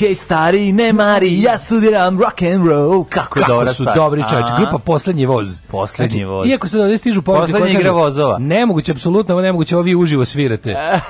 okej, stari, ne mari, ja studiram rock and roll. Kako, je Kako su dobri čač. Grupa Poslednji voz. Poslednji znači, voz. Iako se ovdje stižu povrede koje igra vozova. Nemoguće, apsolutno, ovo nemoguće, ovo vi uživo svirate.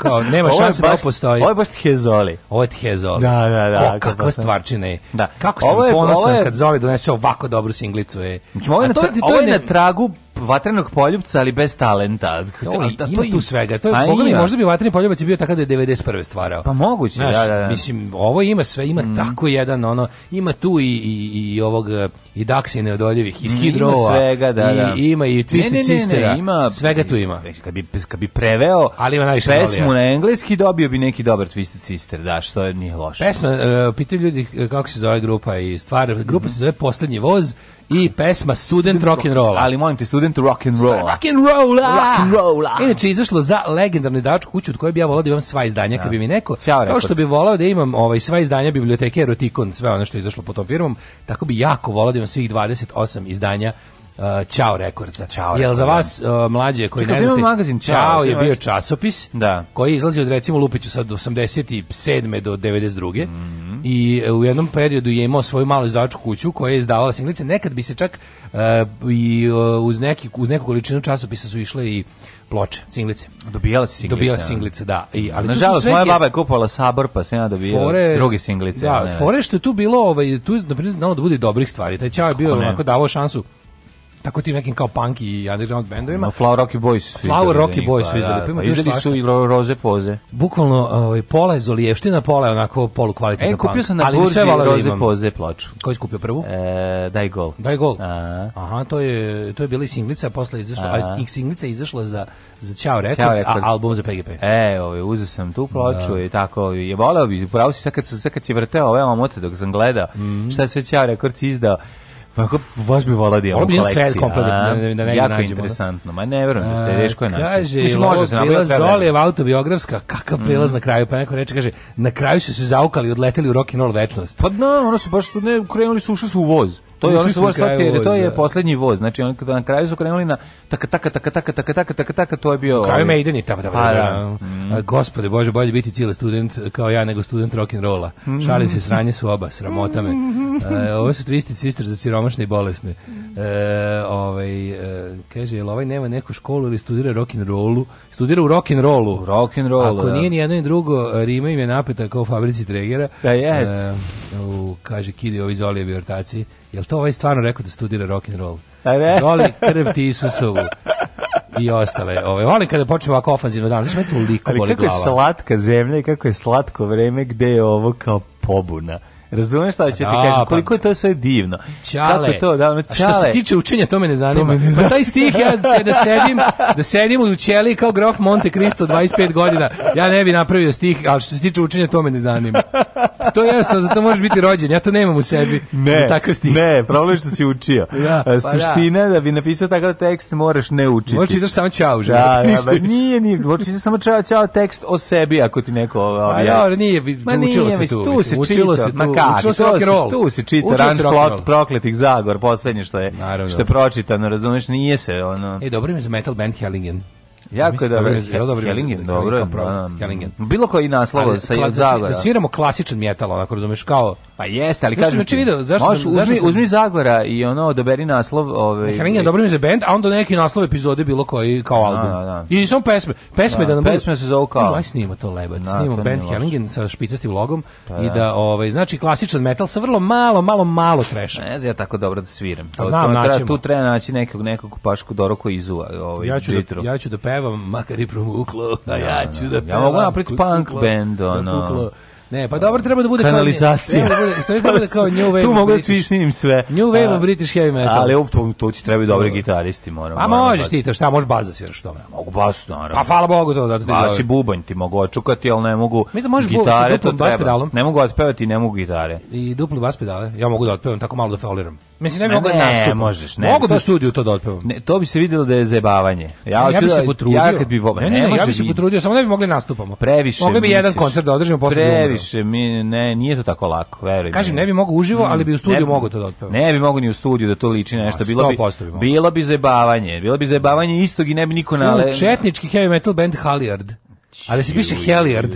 Kao, nema šanse da postoji. Ovo je baš Hezoli. Ovo je Hezoli. Da, da, da. Ko, da, kakva da. stvarčina je. Da. Kako sam ovo ponosan kad Zoli donese ovako dobru singlicu. E. Je. Ovo je, to, ovo je na tragu vatrenog poljupca, ali bez talenta. To, a, a, to tu svega. To je, pa pogledaj, možda bi vatreni poljubac bio takav da je 91. stvarao. Pa moguće, Znaš, da, da, da. Mislim, ovo ima sve, ima mm. tako jedan, ono, ima tu i, i, i ovog, i Daksi neodoljivih, i Skid mm, Ima svega, da, da. I, ima i Twisted ne, ne, ne, Sistera, ima, svega tu ima. Kad bi, kad bi preveo ali ima najviše pesmu volija. na engleski, dobio bi neki dobar Twisted Sister, da, što je nije loše. Pesma, uh, pitaju ljudi e, kako se zove grupa i stvar, grupa mm. se zove Poslednji voz, i pesma Student Rock and Roll. Ali molim ti Student Rock and Roll. Rock and Roll. Rock and Roll. Inače izašlo za legendarnu dačku kuću od koje bi ja voleo da imam sva izdanja kad da. bi mi neko. Kao što bi voleo da imam ovaj sva izdanja biblioteke Erotikon, sve ono što je izašlo po tom firmom, tako bi jako voleo da imam svih 28 izdanja uh, Ćao za Ćao Jel za da. vas uh, mlađe koji Čekaj, ne znate, magazin Ćao, Ćao je bio časopis da. koji izlazi od recimo Lupiću sad 87. do 92. Mm i e, u jednom periodu je imao svoju malu izdavačku kuću koja je izdavala singlice. Nekad bi se čak uh, i e, uz, neki, uz neku količinu časopisa su išle i ploče, singlice. Dobijala si singlice. Dobijala singlice, da. I, ali Nažalost, moja baba je kupovala sabor, pa sam ja dobijao fore, druge singlice. Da, fore što je tu bilo, ovaj, tu, na primjer, znalo da bude dobrih stvari. Taj Ćao je bio onako davao šansu tako tim nekim kao punk i underground bendovima. No, Flower Rocky Boys su Flower Rocky Boys su izdali. Pa, da, pa, pa izdali su i roze poze. Bukvalno ovaj, pola je zolijevština, pola je onako polu kvalitetna e, punk. E, kupio sam na burzi da roze poze ploču. Koji si kupio prvu? E, daj gol. Daj gol. Aha. Aha, to je, to je bila i singlica, a posle je izašla, a, a singlica je izašla za, za Ćao Records, a album za PGP. E, ovaj, uzeo sam tu ploču da. i tako, je voleo bi, pravo si sad kad, sad kad si vrteo ove ovaj omote dok sam gledao, mm -hmm. šta sve Ćao Records izdao, Ako baš bi volao da imamo kolekciju. Ovo bi komplet da, da, da Jako nađemo, interesantno, ma ne verujem da te teško je naći. Kaže, Mislim, može se bila Zolijev autobiografska, kakav prilaz mm. na kraju, pa neko reče, kaže, na kraju su se zaukali, i odleteli u rock and roll večnost. Pa da, ono su baš su, ne, krenuli su, ušli su u voz. To je ono što shvatio, to je poslednji voz. Znači on na kraju su krenuli na taka taka taka taka taka taka taka taka to je bio. Kraj ovaj- me ide ni tako da. Pa, da, da. da. Gospode Bože, bolje biti cijeli student kao ja nego student rock and rolla. Šalim se sranje su oba, sramota me. Ovo su twisted Sister za siromašne i bolesne. E, ovaj e, kaže jel ovaj nema neku školu ili studira rock and rollu? Studira u rock and rollu. Rock and roll. Ako nije ni jedno ni drugo, Rima im je napeta kao u fabrici Tregera. Da jest. E, kaže Kidi ovi zoli ortaci Jel to ovaj stvarno rekao da studira rock and roll? A ne? Zoli krv ti Isusovu i ostale. Ove, volim kada počne ovako ofanzivno dan, znači me toliko boli glava. Ali kako je slatka zemlja i kako je slatko vreme gde je ovo kao pobuna. Razumeš šta ću ti da, kažem? Pa- Koliko je to sve divno. Čale. Kako je to? Da, ono, čale. što se tiče učenja, to me ne zanima. To me ne pa zanima. Pa taj stih ja se da sedim, da sedim u ćeli kao grof Monte Cristo 25 godina. Ja ne bi napravio stih, ali što se tiče učenja, to me ne zanima. To je jasno, zato možeš biti rođen. Ja to nemam u sebi. Ne, takav stih. ne, problem što si učio. ja, pa da. Suština da. da bi napisao takav tekst moraš ne učiti. Možeš čitaš samo čao, da, da, da, nije, nije, možeš čitaš samo čao, čao tekst o sebi ako ti neko ovaj, pa objavio. Ja, nije, Ma, učilo nije, se tu. tu se učilo čito, se tu kak, učilo se rock and roll. Tu se čita ran plot prokletih zagor, poslednje što je Naravno. što je pročitano, razumeš, nije se ono. E, dobro ime za metal band Hellingen. Jako je da dobro. Hellingen, dobro. Da. Hellingen. Bilo koji naslov sa Zagora. Da sviramo klasičan metal, onako razumeš, kao... Pa jeste, ali kažem znači, ti. Video, zašto možeš, sam, uzmi, uzmi Zagora i ono, odaberi naslov... Ovaj, Hellingen, dobro mi za band, a onda neki naslov epizode bilo koji kao da, album. Da, da. I samo pesme. Pesme da, nam... Pesme se zove kao... Aj snima to lebac. Snimo band Hellingen sa špicastim logom pa i da, ovaj, znači, klasičan metal sa vrlo malo, malo, malo treša. Ne znam ja tako dobro da sviram. Znam, naćemo. Tu treba naći nekog, nekog pašku doroku izuva. Ovaj, ja ću da pevam pevam, makar i promuklo, a ja da, ću da pevam. Da ja mogu napriti punk band, da ono. Ne, pa dobro treba da bude kanalizacija. Kao, ne, treba da bude, kao New Wave. tu mogu da svišnim sve. New Wave uh, British heavy metal. Ali tu, tu ti trebaju dobri gitaristi, moram. A možeš da- ti to, šta možeš bas da sviraš tome? Mogu bas, naravno. Pa hvala Bogu to da ti. Bas i bubanj ti mogu očukati, al ne mogu. Mislim možeš gitare to bas pedalom. Ne mogu otpevati, ne mogu gitare. I duplo bas pedale. Ja mogu da otpevam tako malo da fauliram. Mislim ne mogu da nastup. Ne, možeš, ne. Mogu da studiju to da otpevam. Ne, to bi se videlo da je zebavanje. Ja, ja bi da- se potrudio. Ja kad bi vo, ne, ne, ja bi se potrudio, samo ne bi mogli nastupamo. Previše. Mogli bi jedan koncert da održimo posle više mi ne nije to tako lako, verujem. Kažem ne bi mogao uživo, ali bi u studiju mogao to da otpevam. Ne bi mogao ni u studiju da to liči na nešto, bilo bi bi bilo bi zajebavanje, bilo bi zajebavanje istog i ne bi niko nale. Četnički heavy metal band Halliard. Ali se piše Halliard.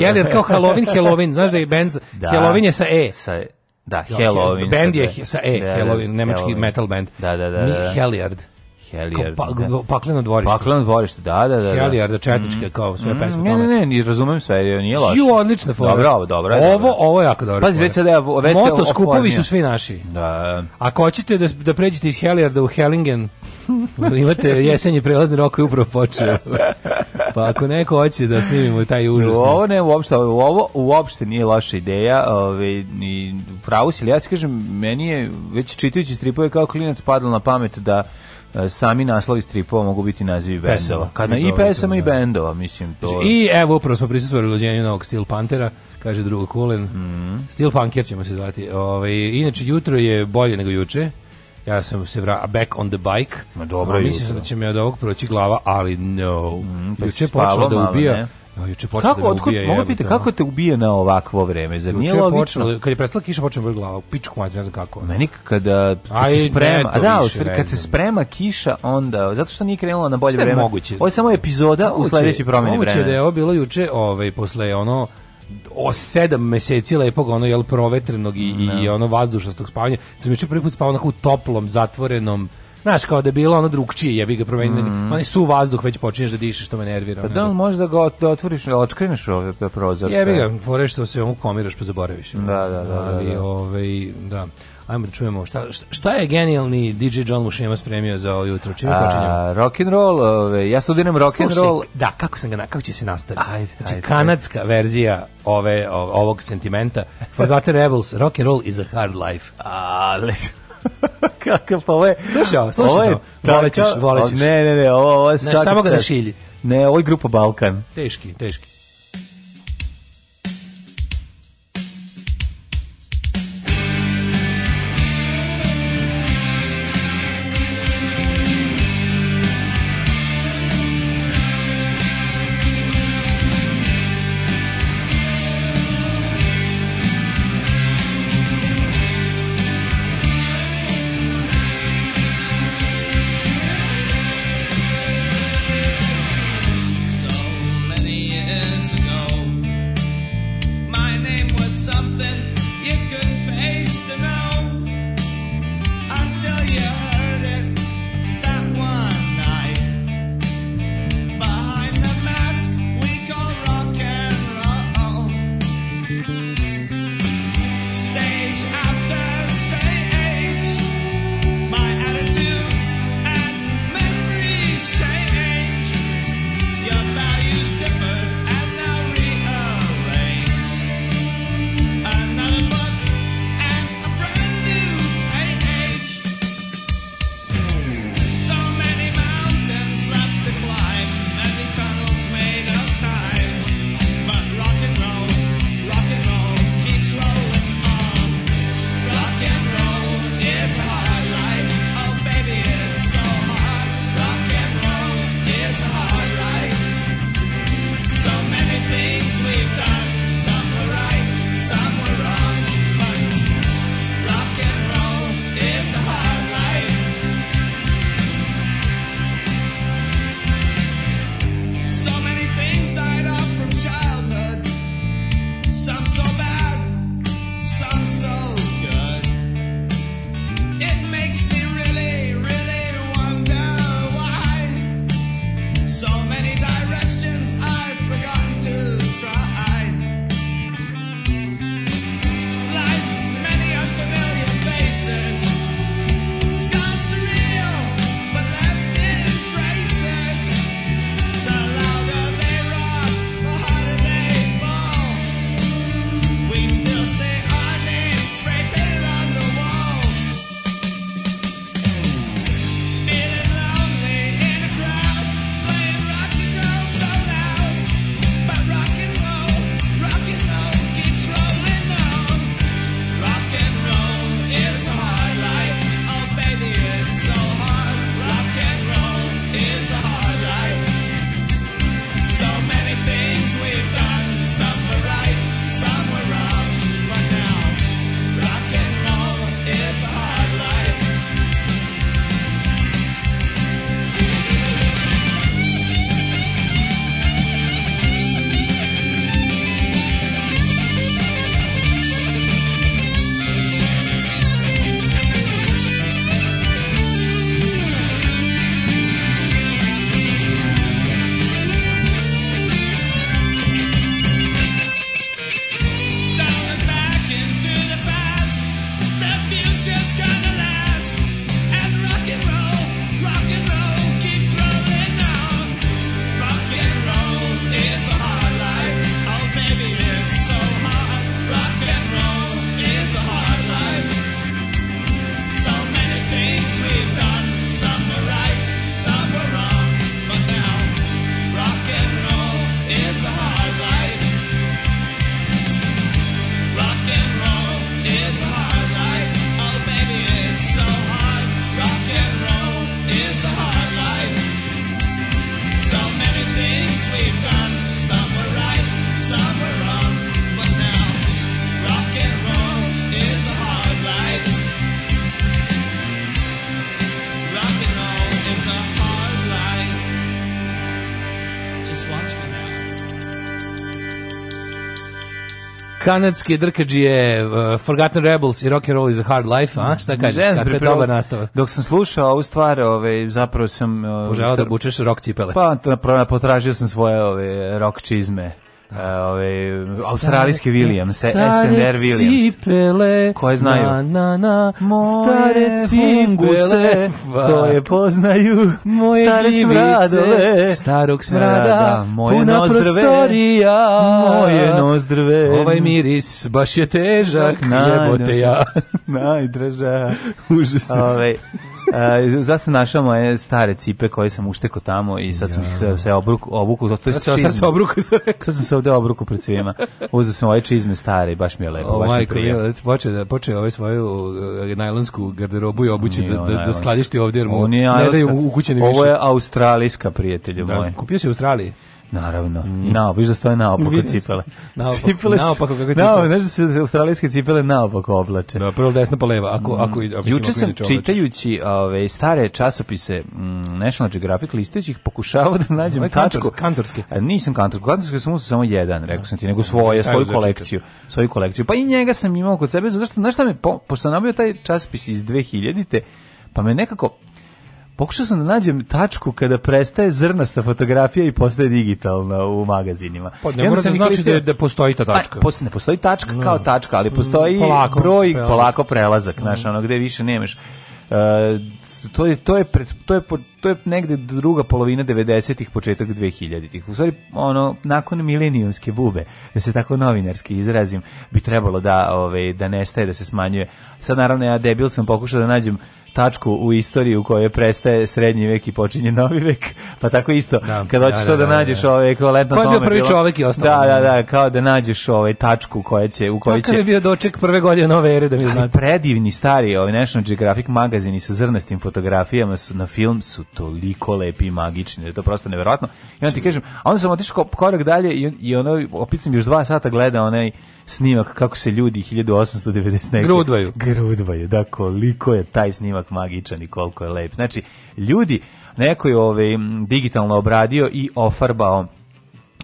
Halliard kao Halloween, Halloween, znaš da je band da. Halloween je sa e. Sa da, Halloween. Band je sa e, da, da, Halloween, nemački metal band. Da, da, da. Mi Halliard. Heliard. Pa, da. Pakleno dvorište. Pakleno dvorište, da, da, da. da. Heliard, četničke, mm. kao sve mm, pesme. Ne, ne, ne, ne, razumem sve, nije loše. Ju, odlična fora. Dobro, dobro. Ovo, ovo je jako dobro. Pazi, već sad je... već Moto skupovi su svi naši. Da. Ako hoćete da, da pređete iz Heliarda u Hellingen, imate jesenji prelazni rok koji upravo počeo. pa ako neko hoće da snimimo taj užasni. Ovo ne, uopšte, ovo uopšte nije loša ideja. Ove, ovaj, ni, pravo si, ja se kažem, meni je već čitajući stripove kao klinac padalo na pamet da E, sami naslovi stripova mogu biti nazivi bendova. Kad na i pesama i da. bendova, mislim to. Znači, I evo upravo smo prisustvovali rođenju novog Steel Pantera, kaže drugo Kulen. Mm. Steel Punker ćemo se zvati. Ovaj inače jutro je bolje nego juče. Ja sam se vra back on the bike. Ma dobro, no, mislio sam da će mi od ovog proći glava, ali no. Mm, pa juče počelo da ubija. Ne? No, juče počeo kako, da otkud, ubije. Mogu pita kako te ubije na ovakvo vreme? Zar nije logično? Počelo, kad je prestala kiša, počeo broj glava, pičku mati, ne znam kako. Ono. Meni kada, kad Aj, se sprema, a da, više, kad se sprema kiša, onda, zato što nije krenula na bolje vreme. Moguće? Ovo je samo epizoda moguće, u sledećoj promjeni vremena. Moguće da je ovo bilo juče, ovaj, posle ono, o sedam meseci lepog ono jel provetrenog i, no. i da. ono vazdušastog spavanja sam juče prvi put spavao na u toplom zatvorenom znaš, kao da je bilo ono drugčije, ja ga promenili. Mm. Oni su vazduh već počinješ da dišeš, to me nervira. Pa da li možda ga da otvoriš, da otkreneš ove da prozor? Ja ga, fore što se ovom komiraš pa zaboraviš. Da, da, da. da da, da. ovaj, da. Ajmo da čujemo šta, šta je genijalni DJ John Mušema spremio za ovo jutro. Čime počinjemo? Rock and roll, ove, ja studiram rock Slušaj, and roll. Da, kako sam ga na, kako će se nastaviti? Ajde, znači, ajde, kanadska ajde. verzija ove ovog sentimenta Forgotten Rebels Rock and roll is a hard life. A, Kakav, pa ovo je... Slušaj ovo, slušaj ovo. volećeš, volećeš. Ne, ne, ne, ovo, ovo je... Ne, samo ga ne šilji. Ne, ovo je grupa Balkan. Teški, teški. kanadske drkađije uh, Forgotten Rebels i Rock and Roll is a Hard Life, a šta kažeš, yes, kako je dobar nastavak? Dok sam slušao ovu stvar, ove, ovaj, zapravo sam... Uh, e, Poželao da bučeš rock cipele. Pa, potražio sam svoje ove, rock čizme uh, da. e, ovaj, australijske Williamse, S&R Williams. Cipele, koje znaju? Na, na, na, moje stare cipele, koje poznaju, moje stare gljivice, smradole, starog da, smrada, da, moje puna nozdrve, prostorija, moje nozdrve. Ovaj miris baš je težak, na, jebote ja. Najdraža. Užas. Ove, ovaj, Uh, sad sam našao moje stare cipe koje sam ušteko tamo i sad sam ja. se obruku, obuku, to je sad, obruku, sad sam se ovde obruku pred svima. Uzeo sam ove čizme stare i baš mi je lepo. Oh, majko, ja, poče, da, poče ovaj svoju uh, najlonsku garderobu i obuću Nije, da, da, da skladišti ovde jer mu ne daju ukućeni više. Ovo je australijska, prijatelju da, moj. Kupio si u Australiji? Naravno. Mm. Naopako, viš da stoje naopako cipele. Na cipele su, naopako kako cipele. Naopako, znaš da se australijske cipele na naopako oblače. Da, prvo desno pa leva. Ako, mm. ako, ako Juče sam čitajući ove, stare časopise m, mm, National Geographic listećih pokušavao da nađem no, kantorske, kantorske. A, nisam kantorske, kantorske sam uzao samo jedan, rekao sam ti, nego da, da, svoje, da, svoju kolekciju. Svoju kolekciju. Pa i njega sam imao kod sebe, zašto, znaš šta me, po, pošto taj časopis iz 2000-te, pa me nekako Pokušao sam da nađem tačku kada prestaje zrnasta fotografija i postaje digitalna u magazinima. Pa, ne mora da znači da, da postoji ta pa, tačka. Pa, ne postoji tačka kao mm. tačka, ali postoji mm, polako, broj, prelazak. polako prelazak, mm. znaš, ono gde više nemaš. Uh, to je to je pred, to je to je negde druga polovina 90-ih početak 2000-ih. U stvari ono nakon milenijumske bube, da se tako novinarski izrazim, bi trebalo da ovaj da nestaje, da se smanjuje. Sad naravno ja debil sam pokušao da nađem tačku u istoriji u kojoj prestaje srednji vek i počinje novi vek. Pa tako isto, da, kad da, hoćeš da, to da, da, da, da nađeš ovaj ekvivalentno tome. Pa ko je bio prvi bilo, čovjek i ostalo? Da, da, da, kao da nađeš ovaj tačku koja će u kojoj će je bio doček prve godine nove ere da mi znate. Predivni stari ovaj National Geographic magazini sa zrnastim fotografijama su na film su toliko lepi i magični, da je to prosto neverovatno. I onda ti kažem, a onda sam otišao korak dalje i, i ono opet sam još dva sata gledao onaj snimak kako se ljudi 1890 neke grudvaju. Grudvaju, da koliko je taj snimak magičan i koliko je lep. Znači, ljudi neko je ovaj digitalno obradio i ofarbao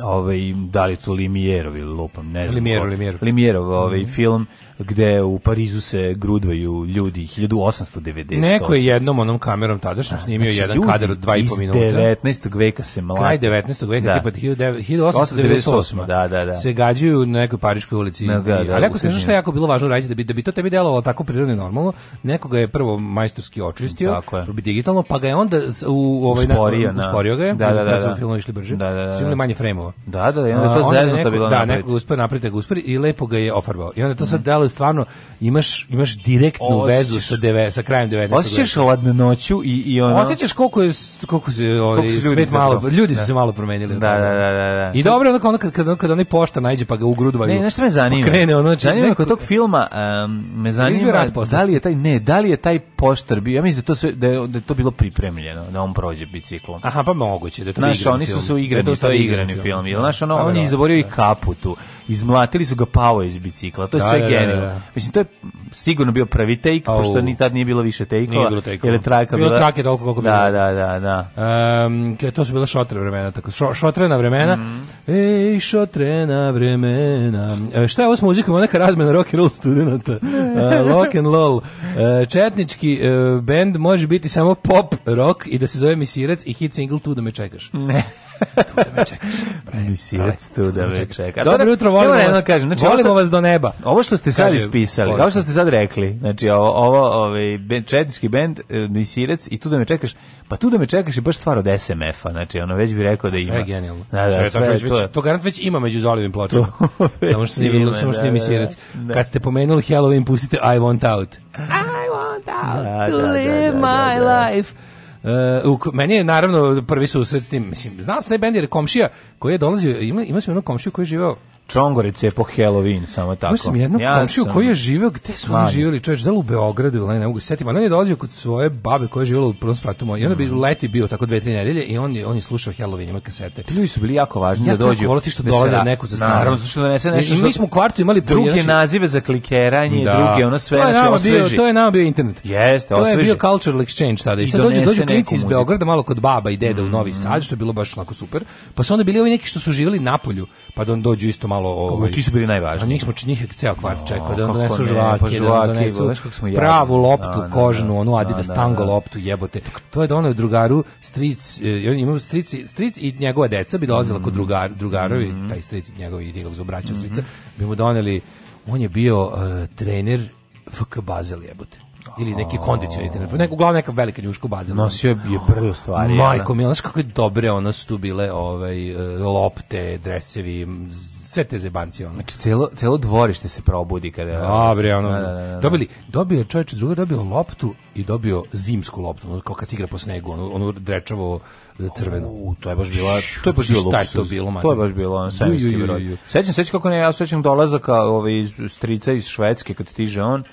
ovaj da li to Limierov ili lupam, ne znam. Limierov, Limierov. Limierov ovaj mm -hmm. film gde u Parizu se grudvaju ljudi 1890. Neko je jednom onom kamerom tadašnjom snimio znači, jedan kadar od 2,5 minuta. Iz 19. veka se mladi. Kraj 19. veka, da. tipa 1898. Da, da, da. Se gađaju na nekoj pariškoj ulici. Da, da, da, Ali ako se što je jako bilo važno raditi da bi, da bi to tebi delovalo tako prirodno i normalno, nekoga je prvo majstorski očistio, probi digitalno, pa ga je onda u ovaj usporio, na, usporio ga je, da, da, da, da. filmu išli brže, da, da, da, da. manje frejmova. Da, da, da, onda je to zeznuto bilo. Da, neko uspeo napraviti, da ga uspeo i lepo ga je ofarbao. I onda to sad mhm. delo stvarno imaš imaš direktnu Osjećaš. vezu sa deve, sa krajem 19. Osjećaš hladnoću i i ona. Osjećaš koliko je koliko se ovaj svet malo ljudi da. su se malo promenili. Da, da, da, da, da. I dobro onda ono kad kad, kad onaj pošta naiđe pa ga ugrudva. Ne, nešto me zanima. Krene ono znači zanima kod tog filma um, me zanima da li je taj ne, da li je taj poštar bio. Ja mislim da to sve da je, da je to bilo pripremljeno da on prođe biciklom. Aha, pa moguće da to. Naš oni su se da, igrani, to je igrani film. Jel da, naš ono pa on je da, zaborio i kapu tu izmlatili su ga pao iz bicikla. To je da, sve da, da genijalno. Da, da, Mislim to je sigurno bio pravi take, Au. pošto ni tad nije bilo više take Jer je trajka bila. Bio trake toliko koliko da, bilo. Da, da, da. Um, to su bila šotre vremena, tako šo, šotrena vremena. Mm. Ej, šotrena vremena. E, šta je ovo s muzikom? Ona neka razmena rock and roll studenta. Uh, e, rock and roll. E, četnički e, bend može biti samo pop rock i da se zove Misirac i hit single tu da me čekaš. Ne tu da me čekaš. Misirac tu da me čekaš. Dobro jutro, volimo vas. Jedno kažem, znači, volimo vas do neba. Ovo što ste sad ispisali, ovo što ste sad rekli, znači ovo, ovo ovaj, četnički bend, Misirac e, i tu da me čekaš, pa tu da me čekaš je baš stvar od smf a znači ono već bi rekao da ima. Sve je genijalno. Da, da, sve, sve, sve, sve, to, to garant već ima među zalivim pločama. samo što nije bilo, samo što nije da, da, Misirac. Da. Kad ste pomenuli Halloween, pustite I Want Out. I Want Out to live my life. Uh, meni je naravno prvi susret s tim, mislim, znao sam taj bend jer komšija koji je dolazio, ima, imao sam jednog komšiju koji je živeo Čongore po Halloween, samo tako. Mislim, jednog ja komšiju sam... koji je živeo, gde su oni živjeli, čovječ, zelo u Beogradu, ili ne mogu setim, ali on je dolazio kod svoje babe koja je živjela u prvom spratu moj, i onda bi mm. leti bio tako dve, tri nedelje i on je, on je slušao Halloween, ima kasete. Ti ljudi su bili jako važni ja da dođu. Ja što da dolaze da neko za stanu. Naravno, što donese nešto. I mi smo u kvartu imali druge znači, nazive za klikeranje, da. druge, ono sve, to znači, osveži. Bio, to je nama bio internet. Jeste, To je bio cultural exchange tada. I sad dođu, dođu klinci iz Beograda, malo kod baba i deda u Novi mm. Sad, što je bilo baš onako super. Pa su onda bili ovi neki što su živjeli na polju, pa da dođu isto malo ovaj. Ti su bili najvažniji. A njih smo njih ceo kvart čekao da donesu žvake, pa žvake, da donesu pravu loptu da, kožnu, da. onu Adidas da, tango loptu jebote. To je doneo drugaru stric, eh, on ima stric, stric i njegova deca bi dolazila kod mhm. drugar, drugarovi, mhm. taj stric njegovi i njegovi braća mhm. strica, bi mu doneli on je bio eh, trener FK Bazel jebote ili neki kondicioni trener, neko uglavnom neka velika njuška u bazi. Nosio je prve stvari. Majko, mi, znaš kako je dobre, ona su tu bile ovaj, eh, lopte, dresevi, sve te zebanci. Ono. Znači, celo, celo dvorište se probudi kada... Dobre, da, ono, da, da, da, da, Dobili, dobio čovječ druga, dobio loptu i dobio zimsku loptu, ono, kao kad se igra po snegu, ono, ono drečavo crveno. U, to je baš bilo, to je baš bilo luksuz. to bilo, man. To je baš bilo, ono, svemirski broj. Sećam, sećam kako ne, ja sećam dolazaka ovaj, strica iz Švedske kad stiže on,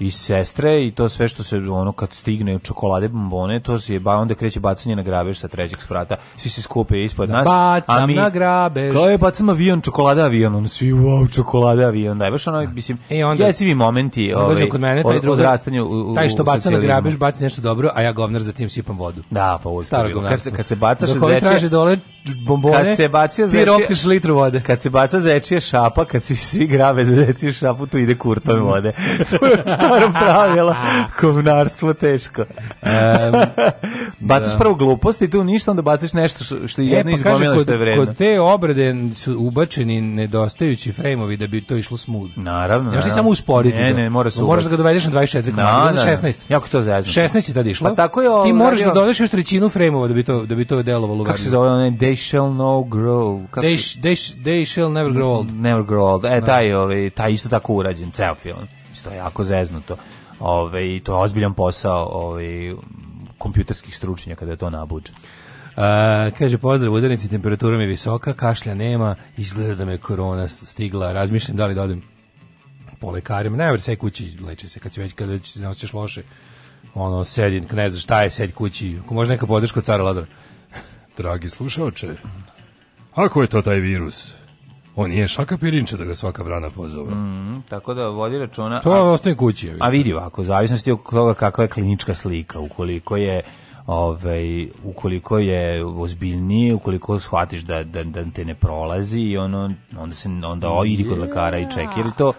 i sestre i to sve što se ono kad stigne čokolade bombone to se ba onda kreće bacanje na grabež sa trećeg sprata svi se skupe ispod da nas bacam a mi na grabež kao je bacam avion čokolada avion on svi wow čokolada avion da je baš ono da. mislim e onda ja svi momenti ovaj kod mene taj od, drugi taj što baca na grabež baci nešto dobro a ja govnar za tim sipam vodu da pa ovo staro kad se kad se baca sa zeče traže dole bombone kad se baca zeče ti litru vode kad se baca zeče šapa kad se svi grabe za zeče šapu tu ide kurto vode moram pravila. Kovnarstvo teško. Um, bacaš da. prvo gluposti, tu ništa, onda baciš nešto što, je jedno e, pa izgomila što je vredno. Kod te obrade su ubačeni nedostajući frejmovi da bi to išlo smooth. Naravno. Još ti samo usporiti. Ne, ne, mora se Moraš da ga dovedeš na 24 da, komada, no, 16. Da, da. Jako to zezno. 16 je tada išlo. Pa tako je ovo. Ti moraš da dovedeš još trećinu frejmova da bi to, da bi to delovalo. Kako se zove onaj They shall no grow. Kako they, sh, they, sh, they shall never grow old. Never grow old. E, taj, ovaj, taj isto tako urađen, ceo film. Vučić, to je jako zeznuto. Ove, I to je ozbiljan posao ove, kompjuterskih stručnjaka da je to nabuđe. Uh, kaže, pozdrav, udarnici, temperatura mi je visoka, kašlja nema, izgleda da me korona stigla, razmišljam da li da odem po lekarima, ne, sve kući leče se, kad se već, kad već se ne osjećaš loše, ono, sedi, ne znaš šta je, sedi kući, ako može neka podrška od cara Lazara. Dragi slušalče, ako je to taj virus, On je šaka pirinča da ga svaka brana pozove. Mm, tako da vodi računa. To a, ostaje kući. Je, a vidi ovako, zavisnosti od toga kakva je klinička slika, ukoliko je ovaj, ukoliko je ozbiljnije, ukoliko shvatiš da, da, da te ne prolazi i ono, onda, se, onda idi kod lekara i čekaj. to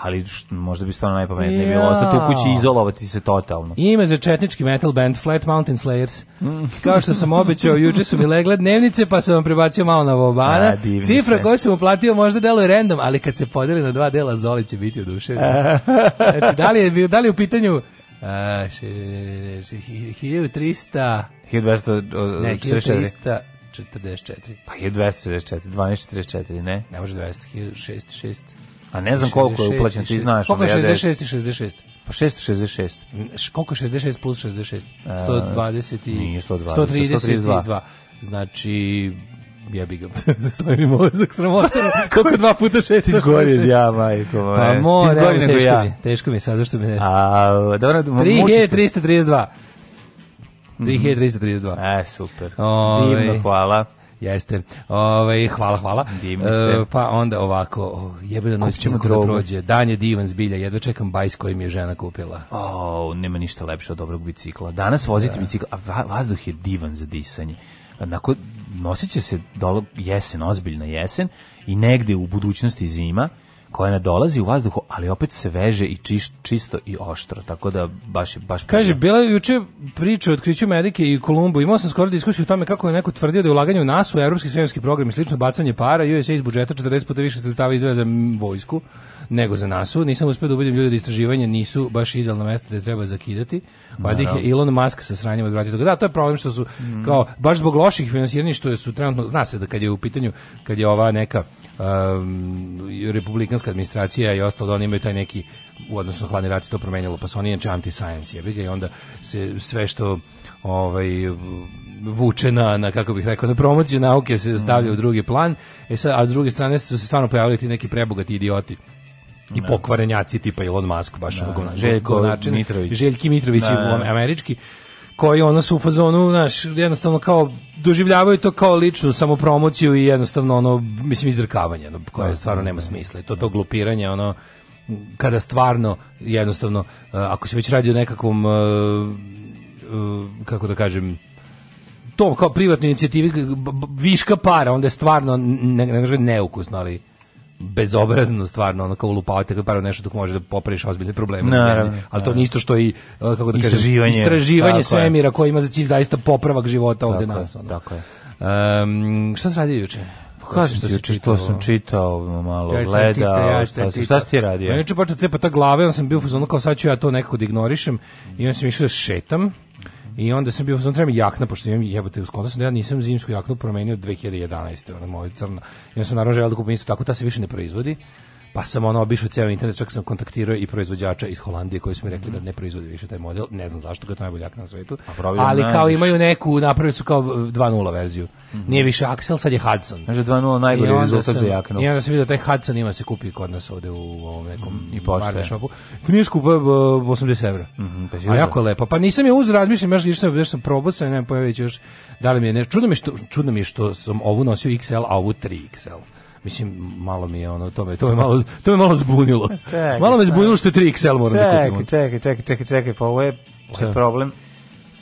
ali možda bi stvarno najpametnije ja. bilo ostati u kući i izolovati se totalno. Ime za četnički metal band Flat Mountain Slayers. Mm. Kao što sam obećao, juče su mi legle dnevnice, pa sam vam prebacio malo na Vobana. Ja, Cifra koju sam uplatio možda deluje random, ali kad se podeli na dva dela, Zoli će biti udušen. znači, da li je, da li je u pitanju a, e, še, 1300... 1200... Ne, 1300... Pa je 244, 1244, ne? Ne može 200, 6, A ne znam koliko je uplaćeno, ti znaš. Koliko je 66 i 66? Pa 666. Koliko je 66 plus 66? 120 e, i... Nije 120, 132. Znači, ja bih ga. Stoji mi mozak sramotan. Koliko dva puta šest? Izgori ja, majko moja. Pa more, Izgori teško ja. Mi, teško mi sad, zašto mi ne... A, dobro, 3332. 3332. Mm E, super. Ove, ovaj- Divno, hvala. Jeste. Ovaj hvala, hvala. E, pa onda ovako, jebena da noć ćemo da prođe. Dan je divan zbilja, jedva čekam bajs koji mi je žena kupila. Oh, nema ništa lepše od dobrog bicikla. Danas voziti da. bicikl, a vazduh je divan za disanje. Onako, nosit će se dolo, jesen, ozbiljna jesen i negde u budućnosti zima, koja dolazi u vazduhu, ali opet se veže i čiš, čisto i oštro, tako da baš baš Kaže, bila je juče priča o otkriću Amerike i Kolumbu, imao sam skoro diskusiju o tome kako je neko tvrdio da je ulaganje u nas u evropski svemirski program i slično bacanje para, USA iz budžeta 40 puta više sredstava izdvaja za vojsku nego za nasu. Nisam uspio da ubedim ljude da istraživanja nisu baš idealno mesto da je treba zakidati. Valjda ih je Elon Musk sa sranjima odvratio. Da, to je problem što su, mm. kao, baš zbog loših finansiranja što su trenutno, zna se da kad je u pitanju, kad je ova neka um, republikanska administracija i ostalo, oni imaju taj neki, u odnosu na hladni rat se to promenjalo, pa su oni inače anti-science, jebi i onda se sve što ovaj, vuče na, na, kako bih rekao, na promociju nauke se stavlja mm. u mhm. drugi plan, e sad, a s druge strane su se stvarno pojavili ti neki prebogati idioti i da. pokvarenjaci tipa Elon Musk, baš da, ono, Željko način, Mitrović. Željki Mitrović da, da, da. američki, koji ono su u fazonu, znaš, jednostavno kao doživljavaju to kao ličnu samopromociju i jednostavno ono mislim izdrkavanje ono, koje da, stvarno da, nema da. smisla to to glupiranje ono kada stvarno jednostavno e, ako se već radi o nekakvom e, e, kako da kažem to kao privatnoj inicijativi viška para onda je stvarno ne, ne, neukusno ali bezobrazno stvarno ono kao ulupavate kao nešto dok može da popraviš ozbiljne probleme na zemlji. Ali to nije isto što i e, kako da kažem istraživanje, istraživanje svemira koje ima za cilj zaista popravak života ovde nas. Ono. Tako je. Um, šta se radi juče? Pa kažem ti juče što sam čitao, malo ja gledao, ja šta, šta, šta si ti radio? Ja juče počeo da cepa ta glave, onda sam bio u ono kao sad ću ja to nekako da ignorišem i onda sam išao da šetam I onda sam bio, sam treba jakna, pošto imam jebote u skonto, sam da ja nisam zimsku jaknu promenio od 2011. Ona moja crna. Ja sam naravno želeo da kupim isto tako, ta se više ne proizvodi pa sam ono obišao ceo internet, čak sam kontaktirao i proizvođača iz Holandije koji su mi rekli mm -hmm. da ne proizvode više taj model, ne znam zašto, ga to najboljak na svetu. Ali kao imaju neku, napravili su kao 2.0 verziju. Mm -hmm. Nije više Axel, sad je Hudson. Znaš 2.0 da najbolji rezultat sam, za jaknu. I onda sam vidio da taj Hudson ima se kupi kod nas ovde u ovom nekom mm -hmm. i shopu. Nije skupa 80 evra. Mm -hmm, pa A jako je lepa. Pa nisam je uz razmišljam, još sam, još sam probao, sam ne pojavit još da li mi je nešto. Čudno mi je što, čudno mi je što sam ovu nosio XL, a ovu 3XL mislim malo mi je ono to me to me malo to me malo zbunilo. Čekaj, malo me zbunilo što je 3 XL moram da čekaj, da kupim. Čekaj, čekaj, čekaj, čekaj, pa ovo je, ovo je problem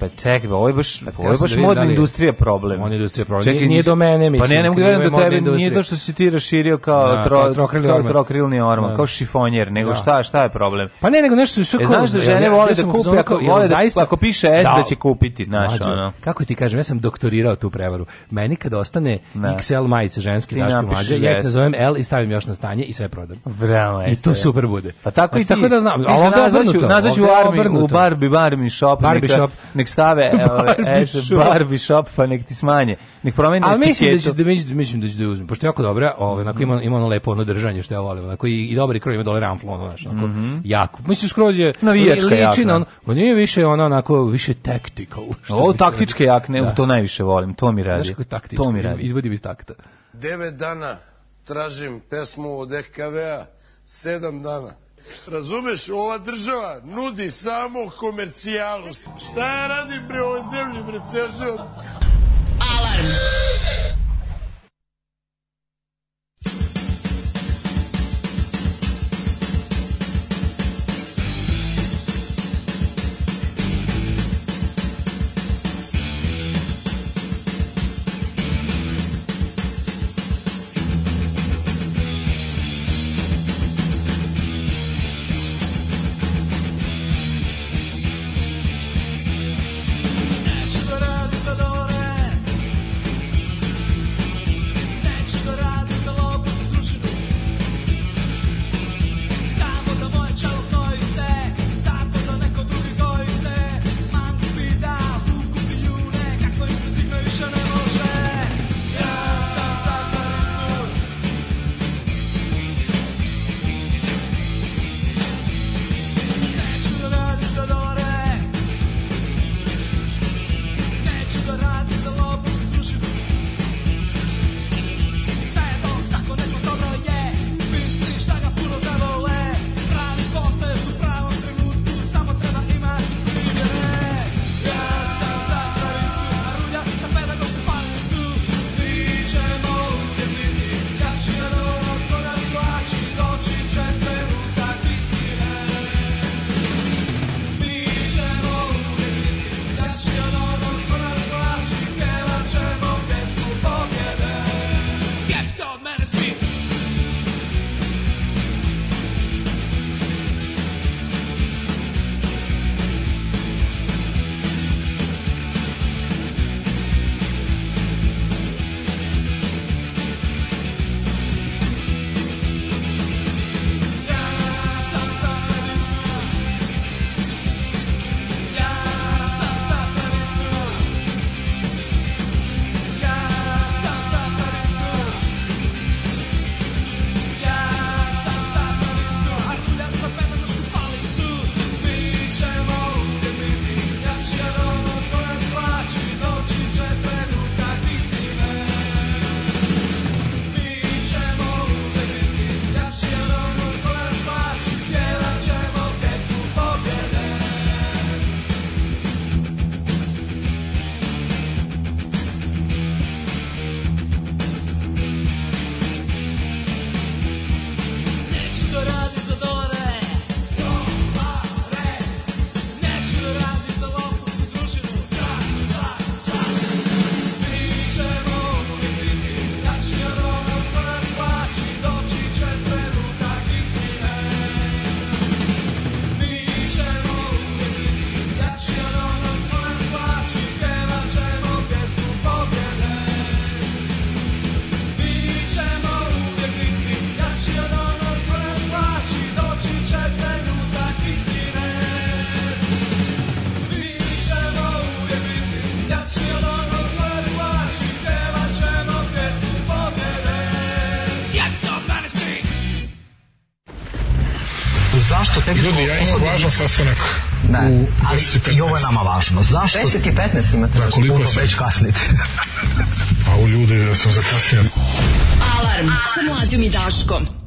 Pa čekaj, ba, pa ovo je baš, pa ovo je baš da modna da li... industrija problem. On je industrija problem. Čekaj, nije, nije do mene, mislim. Pa ne, ne mogu gledati do tebe, industrija. nije to što si ti raširio kao, da, tro, kao trokrilni orman, kao, trokrilni orman, da. kao šifonjer, nego da. šta, šta je problem? Pa ne, nego nešto su... E, znaš da žene ja, vole ja, da kupe, ako, vole da- zaista, da, ako piše S da, da će kupiti, znaš, ono. Kako ti kažem, ja sam doktorirao tu prevaru. Meni kad ostane XL majice ženske, daške mlađe, ja ih nazovem L i stavim još na stanje i sve prodam. Bravo, I to super bude. Pa tako znači, i ti. Tako da znam. Ali onda obrnuto. Nazvaću u Barbie, u Barbie, Barbie shop. Barbie shop. Nek stave ove, Barbie shop, pa nek ti smanje. Nek promeni etiketu. A mislim da će da, mislim, da, mislim da će da uzme, pošto je jako dobra, ove, ovaj, onako ima, ima ono lepo ono držanje što ja volim, onako i, i dobri krv ima dole ramflo, ono, znaš, onako, mm -hmm. jako. Mislim, skroz je Navijačka ličina, on, on pa nije više ono, onako, više tactical. Ovo taktičke jakne, da. to najviše volim, to mi radi. Znaš kako taktičke, to mi radi. izvodim iz takta. Devet dana tražim pesmu od EKV-a, sedam dana Razumeš, ova država nudi samo komercijalnost. Šta ja radim pre ovoj zemlji, bre, ceo život? Alarm! sastanak da. u ali i ovo je nama važno. Zašto? 10 i 15 imate. Da, koliko puno sam? već kasnite. pa u ljudi da sam zakasnio. Alarm, Alarm. sa mlađom i Daškom.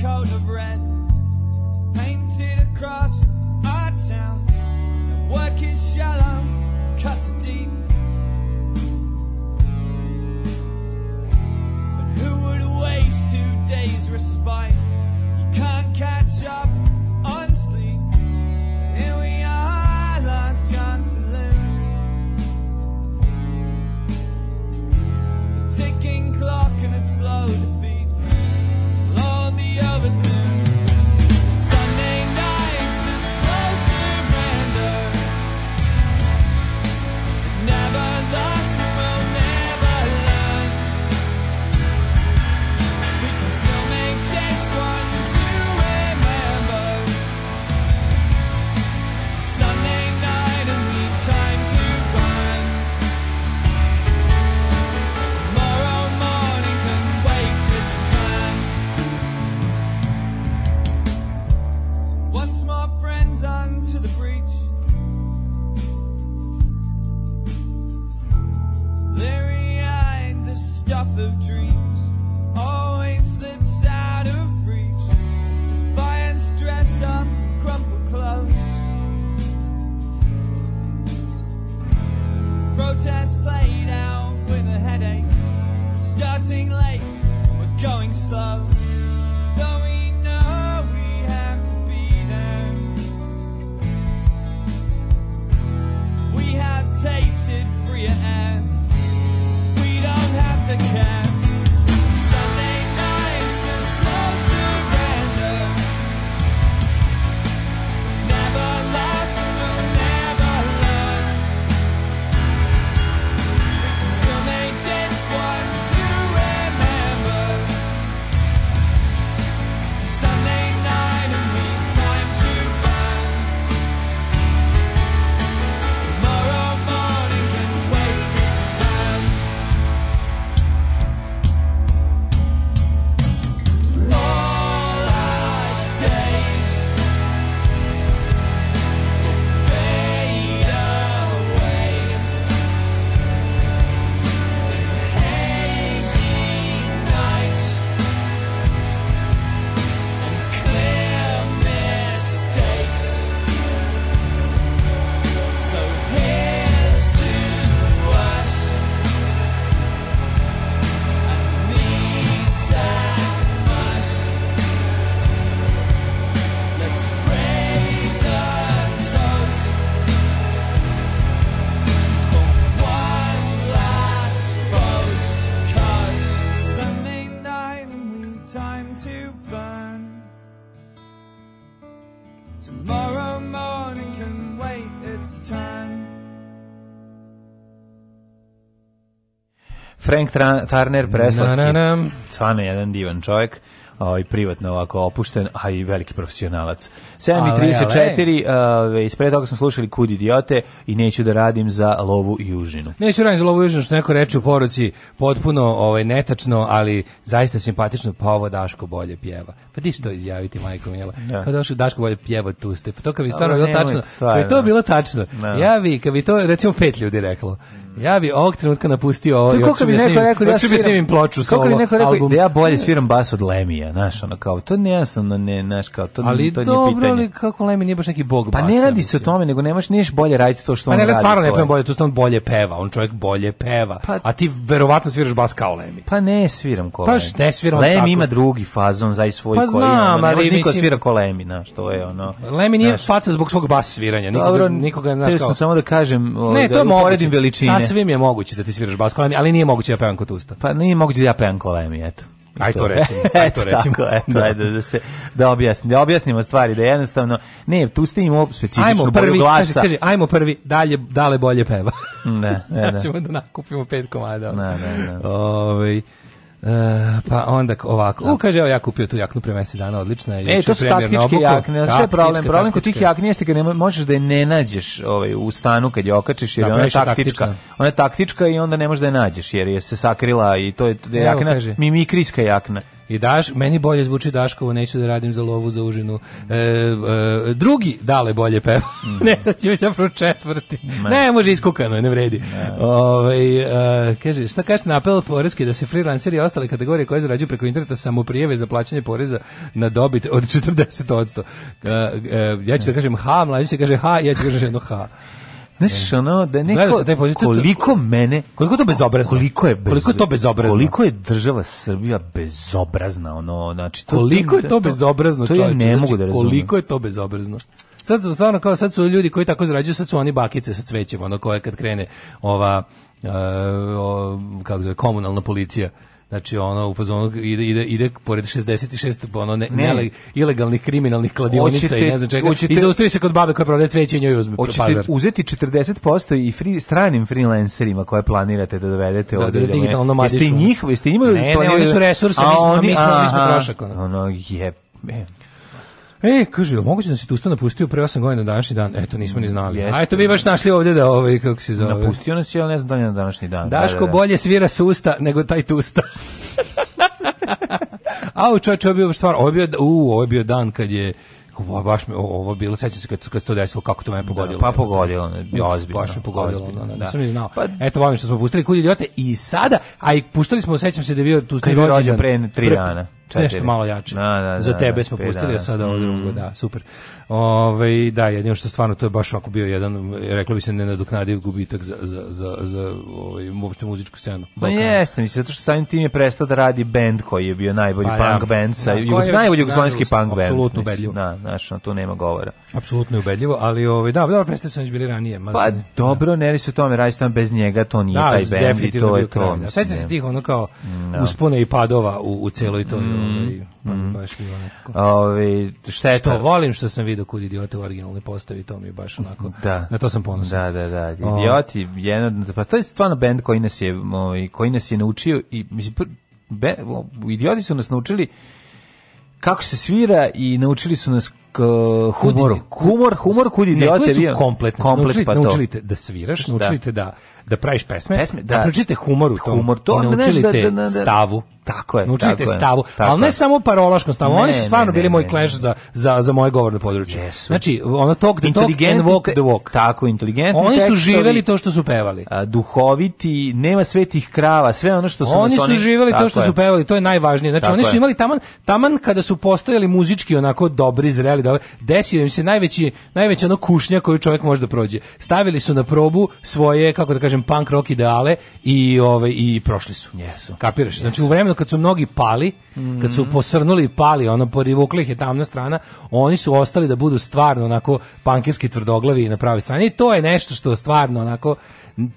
coat of red painted across our town. The work is shallow, cuts deep. But who would waste two days' respite? You can't catch up. Frank Turner preslatki. Na, Stvarno jedan divan čovjek ovaj privatno ovako opušten, a i veliki profesionalac. 7:34, uh, ispred toga smo slušali Kud idiote i neću da radim za lovu južinu Neću radim za lovu južinu što neko reče u poruci, potpuno ovaj netačno, ali zaista simpatično, pa ovo Daško bolje pjeva. Pa ti što izjaviti, majko mila. Ja. Da. Kad došao da Daško bolje pjeva tu ste. Pa to kad bi stvarno bilo tačno, to je to bilo tačno. Ja bi, kad bi to recimo pet ljudi reklo. Ja bi ovog trenutka napustio ovo. i Kako bi neko rekao da bi snimim ploču sa Kako bi da ja bolje sviram bas od Lemija, znaš, ono kao to ne jasno, ne, znaš kao to ali to dobro, nije pitanje. Ali kako Lemi nije baš neki bog basa. Pa ne radi se o tome, nego nemaš niješ bolje raditi to što pa on radi. Pa ne, stvarno ne pevam bolje, to što on bolje peva, on čovjek bolje peva. Pa, a ti verovatno sviraš bas kao Lemi. Pa ne sviram kao Lemi. Pa ne sviram Lemi tako. ima drugi fazon za i svoj pa koji. Pa znam, ono, ali niko svira kao Lemi, znaš, to je ono. Lemi nije faca zbog svog bas sviranja, nikoga nikoga znaš kao. samo da kažem, ne, ovaj, to je moredim da veličine Svim je moguće da ti sviraš bas kolemi, ali nije moguće da pevam kod usta. Pa nije moguće da ja pevam kolemi, eto. Aj to recimo, aj to recimo. Tako, eto, da. Ajde, da se da objasnim, da objasnimo stvari da jednostavno ne, tu ste imamo specifičnu ajmo prvi, glasa. Kaže, kaže, ajmo prvi, dalje dale bolje peva. Ne, da, ne, Sad da. ćemo da nakupimo pet komada. Ne, ne, ne. Ovaj Uh, pa onda ovako. Da. U, kaže, evo ja kupio tu jaknu pre mesec dana, odlična je. E, to su taktičke jakne, sve problem. Problem kod tih jakni jeste kad ne možeš da je ne nađeš ovaj, u stanu kad je okačiš, jer da, ona je taktička. taktička. Ona je taktička i onda ne možeš da je nađeš, jer je se sakrila i to je, to je jakna, kaže. jakna. I daš, meni bolje zvuči Daškovo, neću da radim za lovu za užinu. E, e, drugi dale bolje peva. Mm. ne, sad si već zapravo četvrti. Ne, ne može iskukano, ne vredi. Ove, ovaj, e, kaže, šta kaže na apel poreske da se freelanceri i ostale kategorije koje zarađuju preko interneta samo prijeve za plaćanje poreza na dobit od 40%. E, e, ja ću da kažem ha, mlađi će kaže ha, ja ću da kažem jedno ha. Znaš, e. ono, da neko, koliko mene... Koliko to bezobrazno? Koliko je, bez, koliko je to bezobrazno? Koliko je država Srbija bezobrazna, ono, znači... To, koliko je da- to bezobrazno, to, to ja ne znači, mogu da razumem. Koliko je to bezobrazno? Sad su, stvarno, kao sad su ljudi koji tako zarađuju, sad su oni bakice sa cvećem, ono, koje kad krene ova, uh, o, kako zove, komunalna policija znači ono u fazonu ide ide ide pored 66 ono ne, ne. ne ilegalnih kriminalnih kladionica oćete, i ne znam čega oćete, i zaustavi se kod babe koja prodaje cveće i njoj uzme hoćete uzeti 40% i free, stranim freelancerima koje planirate da dovedete da, ovde da, da, jeste njih jeste njima ne, ne, oni su resursi mi smo mi smo, mi smo trošak ono, ono je, je E, kaže, moguće da se Tusta napustio pre 8 godina na današnji dan? Eto, nismo ni znali. Jeste. A eto, vi baš našli ovdje da ovaj, kako se zove. Napustio nas je, ali ne znam da na današnji dan. Da, Daško da, da, da. bolje svira s usta nego taj Tusta. A u čovječe, ovo je bio stvar, ovo je bio, u, ovo je bio dan kad je ovo baš me ovo bilo sećam se kad kad to desilo kako to me da, pogodilo. Da, pa pogodilo, ne, ozbiljno. Baš me pogodilo, ozbiljno, da, da. nisam ni znao. Pa, Eto volim što smo pustili kudi idiote i sada, a i puštali smo sećam se da je bio je rođen pre 3 dana četiri. Nešto malo jače. Da, da, da, Za tebe da. smo pustili, a sada ovo mhm. drugo, da, super. Ove, ovaj, da, jedino što stvarno to je baš ovako bio jedan, reklo bi se, nenadoknadiv gubitak za, za, za, za ovaj, uopšte muzičku scenu. Pa jeste, mislim, zato što samim tim je prestao da radi band koji je bio najbolji pa, punk ja, da. band, sa, da, jugos, najbolji jugoslovenski punk band. Apsolutno ubedljivo. Da, znaš, to nema govora. Apsolutno je ubedljivo, ali ovaj da, dobro prestali su bili ranije, ma Pa dobro, da. ne li se tome radi tamo bez njega, to nije da, taj bend i to je to. Seća se tih ono kao no. Da. uspona i padova u, u celoj toj mm. ovaj pa mm. baš bilo nekako. Ovi, ovaj, šta je što volim što sam video kud idiote u originalnoj postavi, to mi je baš onako. Da. Na to sam ponosan. Da, da, da. Idioti, jedan pa to je stvarno bend koji nas je ovaj, koji nas je naučio i mislim be, idioti su nas naučili kako se svira i naučili su nas humoru. Humor, humor kudi idiote. Kompletno. Komplet, naučili, pa naučili te da sviraš, da. naučili te da da praviš pesme, pesme da, da pročite humor u tom. Humor, to, I naučili da- da-, da, da, stavu. Tako je. Naučili stavu. Tako ali ne samo parolaškom stavu. Ne, oni su stvarno ne, bili ne, moj clash za, za, za moje govorno područje. Jesu. Znači, ono talk the talk and walk the walk. Tako, inteligentni Oni su živeli to što su pevali. A, duhoviti, nema svetih krava, sve ono što su Oni su živeli to što su pevali, to je najvažnije. Znači, oni su imali taman, taman kada su postojali muzički onako dobri, zreli, dobri, desio im se najveći, najveća ono kušnja koju čovjek može da prođe. Stavili su na probu svoje, kako da kažem, kažem punk rock ideale i ovaj i prošli su. Jesu. Kapiraš? Yes. Znači u vremenu kad su mnogi pali, mm -hmm. kad su mhm. posrnuli i pali, ono porivukli ih je tamna strana, oni su ostali da budu stvarno onako pankerski tvrdoglavi na pravoj strani. I to je nešto što stvarno onako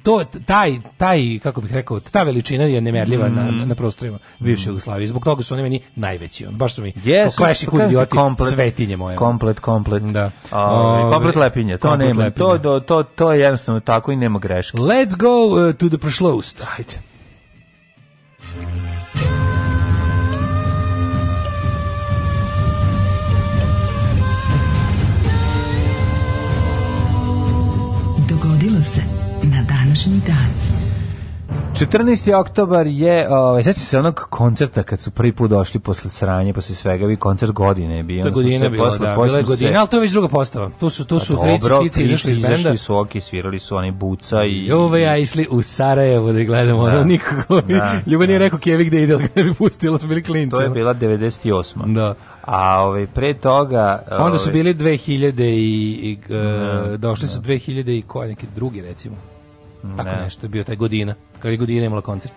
to taj taj kako bih rekao ta veličina je nemerljiva mm. na mhm. na prostorima bivše mhm. Jugoslavije zbog toga su oni meni najveći on baš su mi yes, klaši kudi idioti svetinje moje komplet komplet da o, ovaj, ovaj, komplet lepinje to komplet nema lepinje. to to to je jednostavno tako i nema greške Led Let's go uh, to the prošlost. Ajde. Dogodilo se na današnji dan. 14. oktobar je, ovaj, sećam se onog koncerta kad su prvi put došli posle sranje, posle svega, vi koncert godine je bio. Da, godine godina je bila, posle, da, bila je godina, se... ali to je već druga postava. Tu su, tu pa su A, frici, dobro, pici, izašli iz benda. Izašli su oki, svirali su oni buca i... Jove, ja išli u Sarajevo da gledamo, da, ono nikako. Da, Ljubav nije da. rekao Kevi gde ide, da bi pustilo su bili klinci. To je bila 98. Da. A ovaj pre toga onda su ovaj- bili 2000 i, i e, da, došli su 2000 i koji neki drugi recimo. Tako ne. nešto bio taj godina. Kao i godina imala koncert.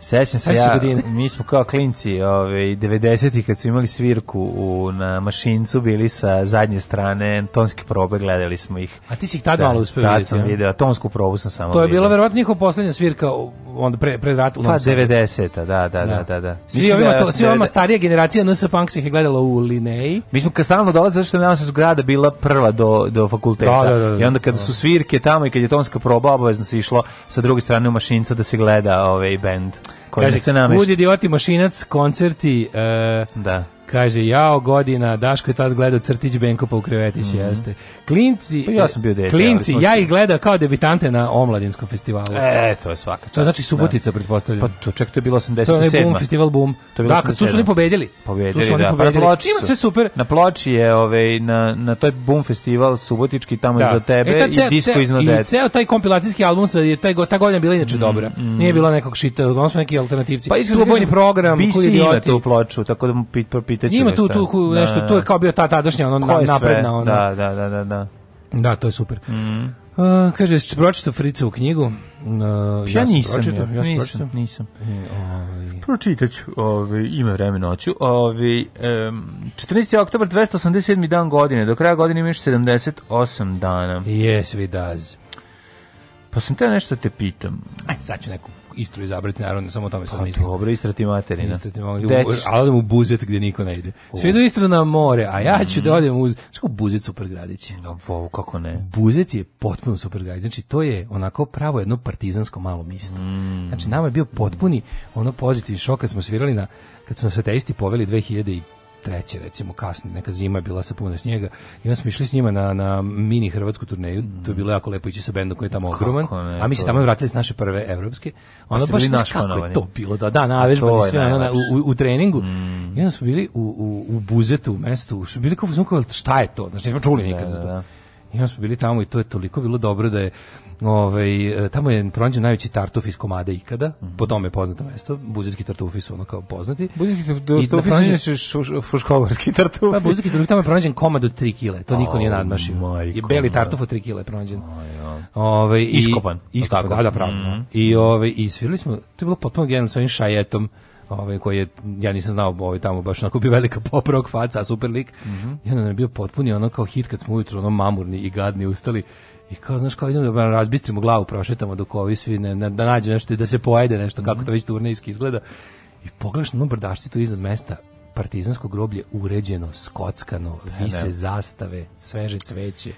Sećam se ja, godine. mi smo kao klinci ovaj, 90-ih kad su imali svirku u, na mašincu, bili sa zadnje strane tonske probe, gledali smo ih. A ti si ih tad da, malo uspio vidjeti? Tad sam video, tonsku probu sam samo To je bila verovatno njihova poslednja svirka onda pre, pred rat u Pa 90-a, da, da, da, da, da, da. Svi ovima, da to, svi ovima starija generacija NS Punks ih je gledala u Lineji. Mi smo kad stalno zato što je nas zgrada bila prva do, do fakulteta. Da, da, da, I onda kad su svirke tamo i kad je tonska proba, obavezno se išlo sa druge strane u mašinca da se gleda ovaj bend. Koji se namešta. Kud idioti mašinac, koncerti, uh, da. Kaže, jao godina, Daško je tad gledao Crtić Benkopa u krevetić, mm -hmm. jeste. Klinci, pa ja sam bio dete, klinci, ja ih gledao kao debitante na Omladinskom festivalu. E, to je svaka znači čast. To znači Subotica, da. pretpostavljam. Pa to, čekaj, to je bilo 87. To je Boom, festival Boom. To je bilo dakle, tu su oni pobedili. Pobedili, tu su oni da. Pobedili. Pa na ploči Ima sve super. Na ploči je, ovaj, na, na toj Boom festival Subotički, tamo da. za e, tebe e, ceo, i disko ceo, iznad dece. I ceo taj kompilacijski album, sa, je taj, ta godina bila inače mm, dobra. Mm. Nije bilo nekog šita, ono su neki alternativci. Pa, tu je program, BC ima tu ploču, tako da mu pit, pit, pitaću. Ima tu tu da, nešto, da, to je da. kao bio ta tadašnja ono na, napredna ona. Da, da, da, da, da. Da, to je super. Mm. Uh, kaže, pročitao Frica u knjigu? Uh, ja, ja nisam, pročito, ja, ja nisam, nisam. E, ovi... Ovaj. Pročitat ću, ovi, ovaj, ima vremena noću. Ovi, um, 14. oktober, 287. dan godine, do kraja godine imaš 78 dana. Yes, we does. Pa sam te nešto te pitam. Ajde, sad ću neku Istru izabrati, naravno, samo o tome sad pa mislim. Pa dobro, Istra materina. Istra ti materina, ali odem u Buzet gde niko ne ide. Sve do Istra na more, a ja ću da mm. da odem u Buzet. Što Buzet super gradić? No, kako ne? Buzet je potpuno super gradić. Znači, to je onako pravo jedno partizansko malo mjesto. Mm. Znači, nama je bio potpuni ono pozitivni šok kad smo svirali na, kad su nas ateisti poveli 2000 treće recimo kasne, neka zima je bila sa puno snijega i onda smo išli s njima na, na mini hrvatsku turneju, mm. to je mhm. bilo jako lepo ići sa bendom koji je tamo ogroman, a mi se tamo vratili s naše prve evropske, onda pa baš naš kako je to bilo, da, da, navežbani na sve na, u, u, treningu mm. i onda smo bili u, u, u buzetu, u mestu, bili kao, kao šta je to, znači nismo čuli nikad da, za to. Da, da. I onda smo bili tamo i to je toliko bilo dobro da je ovaj, tamo je pronađen najveći tartuf iz komada ikada, mm -hmm. po tome je poznato mesto, buzetski tartufi su ono kao poznati. Buzetski tartufi pronađen... Da su fuškogorski tartufi. Pa, buzetski tartufi, tamo je pronađen komad od 3 kile, to niko oh, nije nadmašio. Je beli tartuf od 3 kile je pronađen. Oh, ovaj, iskopan. Iskopan, da, da, pravno. Mm -hmm. I, ovaj, I svirali smo, to je bilo potpuno genijalno sa ovim šajetom, ovaj, koji je, ja nisam znao, ovaj, tamo baš onako bio velika poprok faca, super lik. Mm -hmm. I je bio potpuni ono kao hit kad smo ujutro ono mamurni i gadni ustali i kao, znaš, kao idemo da razbistrimo glavu, prošetamo dok ovi svi ne, ne, da nađe nešto i da se pojede nešto, kako mhm. to već turnejski izgleda. I pogledaš na brdašci tu iznad mesta, partizansko groblje uređeno, skockano, da, vise da. zastave, sveže cveće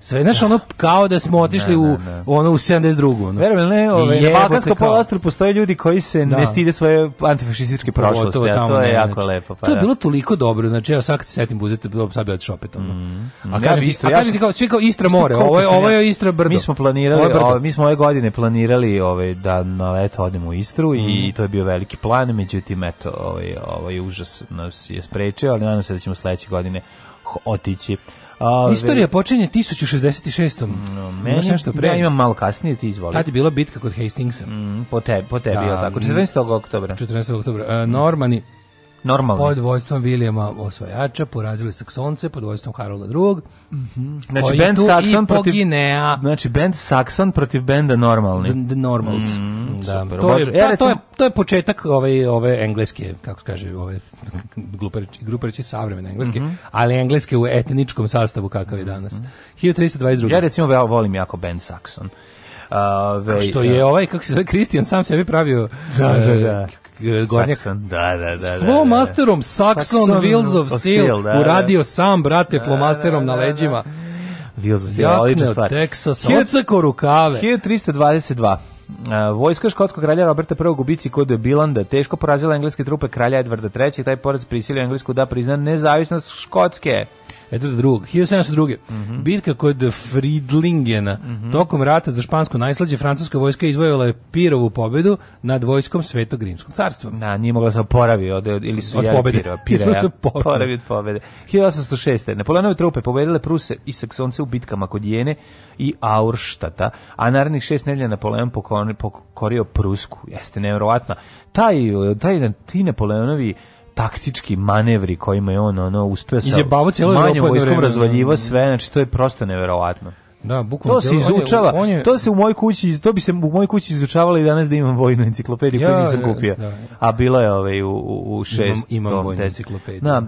sve znaš ono kao da smo otišli u ono u 72. Ono. Verujem ne, ove, ovaj, na Balkanskom poluostrvu postoje ljudi koji se da. ne stide svoje antifašističke prošlosti, to, tamo, to je jako znači. lepo. Pa, to je da. bilo toliko dobro, znači evo sad se setim buzete, sad bi otišao opet. Mm. A kažem ti, ja. kažem ti kao, svi kao Istra more, ovo je, ovo je Istra brdo. Mi smo planirali, ove, mi smo ove godine planirali ove, da na leto odemo u Istru i mm. to je bio veliki plan, međutim, eto, ovaj, ovaj užas nas je sprečio, ali nadam se da ćemo sledeće godine otići. Ove, Istorija počinje 1066. Mm, no, meni, Ja da, imam malo kasnije, ti izvoli. Tad je bila bitka kod Hastingsa. Mm, po, te, po tebi, da, tako? 14. Mm. oktobra. 14. oktobra. Uh, Normani Normalno. Pod vojstvom Vilijama Osvajača porazili Saksonce pod vojstvom Harolda II. Mm -hmm. Znači bend Saxon protiv Ginea. Znači bend Sakson protiv benda Normalni. The Normals. Mm da, Super, to, je, e, pa, recimo, to je to je početak ove ove engleske, kako kaže, ove glupareći grupareći savremene engleske, mm -hmm. ali engleske u etničkom sastavu kakav je danas. 1322. Mhm. Ja recimo volim jako bend Saxon. Ove, što e, je ovaj, kako se zove, Kristijan sam sebi pravio... Da, e, da, da. Gornjak. Saxon, da, da, da. Flomasterom, da, da, da. Saxon, Wheels of Steel, uradio sam, brate, flomasterom na leđima. Wheels of Steel, odlična stvar. Texas, ocako rukave. 1322. Uh, vojska škotskog kralja Roberta I gubici kod Bilanda teško porazila engleske trupe kralja Edvarda III. Taj poraz prisilio Englesku da prizna nezavisnost Škotske. Edward II. 1702. Mm -hmm. Bitka kod Friedlingena. Mm -hmm. Tokom rata za špansko najslađe francuska vojska izvojila je Pirovu pobedu nad vojskom Svetog Rimskog carstva. Da, nije mogla da se oporavi od, ili su od pobede. Pira, pira, oporavi od pobede. 1806. Napoleonove trupe pobedile Pruse i Saksonce u bitkama kod Jene i Aurštata, a narednih šest nedelja Napoleon pokorio Prusku. Jeste nevjerovatno. Taj, taj, ti Napoleonovi taktički manevri kojima je on ono uspeo sa manjom vojskom razvaljivo da, da, da. sve, znači to je prosto neverovatno. Da, bukvalno. To se izučava. On je, on je, to se u mojoj kući, to bi se u mojoj kući izučavalo i danas da imam vojnu enciklopediju ja, koju nisam e, kupio. Da, A bila je ovaj u u 6 imam, imam vojnu enciklopediju. Da,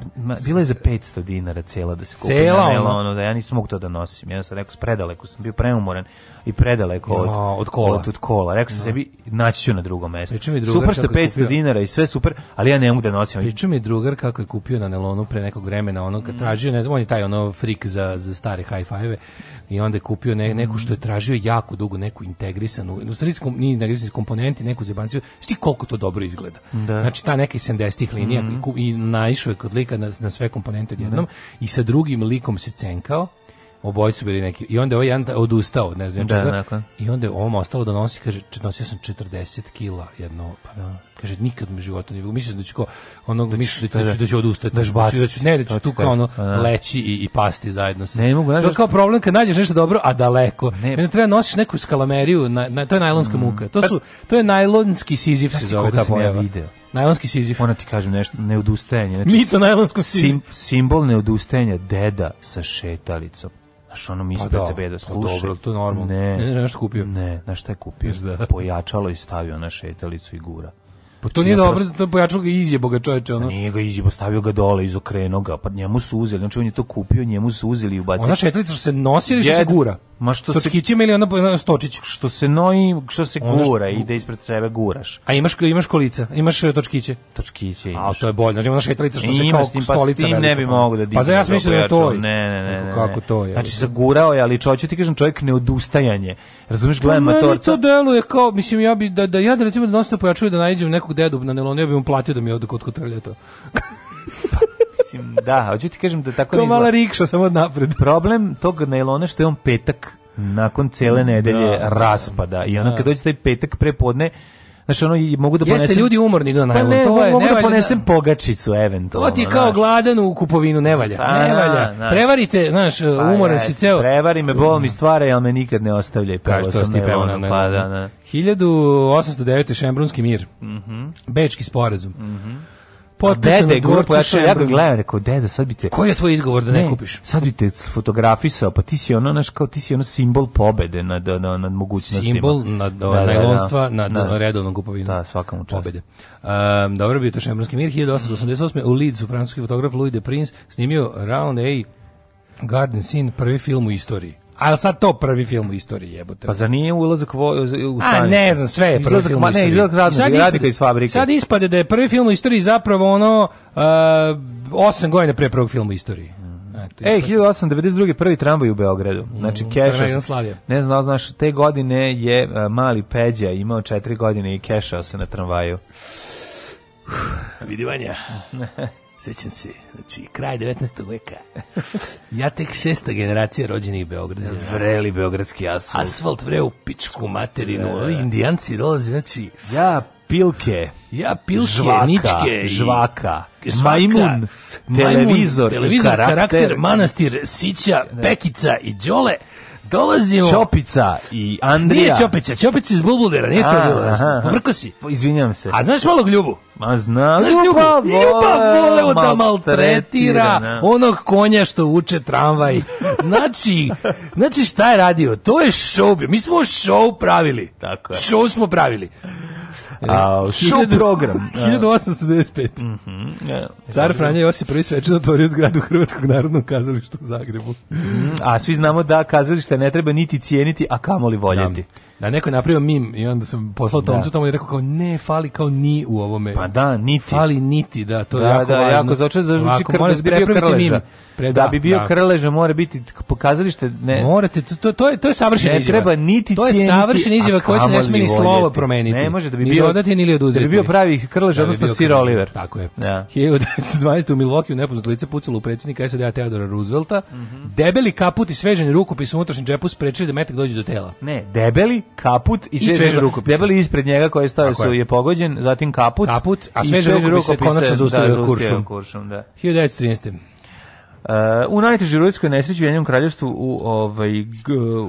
bila je za 500 dinara cela da se kupi. Cela ono, ono da ja nisam mogao to da nosim. Ja sam rekao predaleko sam bio preumoran i predaleko od, ja, od kola. Od, od kola. Rekao sam ja. Da. sebi naći ću na drugom drugo mesto. super što 500 dinara i sve super, ali ja ne mogu da nosim. Priču mi drugar kako je kupio na nelonu pre nekog vremena ono kad mm. tražio, ne znam, on je taj ono freak za za stare high five i onda je kupio ne, neku što je mm. tražio jako dugo, neku integrisanu, u stvari nije integrisanu komponenti, neku zebanciju, šti koliko to dobro izgleda. Da. Znači ta neka 70-ih linija mm -hmm. i, i naišao je kod lika na, na sve komponente odjednom da. mm i sa drugim likom se cenkao, obojice su bili neki. I onda ovaj jedan odustao ne znam da, čega. I onda je ovom ostalo da nosi, kaže, nosio sam 40 kila jedno, pa da. kaže, nikad mi života nije bilo. Mislio da će ko ono, da mislio da, da, da, ću odustati. Da ću da baciti. Da ću, ne, da ću tu kao ono, da. leći i, i pasti zajedno sa. Ne mogu, ne, to je kao problem kad nađeš nešto dobro, a daleko. Ne, ne treba da nosiš neku skalameriju, na, na, to je najlonska mm, muka. To, pa- su, to je najlonski sizif se zove ta pojava. video. Najlonski sizif. Ona ti kaže nešto, neodustajanje. Znači, Mito najlonskom sizif. Sim, simbol neodustajanja deda sa šetalicom Znaš, ono mi pa ispred pa sebe da slušaj. dobro, to je normalno. Ne, ne, nešto kupio. Ne, znaš šta je kupio? Da. Pojačalo i stavio na šetalicu i gura. Pa to nije dobro, prosto... to pojačalo ga izjebo ga čoveče. Ono. Nije ga izjebo, stavio ga dole, izokrenuo ga, pa njemu su uzeli, znači on je to kupio, njemu su uzeli i ubacili. Ona šetalica što se nosi ili što se gura? Ma što Stočićima se kićima ili ona stočić? Što se noji, što se ono što... gura, ide ispred sebe guraš. A imaš imaš kolica, imaš e, točkiće. Točkiće. Imaš. A to je bolje, znači ona šetalica što e, se kao tim, pa stolica. Pa tim ne bi pa mogao da pa digne. Pa za ja mislim da to. Ne, ne, ne, ne. Kako to je? Znači zagurao je, ali čovjek ti kažem čovjek neodustajanje. Razumeš, gledam motorca. to deluje kao, mislim ja bi da da ja da recimo da nosno pojačuje da nađem nekog svakog dedu na neloniju bi mu platio da mi ode kod kotrlja to. Mislim, da, hoću ti kažem da tako Kao ne izgleda. mala rikša, samo napred. Problem tog nailona što je on petak nakon cele da. nedelje da, raspada i onda kad da. dođe taj petak prepodne Znači ono i mogu da ponesem. Jeste ljudi umorni do da, najlon. Pa ne, to je, mogu da ponesem da... pogačicu eventualno. To ti kao znaš. gladan u kupovinu ne valja. Pa, ne valja. Znaš. Prevarite, znaš, pa uh, umoran si ceo. Prevari me, bol mi stvara, ja me nikad ne ostavlja i pevao pa sam najlon. Pa da, da. 1809. Šembrunski mir. Mhm. Bečki sporazum. Mhm potpisano. Dede je gurao pojačalo, ja ga gledam, rekao, deda, sad bi te... Koji je tvoj izgovor da ne, ne kupiš? Sad bi te fotografisao, pa ti si ono, naš, kao, ti si ono simbol pobede nad, nad, nad mogućnostima. Simbol nad da, da, najlonstva, da, nad da. redovnom kupovinom. Da, svaka mu Pobede. Um, dobro bi to Šembrski mir, 1888. u Lidzu, francuski fotograf Louis de Prince snimio Round A Garden Scene, prvi film u istoriji. Ali sad to prvi film u istoriji jebote. Pa za nije ulazak vo, u stanje? A ne znam, sve je prvi izlazak, film ma, u istoriji. Ne, izlazak radnika, radnika iz fabrike. Sad ispade da je prvi film u istoriji zapravo ono uh, 8 godina pre prvog filma u istoriji. Mm. Eto, Ej, 1892. prvi tramvaj u Beogradu. Mm, znači, mm, kešao Ne znam, da znaš, te godine je uh, mali Peđa imao četiri godine i kešao se na tramvaju. Vidivanja. sećam se, znači kraj 19. veka. Ja tek šesta generacija rođenih Beograđana. Vreli beogradski asfalt. Asfalt vre u pičku materinu, da, da, da. ali indijanci dolaze, znači... Ja pilke, ja pilke, žvaka, ničke, žvaka, i, žvaka majmun, televizor, majmun, televizor karakter, karakter, manastir, sića, pekica i đole. Dolazimo. Čopica i Andrija. Nije Ćopica, Čopica iz Bulbulera, nije to bilo. Brko si. Pa, izvinjam se. A znaš malog Ljubu? Ma zna, znaš Ljubu? Ljuba voleo da maltretira onog konja što uče tramvaj. Znači, znači šta je radio? To je show. Mi smo show pravili. Tako je. Show smo pravili. A, show program. 1895. Mm -hmm, yeah. Car Franja Josip prvi svečan otvorio zgradu Hrvatskog narodnog kazališta u Zagrebu. Mm, a svi znamo da kazalište ne treba niti cijeniti, a kamoli voljeti. Da. Da neko je napravio mim i onda sam poslao da. Tomcu, da. Tomu je rekao kao ne, fali kao ni u ovome. Pa da, niti. Fali niti, da, to je da, jako da, važno. Jako začuči da zvuči kr, da bi bio krleža. Pre, da, da, bi bio da. krleža, mora biti pokazalište, ne. Morate, to, to, to je to je savršena izjava. Ne treba niti cijeniti. To je savršena izjava koja se ne sme ni slovo promeniti. Ne može da bi bio dodati ni oduzeti. Da bi bio pravi da krleža, odnosno Sir Oliver. Tako je. Da. 1912 u Milwaukee nepoznat lice pucalo u predsjednika SAD-a Theodora Roosevelta. Mhm. Debeli kaput i sveženi rukopis u unutrašnjem džepu sprečili da metak dođe do tela. Ne, debeli kaput i, sveže, sveže Debeli ispred njega koji je stavio su je pogođen, zatim kaput. Kaput, a sveže, sveže konačno zaustavio da, kuršom. kuršom da. 1913. Uh, u najtežoj rudskoj nesreći u jednom kraljevstvu u, ovaj,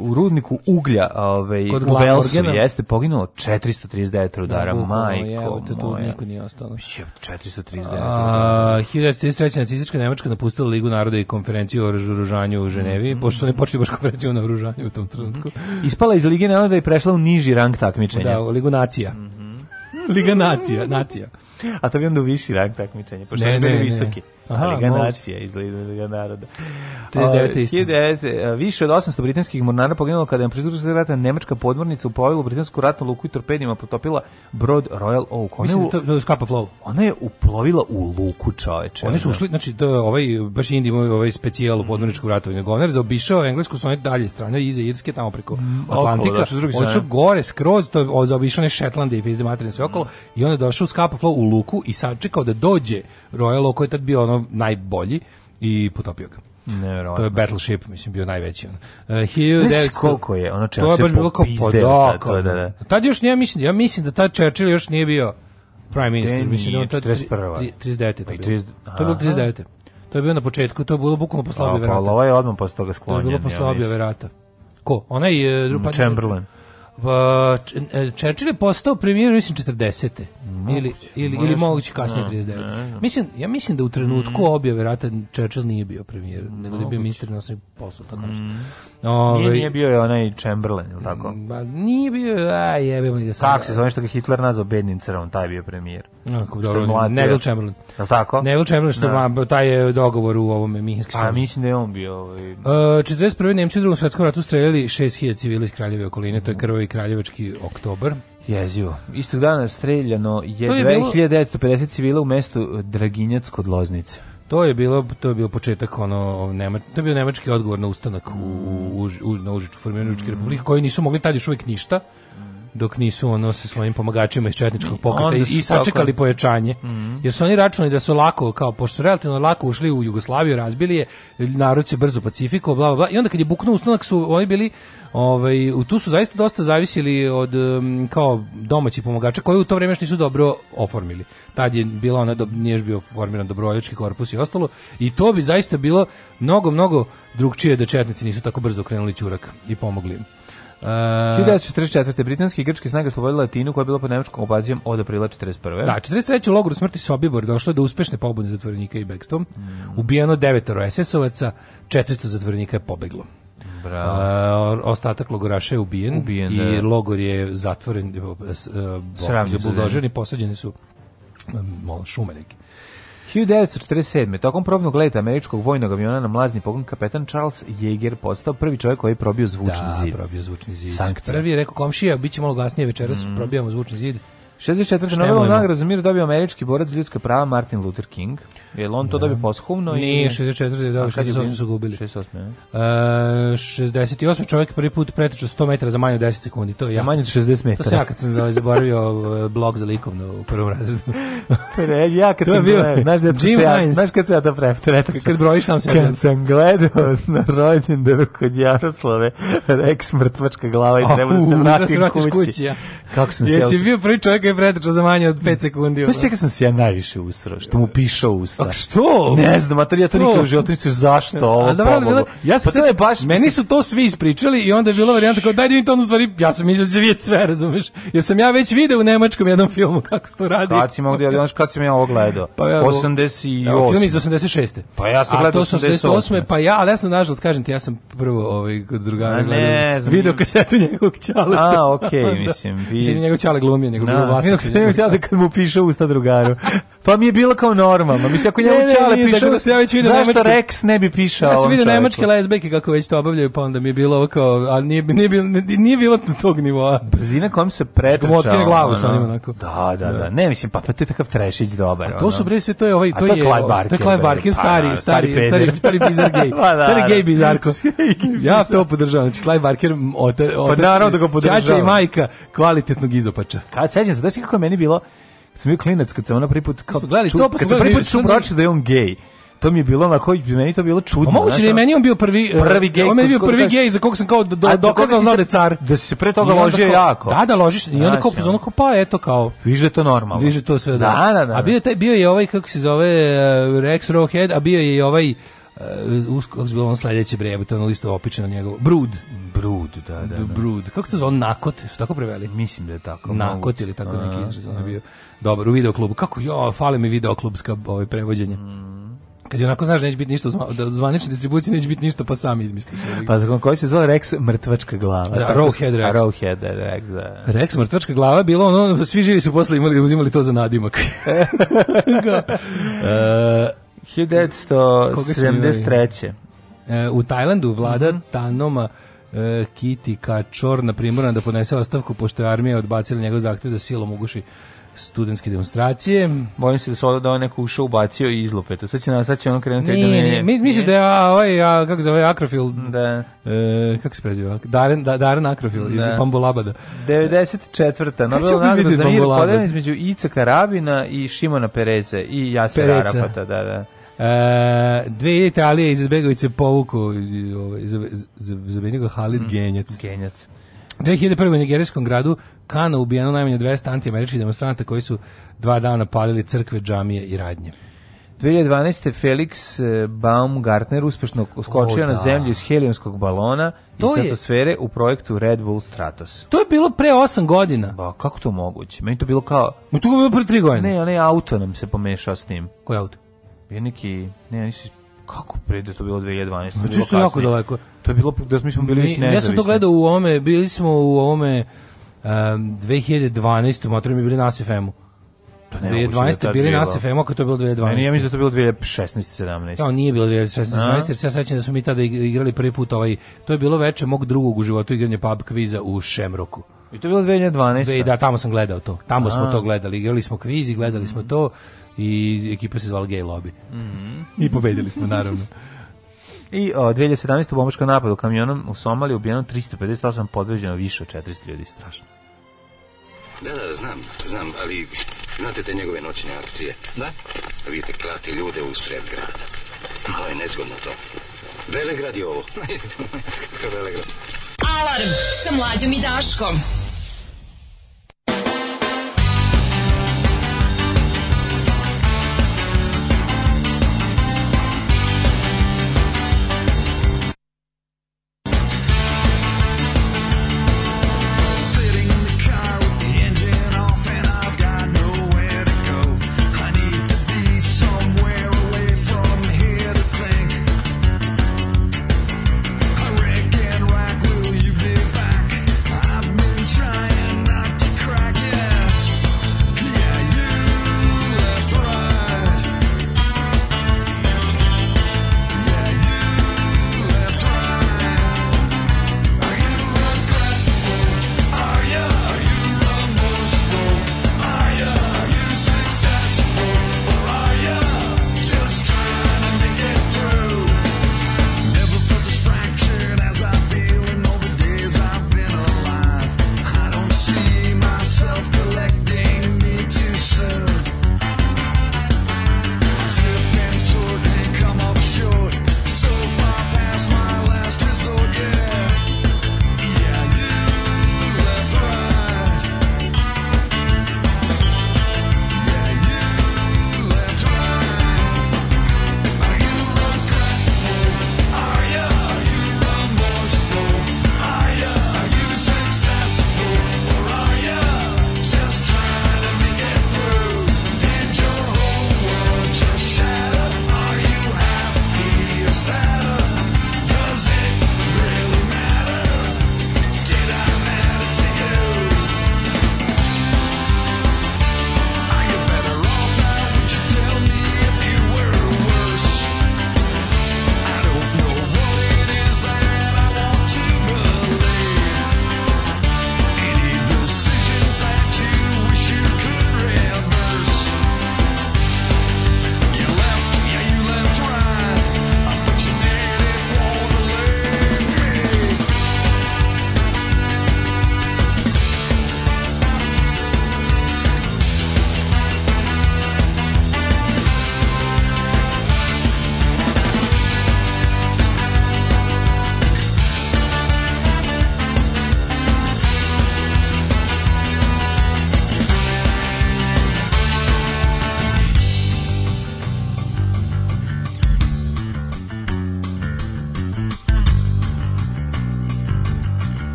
u rudniku uglja ovaj, u Velsu jeste poginulo 439 rudara, da, majko je, te, tu niko nije ostalo. 439 rudara. 1933. nacistička Nemačka napustila Ligu naroda i konferenciju o razoružanju u Ženevi, mm -hmm. pošto su ne počeli baš konferenciju o naoružanju u tom mhm. trenutku. Ispala iz Lige naroda i prešla u niži rang takmičenja. Da, u Ligu nacija. Mm -hmm. Liga nacija, nacija. A to bi onda u viši rang takmičenja, pošto ne, ne, ne, visoki. Ne. Aha, ali ga nacija izgleda ga naroda. 39. E, više od 800 britanskih mornara poginulo kada je na pristupu svega rata nemačka podmornica u u britansku ratnu luku i torpedima potopila brod Royal Oak. Ona Mislim, je, da u, to, da Flow. Ona je uplovila u luku čoveče. Oni su da. ušli, znači, to ovaj, baš Indi imao ovaj specijal u mm. podmorničkom ratu. Goner zaobišao englesku su one dalje strane, iza Irske, tamo preko mm, Atlantika. Okolo, da, on je gore, skroz, to je zaobišao ne Šetlande i pizde materine sve mm. okolo. Mm. I onda je došao u Skapa Flow u luku i sačekao da dođe Royal Oak koji je tad bio ono najbolji i potopio ga. Nevjerovatno. To je Battleship, mislim, bio najveći. On. Uh, e, 1900... Znaš koliko je ono Churchill to je baš bilo kao podoko. Da, da, da. Tad još nije, mislim, ja mislim da tad Churchill još nije bio prime minister. Mislim, nije, da on tad 41. 39. Pa 30... To je bilo 39. To je bilo na početku, to je bilo bukvalno posle objave rata. Pa, ovaj je odmah posle toga sklonjen. To je bilo posle objave rata. Ko? Ona je... Uh, pa- Chamberlain. Pa, e, Churchill je postao premijer, mislim, 40. Moguće, ili ili ili moguće kasnije 39. Da, da, da. Mislim ja mislim da u trenutku mm. objave rata Churchill nije bio premijer, nego da je bio ministar inostranih poslova tako nešto. Mm. Ovaj- nije, bio je onaj Chamberlain, ili tako? Mm, ba, nije bio, a jebemo ga sad. Kako se zove što ga Hitler nazvao bednim crvom, taj bio premijer. Ako dobro, Neville Chamberlain. Je tako? Neville Chamberlain što ma, taj je dogovor u ovom Minhenskom. Pa mislim da je on bio ovaj. 41. E, Nemci u Drugom svetskom ratu streljali 6000 civila iz kraljeve okoline, to je mm. krvavi kraljevački oktobar. Jezivo. Istog dana streljano je, je 2950 civila u mestu Draginjac kod Loznice. To je bilo to je bio početak ono nema, to je bio nemački odgovor na ustanak u, u, u na Užiču formirane mm. republike koji nisu mogli tad još uvijek ništa dok nisu ono sa svojim pomagačima iz četničkog pokreta i, sačekali pojačanje. Mhm. Jer su oni računali da su lako, kao pošto su relativno lako ušli u Jugoslaviju, razbili je, narod se brzo pacifikovao, bla, bla, bla. I onda kad je buknuo ustanak su oni bili Ovaj, u tu su zaista dosta zavisili od um, kao domaćih pomagača koji u to vrijeme još nisu dobro oformili. Tad je bila ona do, nije bio formiran dobrovoljački korpus i ostalo i to bi zaista bilo mnogo mnogo drugčije da četnici nisu tako brzo krenuli ćurak i pomogli im. Uh, 1944. britanski i grčki snage oslobodila Latinu koja je bila pod nemačkom obazijom od aprila 41. Da, 43. u logoru smrti Sobibor došlo do uspešne pobune zatvorenika i bekstvom. Mm. Ubijeno devetoro SS-ovaca, 400 zatvorenika je pobeglo. Bravo. Uh, ostatak logoraša je ubijen, ubijen i da. logor je zatvoren, uh, sravnju buldoženi, posađeni su um, šume neki. 1947. Tokom probnog leta američkog vojnog aviona na mlazni pogon kapetan Charles Jaeger postao prvi čovjek koji je probio zvučni da, zid. Da, probio zvučni zid. Sankcija. Prvi je rekao komšija, bit će malo glasnije večeras, mm. probijamo zvučni zid. 64. Nobelovu nagradu za mir dobio američki borac za ljudska prava Martin Luther King. Je li on to ja. Da. dobio poshumno? Nije, i... 64. je dobio, 68. su gubili. 68. Ne? E, 68. čovjek prvi put pretečao 100 metara za manje od 10 sekundi. To je ja, manje od 60 metara. To se ja kad sam zaboravio e, blog za likovno u prvom razredu. Pre, ja kad to sam bio, znaš, da Jim ja, Hines. Znaš kad sam ja to pretretačao? Kad, kad brojiš sam se. Kad jedan. sam gledao na rođendanu kod Jaroslave, reks mrtvačka glava i treba da se da vratim kući. kući ja. Kako sam se... Jesi bio prvi čovjek je pretrčao za manje od 5 mm. sekundi. Ono. Sve sam se ja najviše usrao, što mu pišao usta. A što? Ne znam, a to ja to nikad u životu nisam zašto ovo da, pomoglo. Ja sam pa sve, baš, meni su to svi ispričali i onda je bilo varijanta kao daj da vidim to ono stvari, ja sam mislio da se vidjeti sve, razumeš? Jer sam ja već video u nemačkom jednom filmu kako se to radi. Kad si mogli, znaš kad sam ja ovo gledao? Pa ja, 88. film iz 86. Pa ja sam gledao 88. Pa ja, ali ja sam nažalost, kažem ti, ja sam prvo ovaj, kod drugara gledao. Video kasetu njegovog čaleta. A, okej, okay, mislim. Da. Vi... Čini njegov čale glumio, nego bilo da, glasati. Nije dok se ne da kad mu piše usta drugaru. Pa mi je bilo kao normalno. Mislim, ako njemu čale pišu, da se Rex ne bi pišao? Ja sam vidio nemačke lesbeke kako već to obavljaju, pa onda mi je bilo ovo kao, ali nije, nije, bilo, nije bilo na tog nivoa. Brzina kojom se pretrčao. Otkine glavu sa njim onako. Da, da, da. Ne, mislim, pa, pa to je takav trešić dobar. A to su, bre, sve to je ovaj, to, je... Clive Barker. To je Clive Barker, pa, da, stari, stari, stari, stari bizar gej. Pa, da, stari gej da. bizarko. Ja to podržavam. Znači, Clive Barker, otac, pa naravno da ga podržavam. Čača i majka kvalitetnog izopača. Kad sećam se, da si kako je meni bilo, sam bio klinac kad sam ona prvi put kao gledali ču, to, pa kad sam prvi put pročitao da je on gej. To mi je bilo na koji meni to bilo čudno. A pa moguće da je meni on bio prvi e, prvi gej. On je bio prvi gej za kog sam kao do, dokazao da je car. Da si se pre toga ložio jako. Da, da ložiš i onda kao ono kao pa eto kao. Viže to normalno. Viže to sve da. Da, da, da. A bio taj bio je ovaj kako se zove e, Rex Rowhead, a bio je i ovaj uh, usko, bilo on sledeće brebe, to je ono listo opičeno njegovo. Brood. Brood, da, da. da. Brood. Kako se to zvao? Nakot? Su tako preveli? Mislim da je tako. Nakot ili tako neki da, izraz. On je da. bio dobar u video videoklubu. Kako, jo, fali mi video klubska ovaj, prevođenje. Mm. Kad je onako znaš da neće biti ništa zva, da zvanične distribucije neće biti ništa pa sami izmisliš. Pa za koji se zvao Rex mrtvačka glava. Da, Rowhead Rex. Rowhead da, Rex, da. Rex mrtvačka glava bilo ono svi živi su posle imali uzimali to za nadimak. uh, 1973. E, u Tajlandu vlada mm -hmm. Tanoma e, Kiti Kačor na primorana da podnese ostavku pošto je armija odbacila njegov zahtjev da silom uguši studentske demonstracije. Bojim se da se ovo da on neko ušao ubacio i izlupe. To sad će, na, sad će ono krenuti da nije, da menje. Mi, misliš da je a, ovaj, a, kako zove, Akrofil? Da. E, kako se preziva? Daren, da, Daren Akrofil da. iz Pambolabada. 94. Nobel nagrada za mir podeljena između Ica Karabina i Šimona Pereze i Jasera Arapata. Da, da. E, dve Italije iz Begovice povuku ovaj, za, za, za Halid mm, Genjac. Genjac. 2001. u nigerijskom gradu Kana ubijeno najmanje 200 antiameričkih demonstranta koji su dva dana palili crkve, džamije i radnje. 2012. Felix e, Baumgartner uspešno skočio o, da. na zemlju iz helijonskog balona to iz stratosfere je... u projektu Red Bull Stratos. To je bilo pre 8 godina. Ba, kako to moguće? Meni to bilo kao... Ma to je bilo pre 3 godine. Ne, onaj auto nam se pomešao s njim. Koji auto? bio neki, ne, nisi, kako pre da to bilo 2012? No, to je jako daleko. To je bilo, da smo, mi smo bili Mi, nezavisni. Ja sam to gledao u ovome, bili smo u ovome um, 2012. Matorom je bili na SFM-u. To ne 2012. Da bili na SFM, ako to je bilo 2012. Ne, ja mislim da to bilo 2016. 17. To nije bilo 2016. 17, jer se ja sećam da smo mi tada igrali prvi put ovaj, to je bilo veče mog drugog u životu igranje pub kviza u Šemroku. I to je bilo 2012. Da, tamo sam gledao to. Tamo A. smo to gledali. Igrali smo kviz i gledali mm -hmm. smo to i ekipa se zvala Gay Lobby. Mm -hmm. I pobedili smo, naravno. I o, 2017. bombačka napadu kamionom u Somali ubijeno 358 podveđeno više od 400 ljudi, strašno. Da, da, da, znam, znam, ali znate te njegove noćne akcije? Da? Vidite, klati ljude u sred grada. Malo je nezgodno to. Velegrad je ovo. Velegrad. Alarm sa mlađom i Daškom.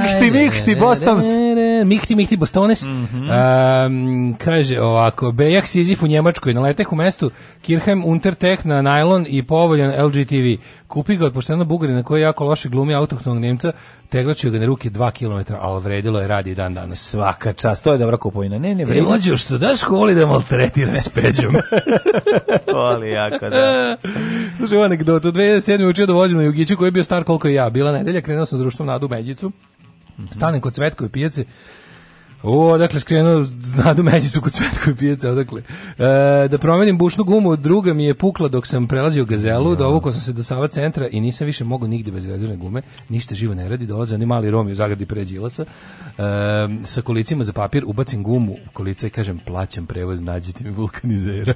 Mihti, Mihti, Bostons. Mihti, Mihti, Bostones. Mm -hmm. um, kaže ovako, Bejak Sizif u Njemačkoj, na leteh u mestu Kirheim Untertech na najlon i povoljan TV. Kupi ga od poštena Bugarina koji je jako loše glumi autohtonog Nemca, teglačio ga na ruke 2 km, ali vredilo je radi dan danas. Svaka čast, to je dobra kupovina. Ne, ne, vredilo. E, što daš školi da maltretira s peđom? Voli jako, da. Slušaj, anegdotu, 2007. učio da vođem na Jugiću koji je bio star koliko i ja. Bila nedelja, krenuo sam s društvom Nadu Međicu. Mhm. Stanem kod Cvetkove pijace, o, dakle, skrenuo nadu međi su kod Cvetkove pijace, odakle. E, da promenim bušnu gumu, druga mi je pukla dok sam prelazio gazelu, ja. Da. dovukao sam se do Sava centra i nisam više mogao nigde bez rezervne gume, ništa živo ne radi, dolaze oni mali romi u zagradi pre Đilasa, e, sa kolicima za papir, ubacim gumu u kolice i kažem, plaćam prevoz, nađite mi vulkanizera.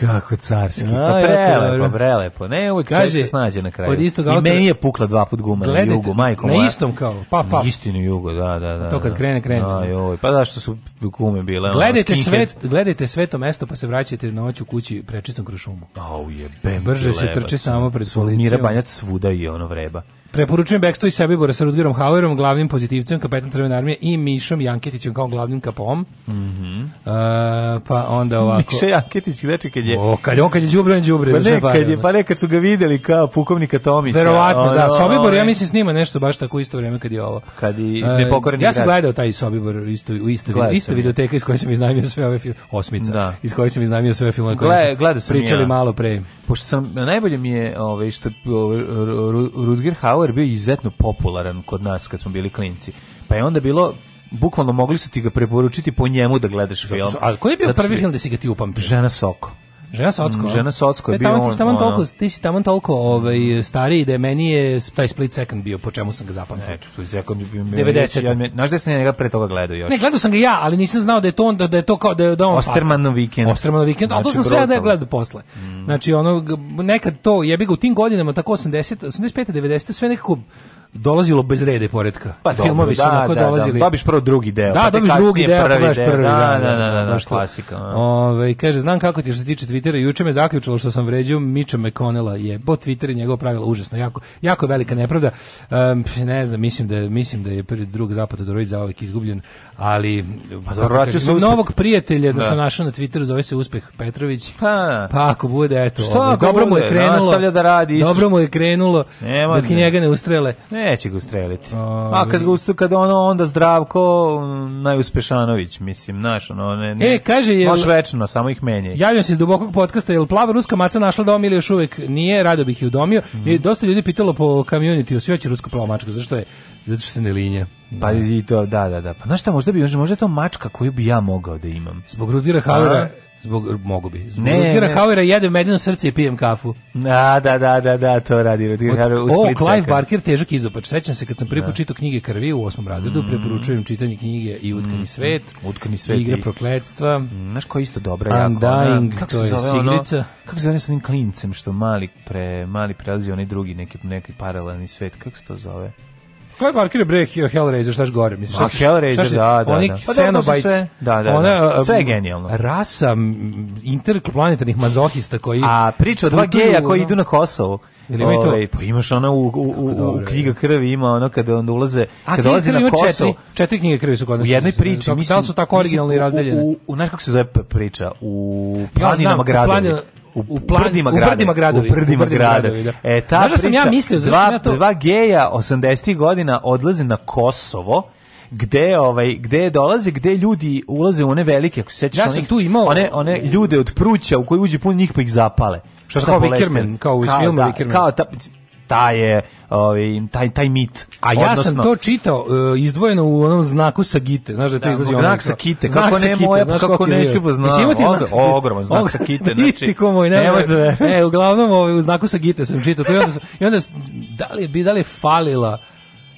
Kako carski. Pa prelepo, prelepo. Ne, uvijek Kaže, se snađe na kraju. istog I meni je pukla dva put guma gledajte, na jugu, majko Na istom kao, pa, pa. Na istinu jugo, da, da, da. To kad da. krene, krene. Da, joj, pa da što su gume bile. Gledajte, ono, svet, gledajte sve to mesto, pa se vraćate na noću kući prečicom kroz šumu. Au, oh, jebem. Brže se trče samo pred policijom. Mira Banjac svuda i ono vreba. Preporučujem Bekstvo i Sebibora sa Rudgerom Hauerom, glavnim pozitivcem, kapetan Crvene armije i Mišom Janketićem kao glavnim kapom. Mm -hmm. uh, pa onda ovako... Miša Janketić, znači kad je... O, kad je on kad je džubran džubre. Pa ne, kad je, da. pa ne, kad su ga videli kao pukovnika Tomića. Verovatno, da. Sobibor, o, ja ovaj- mislim, snima nešto baš tako isto vrijeme kad je ovo. Kad i e, nepokoreni uh, Ja sam gledao taj Sobibor isto, u isto, Gledam isto videoteka iz koje sam iznajmio sve ove filme. Osmica. Da. Iz koje sam iznajmio sve filme. Gle, gledao sam Pričali ja. malo pre. Pošto sam, najbolje mi je ove, ovaj, što, ove, ovaj, Rudger Hauer Tower bio izuzetno popularan kod nas kad smo bili klinci. Pa je onda bilo bukvalno mogli su ti ga preporučiti po njemu da gledaš film. A koji je bio prvi film da si ga ti upamtio? Žena Soko. Žena Socko. Mm, žena Socko je e, bio on. Ti si tamo toliko, ti si tamo toliko ovaj, stariji da je meni je taj split second bio, po čemu sam ga zapamtio. Ne, split second je bio... 90. Ja, znaš da sam njega pre toga gledao još? Ne, gledao sam ga ja, ali nisam znao da je to onda, da je to kao da da on Ostermanov vikend. Ostermanov vikend, znači, a to sam sve da je gledao posle. Mm. Znači, ono, nekad to, jebi ga u tim godinama, tako 80, 85, 90, sve nekako dolazilo bez reda i poretka. Pa Filmovi su da, onako da, da. dolazili. Da, dobiš prvo drugi deo. Da, pa dobiš drugi deo, pa prvi, prvi. Da, da, da, da, da, klasika. Ove, kaže, znam kako ti što se tiče Twittera, juče me zaključilo što sam vređio Miča McConnella je bo Twitter i njegov pravila užasno, jako, jako velika nepravda. ne znam, mislim da, mislim da je prvi drug zapad za zaovek izgubljen, ali pa dobro, vratio se novog prijatelja da, da sam našao na Twitteru zove se Uspeh Petrović. Pa, pa ako bude eto, što ovaj, dobro bude, mu je krenulo, nastavlja da radi isto. Dobro mu je krenulo. Nema dok i njega ne ustrele. Neće ga ustreliti. A, ovaj. A kad ga ustu kad ono onda Zdravko mm, najuspešanović, mislim, naš ono ne, ne. E, kaže je Može večno, samo ih menje. Javljam se iz dubokog podkasta, jel plava ruska maca našla dom ili još uvek nije, rado bih je udomio. Mm. I dosta ljudi pitalo po community, osvijači rusko plava mačka, zašto je? Zato što se ne linja. Pa da. i to, da, da, da. Pa znaš šta, možda bi, možda to mačka koju bi ja mogao da imam. Zbog Rudira Havera, Zbog, mogu bi. Zbog ne, Rudira ne. Hauera jedem medino srce i pijem kafu. Da, da, da, da, da, to radi Rudira Hauera u Split O, Clive Barker, težak izopač. Sećam se kad sam prvi da. čitao knjige krvi u osmom razredu, mm. preporučujem čitanje knjige i Utkani mm. svet, mm. Utkani svet Igra i... prokledstva. Mm, znaš koja je isto dobra? Undying, da. kako to je sigrica. Ono, kako se zove sa onim klincem što mali, pre, mali prelazi onaj drugi neki, neki paralelni svet, kako se to zove? Ko je parkirao bre Hellraiser, je gore? Mislim, šta, Hellraiser, šta, da, da. Oni da. Xenobites, pa da, da, ona, da. uh, sve genijalno. Rasa interplanetarnih mazohista koji... A priča o dva geja koji idu na Kosovo. Ili ima to? Ovaj, pa imaš ona u, u, u, u knjiga krvi, ima ono kada onda ulaze, A, kada ulaze na Kosovo. Četiri, četiri knjige krvi su kod nas. U jednoj priči, da mislim. Da su tako originalno i razdeljene? U, u, u, znaš kako se zove priča? U planinama ja, gradovi u, u, plan, u prdima gradovi. U prdima, u prdima gradovi. Da. da. E, ta Znaš priča, sam ja mislio, dva, sam ja to... dva geja 80. godina odlaze na Kosovo, gde ovaj gde dolaze gde ljudi ulaze u one velike ako se sećaš ja sam onih, tu imao one one ljude od pruća u koji uđe pun njih pa ih zapale što kao Wickerman, kao u filmu da, Wickerman. Kao ta, je ovaj, taj, taj mit. A ja sam to čitao uh, izdvojeno u onom znaku Sagite, znaš da, da to da, izlazi onak. Znak Sagite, kako znak ne moja, znaš kako neću, pa znam, ogroman znak sa kite, znači. moj, ne, ne, ne, ne, uglavnom ovaj, u znaku Sagite sam čitao to i onda, sam, i onda da li, bi, da li falila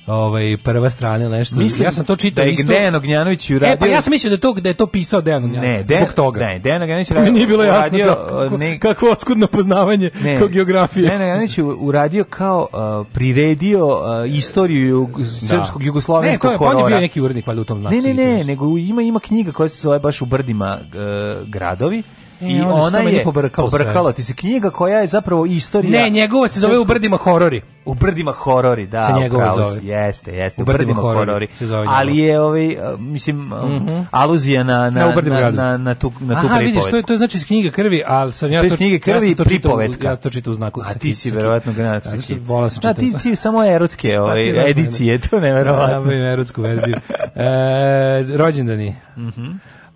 ovaj prva strana nešto. Mislim, ja sam to čitao da isto. Dejan Ognjanović uradio. E pa ja sam mislio da to da je to pisao Dejan Ognjanović. Ne, zbog toga. Ne, Dejan Ognjanović uradio. Nije bilo jasno uradio, kako, uh, ne, kako oskudno poznavanje ne, kao geografije. Dejan Ognjanović uradio kao uh, priredio uh, istoriju jug, da. srpskog jugoslovenskog horora. Ne, to je, horora. Pa on je bio neki urednik valjda u tom načinu. Ne, ne, ne, nego ima ima knjiga koja se zove baš u brdima uh, gradovi E, I e, ona je pobrkalo, pobrkalo ti se knjiga koja je zapravo istorija. Ne, njegova se zove U brdima horori. U brdima horori, da. Se njegova zove. Jeste, jeste, U brdima, brdima horori. Se zove ali je ovaj mislim mm -hmm. aluzija na na na, na, na, na tu na tu Aha, pripoved. vidiš, to je to znači iz knjige krvi, al sam ja to, to iz knjige krvi ja to pripovetka. Čitam, ja to čitam u znaku. A ti si verovatno granat. Da, ja, znači, vola sam da, ti ti samo erotske pa ove edicije, da. to neverovatno. Ja, erotsku verziju. E, rođendani. Mhm.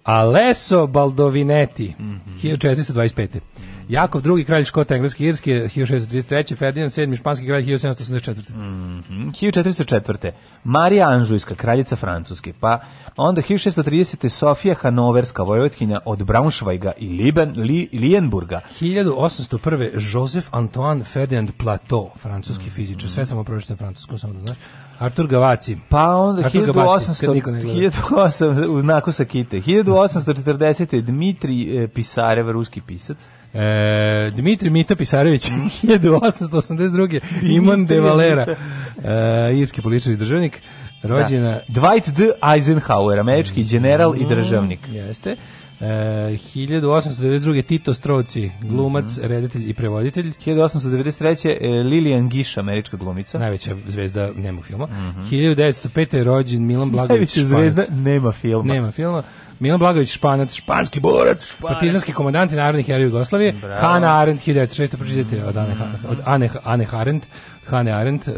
Aleso Baldovinetti, mm -hmm. 1425. Jakov II. kralj Škota, engleski irski, 1633. Ferdinand VII. španski kralj, 1784. Mm -hmm. 1404. Marija Anžujska, kraljica francuske. Pa onda 1630. Sofija Hanoverska, vojvotkinja od Braunschweiga i Liben, Li, Lijenburga. 1801. Joseph Antoine Ferdinand Plateau, francuski mm -hmm. fizičar. Sve sam oprošten francuskom, samo da znaš. Artur Gavaci. Pa onda Artur 1800, Gavaci, 1800 u znaku sa kite. 1840. Dmitri e, Pisarev, ruski pisac. E, Dmitri Mita Pisarević, 1882. Iman de Valera, e, irski političar i državnik. Rođena... Da. Dwight D. Eisenhower, američki mm, general mm, i državnik. Jeste. 1892. E, Tito Stroci, glumac, mm -hmm. reditelj i prevoditelj. 1893. E, Lilian Gish, američka glumica. Najveća zvezda nema filma. Mm -hmm. 1905. rođen Milan Blagović. Najveća zvezda nema filma. Nema filma. Milan Blagović Španac, španski borac, Španac. partizanski komandant i narodni heroj Jugoslavije. Bravo. Hannah Arendt, 1906. Pročitajte od Anne, od Anne, Anne Arendt. Hannah Arendt, uh,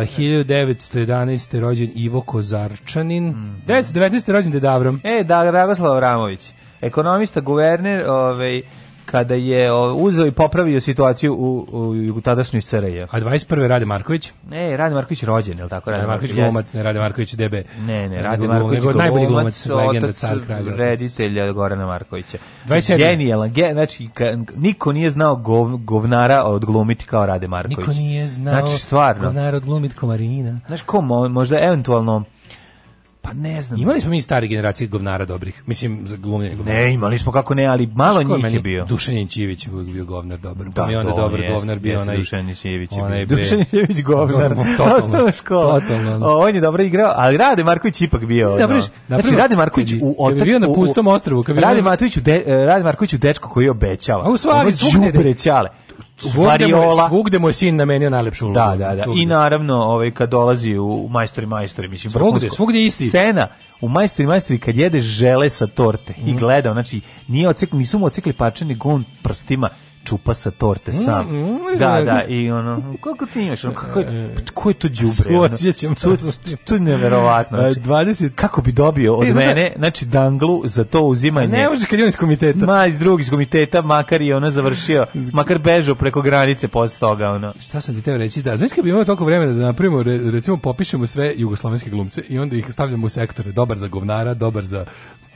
1911. rođen Ivo Kozarčanin. Mm -hmm. 1919. rođen Dedavrom. E, da, Dragoslav Ramović. Ekonomista, guverner, ovaj kada je uzeo i popravio situaciju u, u, u tadašnjoj SRJ. A 21. Rade Marković? Ne, Rade Marković rođen, je li tako? Rade, Marković glumac, ne Rade Marković debe. Ne, ne, Rade Marković glumac, najbolji glumac, legenda, car, kralj, reditelja Gorana Markovića. 27. Genijalan, ge, znači, ka, niko nije znao gov, govnara odglumiti kao Rade Marković. Niko nije znao znači, stvarno. govnara odglumiti komarina. Znaš, ko možda eventualno Pa ne znam. Imali smo mi stare generacije govnara dobrih. Mislim za glumljenje govnara. Ne, imali smo kako ne, ali malo Ško njih je bio. Dušan Jančićević je bio govnar dobar. Da, pa mi onda to, dobar govnar bio onaj Dušan Jančićević. Onaj bre. Dušan Jančićević govnar. Totalno. Totalno. O, on je dobro igrao, ali Rade Marković ipak bio. Da, Dobriš, znači Rade Marković u otac bio na pustom ostrvu, Rade Marković u Rade Marković u dečko koji obećava. A u stvari đubre Variola. Svugde mu je sin namenio najlepšu ulogu. Da, da, da. Svugde. I naravno, ovaj, kad dolazi u Majstori Majstori, mislim, svugde, svugde isti. Scena u Majstori Majstori kad jede žele sa torte mm. i mhm. gleda, znači, nije ocek, nisu mu ocekli pače, nego on prstima čupa sa torte mm, sam. Mm, mm, da, da, i ono, koliko ti imaš? Ono, kako, e, pa ko je to džubre? Suosjećam. To, to je neverovatno. E, znači, 20... Kako bi dobio od e, mene, znači, danglu za to uzimanje? Ne može kad je on iz komiteta. Ma, iz drugog iz komiteta, makar i ono završio, makar bežao preko granice posle toga, ono. Šta sam ti teo reći? Da, znači, kad bi imao toliko vremena da napravimo, recimo, popišemo sve jugoslovenske glumce i onda ih stavljamo u sektore. Dobar za govnara, dobar za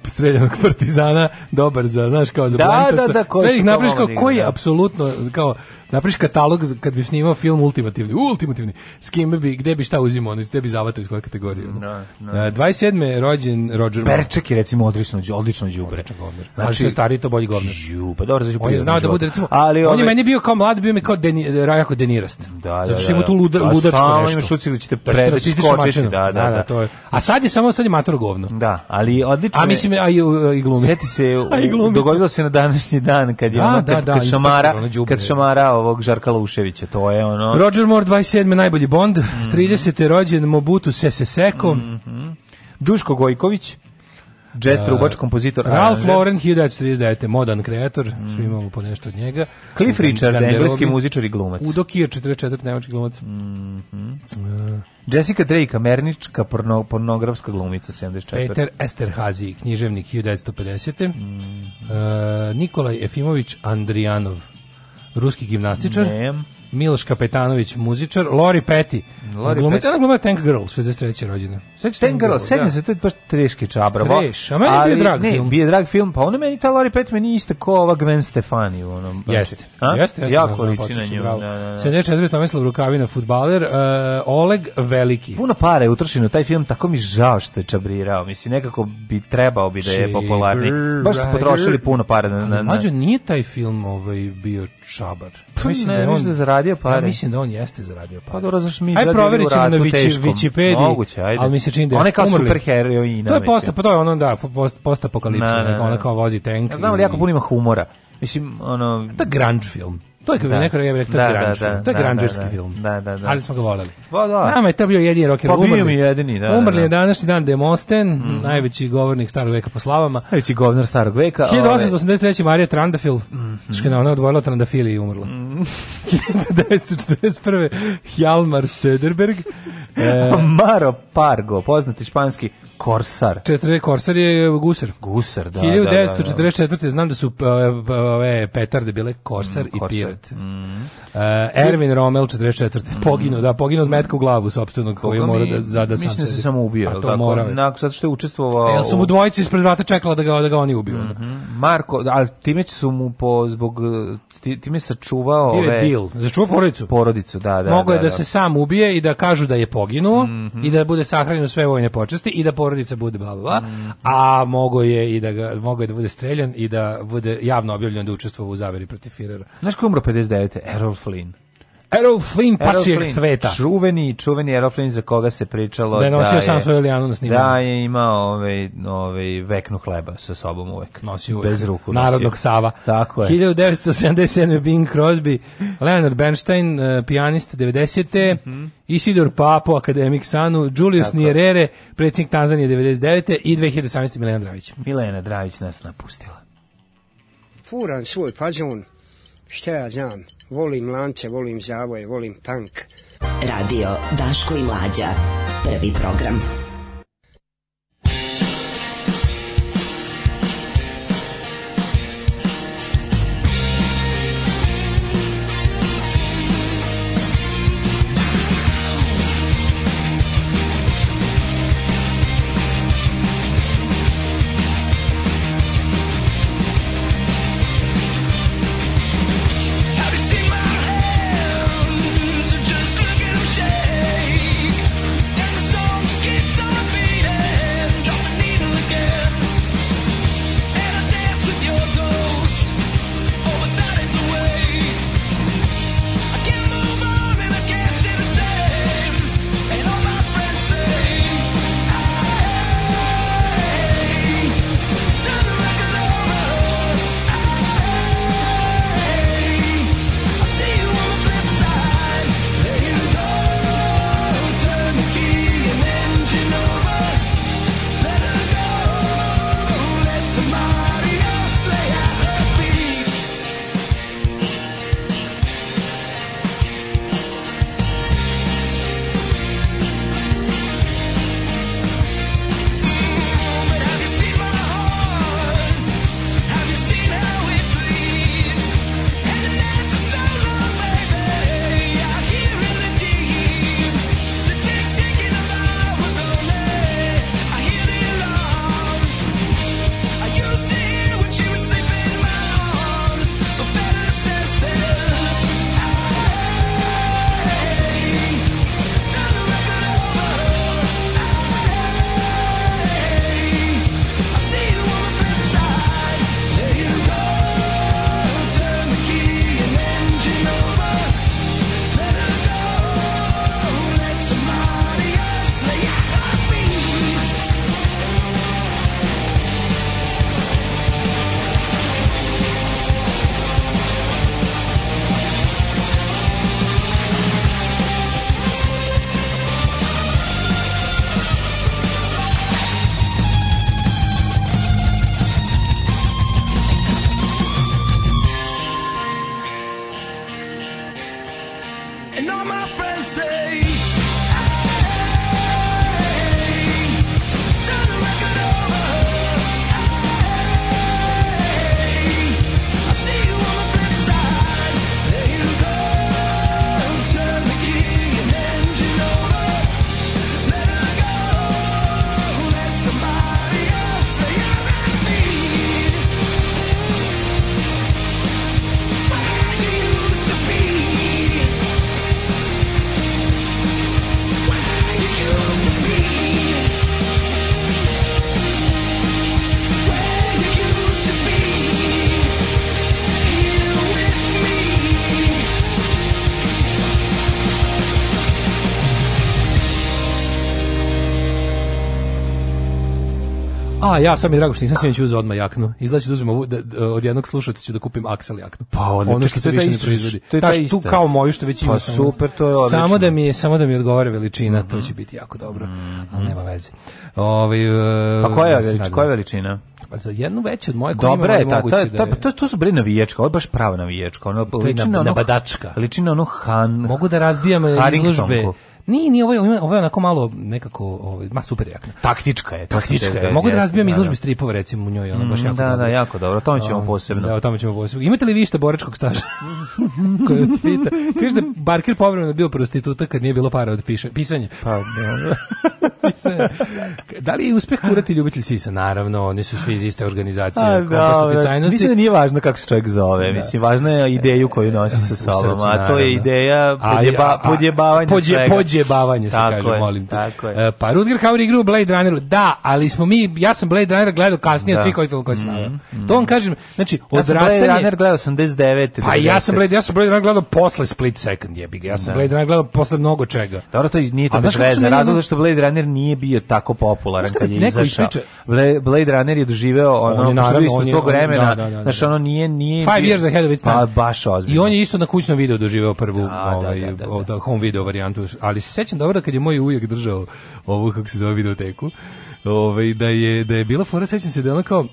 streljanog partizana dobar za, znaš, kao za da, blankavca. Da, da, koji Sve ih napraviš kao koji je da. apsolutno kao napraviš katalog kad bi snimao film ultimativni, ultimativni. S kim bi gde bi šta uzimo, ono, gde bi zavatar iz koje kategorije. No, no. 27. rođen Roger Perček je recimo odlično, odlično đubre. Znači, znači što stari to bolji govnar. Ju, pa dobro, znači on je znao da bude recimo, ali on, on je meni bio kao mlad, bio mi kao deni, rajako denirast. Da, da, Zato što da, ima da. tu luda, da, ludačko samo nešto. Imaš ucik da ćete da, preskočiti, da, da, da, da, to je. A sad je samo sad je mator govno. Da, ali odlično. A mislim a i, i glumi. Sjeti se, dogodilo se na današnji dan kad je ono, kad, kad šamara, kad šamarao ovog Žarka Luševića, to je ono... Roger Moore, 27. najbolji Bond, mm -hmm. 30. rođen Mobutu Sese Seko, mm -hmm. Duško Gojković, jazz da. trubač, uh, kompozitor. Ralph Aranžer. Lauren, 1939. Modan kreator, mm. svi imamo po nešto od njega. Cliff Richard, engleski muzičar i glumac. Udo Kier, 44. nemački glumac. Mm -hmm. uh, Jessica Drake, američka porno, pornografska glumica, 74. Peter Esterhazy, književnik, 1950. Mm -hmm. uh, Nikolaj Efimović Andrijanov, ruski gimnastičar. Ne. Miloš Kapetanović, muzičar, Lori Petty, Lori glumica, ona glumila Tank Girl, 63. rođena. Sećaš Tank Girl, sećam da. se, to je baš treški čabravo. Treš, a meni ali, bio drag ne, film. bio drag film, pa ona meni, ta Lori Petty meni isto ko ova Gwen Stefani u onom. Jeste, jeste, jeste. Jako da, da, liči na nju. 74. Tomislav Rukavina, futbaler, uh, Oleg Veliki. Puno pare je utrošeno, taj film tako mi žao što je čabrirao, mislim, nekako bi trebao bi da je popularni. Baš su potrošili puno pare na... na, na. Mađo, nije taj film ovaj bio čabar. Pa, mislim, ne, da je on zaradio pare. Ja mislim da on jeste zaradio pa pare. Pa dobro, zašto mi Aj proverit ćemo na Wikipediji. Moguće, ajde. Ali mislim čini da je Ona kao superheroina. To je posta, pa to je ono da, post, post ona kao vozi tank. Ja znam li jako puno ima humora. Mislim, ono... To grunge film. To je kao da. neko rekao, to je da, da, da, film. To je da, grungerski da, da, film. Da, da, da. Ali smo ga voleli. Ba, pa da. Nama je to bio jedini rocker. Pa bio mi jedini, da. da umrli je današnji dan Demosten, mm -hmm. najveći govornik starog veka po slavama. Najveći govnar starog veka. 1883. Marija Trandafil, mm -hmm. što je odvojila Trandafili i umrla. Mm -hmm. 1941. Hjalmar Söderberg. E, Maro Pargo, poznati španski Korsar. Četre, Korsar je gusar. Gusar, da. 1944. Da, da, da. da, da. Znam da su e, ove petarde bile Korsar mm, i Korsar. Pirat. Mm. Uh, Erwin Rommel, 44. Mm. Poginuo, da, poginuo od metka u glavu sobstvenog koji mora da zada mislim sam Mislim da se samo ubio, je tako? Morao. Nakon, zato što je učestvovao... E, ja sam u dvojici ispred vrata čekala da ga, da ga oni ubiju. Mm -hmm. Marko, ali time su mu po, zbog, time sačuvao ove... Bio je deal. Začuvao porodicu. Porodicu, da, da. Mogu je da, da, da, se sam ubije i da kažu da je poginuo mm -hmm. i da bude sahranjeno sve vojne počesti i da porodica bude babava, mm. a mogo je i da ga, mogo je da bude streljan i da bude javno objavljen da učestvovao u zaveri protiv Firera. Znaš ko umro 59. Errol Flynn? Aeroflin pačijeg sveta. Čuveni, čuveni Aeroflin za koga se pričalo da je nosio da sam svoju Lijanu na snimanju. Da je imao ovaj, ovaj veknu hleba sa sobom uvek. Nosio uvek. Bez ruku. Narodnog nosio. Sava. Tako je. 1977. Bing Crosby, Leonard Bernstein, uh, pijanist 90. Mm -hmm. Isidor Papo, akademik Sanu, Julius Tako. Nierere, predsjednik Tanzanije 99. i 2018. Milena Dravić. Milena Dravić nas napustila. Furan svoj fazon šta ja znam, volim lance, volim zavoje, volim tank. Radio Daško i Mlađa, prvi program. ja sam mi drago što nisam sinoć uzeo odmah jaknu. Izlači da uzmem ovu, da, da, od jednog slušalca ću da kupim Axel jaknu. Pa ono, ono što se više ne proizvodi. To je ta ista. Tu kao moju što već ima. Pa super, to je odlično. Samo da mi je, samo da mi odgovara veličina, mm -hmm. to mhm. će biti jako dobro. Mm -hmm. Ali nema veze. Ovaj e, Pa koja je veličina? Koja je veličina? Pa za jednu veću od moje koje Dobra je ta, ta, ta, da to, to su bre navijačka, ovo je baš prava navijačka. Ono, liči na, ono, na badačka. Ličina ono Han... Mogu da razbijam e, izlužbe Ni, ni ovo je, ovo je onako malo nekako, ovaj, ma super jakna. Taktička je. Taktička je. Mogu da razbijem da, izložbe da. stripova recimo u njoj, ona baš mm, jako da, Da, jako dobro. O ćemo posebno. Da, o tome ćemo posebno. Imate li vi išta boračkog staža? Koji vas pita. Kaže da Barker povremeno bio prostituta kad nije bilo para od piše, pisanje. Pa, da. da li je uspeh kurati ljubitelj sisa? Naravno, oni su svi iz iste organizacije. A, da, mislim da nije važno kako se čovjek zove. Da. Mislim, važna je ideju koju nosi sa sobom. A to je ideja podjeba, podjebavanja podje, Odjebavanje se tako kaže, je, molim te. Tako je. E, pa Rutger Hauer igrao Blade Runner, da, ali smo mi, ja sam Blade Runner gledao kasnije da. od svih koji mhm, mhm. to koji mm, mm. To on kažem, znači, odrastanje... Ja sam Blade Runner gledao 89. Pa 90. ja sam Blade, ja sam Blade Runner gledao posle Split Second, jebi ga. Ja sam da. Blade Runner gledao posle mnogo čega. Dobro, to nije to bez veze. Razlog što Blade Runner nije bio tako popularan kad je izašao. Blade Runner je doživeo ono, što je ispod svog vremena. da, Znači, ono nije... nije Five years ahead of its pa time. Pa baš ozbiljno. I on je isto na kućnom videu doživeo prvu da, ovaj, da, da, da. home video varijantu, ali se sećam dobro kad je moj ujak držao ovu kako se zove videoteku. Ovaj da je da je bila fora sećam se da ona kao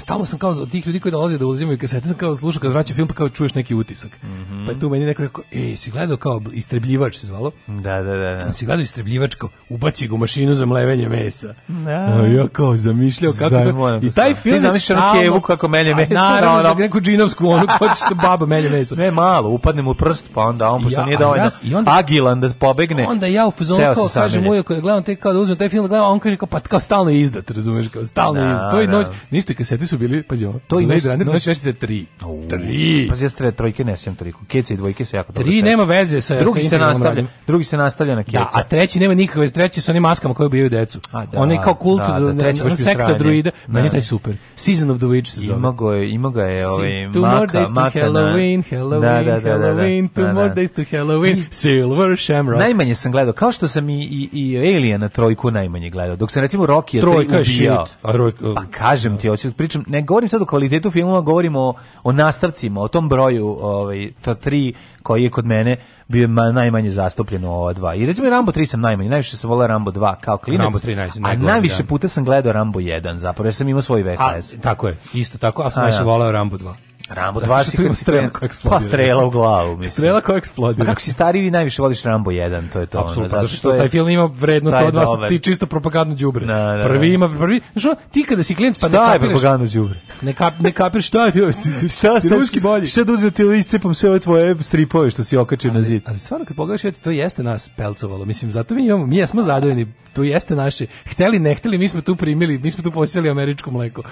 stalno sam kao od tih ljudi koji dolaze da uzimaju kasete, sam kao slušao kad vraća film pa kao čuješ neki utisak. Mm -hmm. Pa je tu meni neko rekao, e, si gledao kao istrebljivač se zvalo? Da, da, da. da. Si gledao istrebljivač kao ubaci ga u mašinu za mlevenje mesa. Da. A ja kao zamišljao kako Zdaj, to... I da taj film je stalno... kevu kako melje mesa. Naravno, da, no, neku džinovsku, ono ko što da baba melje mesa. Ne, malo, upadne mu prst, pa onda on, pošto ja, nije dovoljno ja, onda, agilan da pobegne. Onda ja u fazonu kao kažem ujo koji gledam te kao da uzmem taj film da gledam, on kaže kao pa kao stalno izdat, razumeš, kao stalno izdat. To je noć, niste kasete su bili, pazi ovo, to i Blade Runner, noć veštice 3. 3. Pazi, ja stre trojke ne sjem triku. Kece i dvojke se jako dobro. nema veze sa drugi se nastavlja, drugi se nastavlja na keca. Da, a treći nema nikakve veze, treći sa onim maskama koje ubijaju decu. A, da, Oni kao kult da, da, treći baš sekta druida, meni je da. taj super. Season of the Witch se zove. Ima ga je, ima ga je ovaj maka, maka Halloween, Halloween, Halloween, two da, da. more days to Halloween, Silver Shamrock. Najmanje sam gledao, kao što sam i, i, i Alien na trojku najmanje gledao. Dok sam recimo Rocky je trojka ubijao. Shit. A trojka, pa kažem ti, hoćeš pričam, ne govorim sad o kvalitetu filmova, govorim o, o nastavcima, o tom broju, ovaj, to tri koji je kod mene bio najmanje zastupljeno u ova dva. I recimo Rambo 3 sam najmanje, najviše sam volao Rambo 2 kao klinac. Rambo 3 najviše, a da. najviše puta sam gledao Rambo 1, zapravo, jer sam imao svoj VHS. A, tako je, isto tako, a sam najviše volao Rambo 2. Rambo, dva si ima strela pa eksplodira. Pa strela u glavu, mislim. Strela koja eksplodira. Ako si stariji, najviše voliš Rambo 1, to je to. Apsolutno, zato, što taj film ima vrednost od vas, ti čisto propagandno đubre. Da, da, prvi da. ima, prvi, znaš, ti kada si klijent, pa ne kapiraš. Šta je propagandno đubre? Ne, kap, ne kapiraš šta je, ti, šta ti ruski bolji. Šta da uzeti iscepam sve ove tvoje stripove što si okačio na zid. Ali stvarno, kad pogledaš, eto, to jeste nas pelcovalo. Mislim, zato mi imamo, mi jesmo zadovoljni, to jeste naše. Hteli, ne hteli, mi smo tu primili, mi smo tu posjeli američko mleko.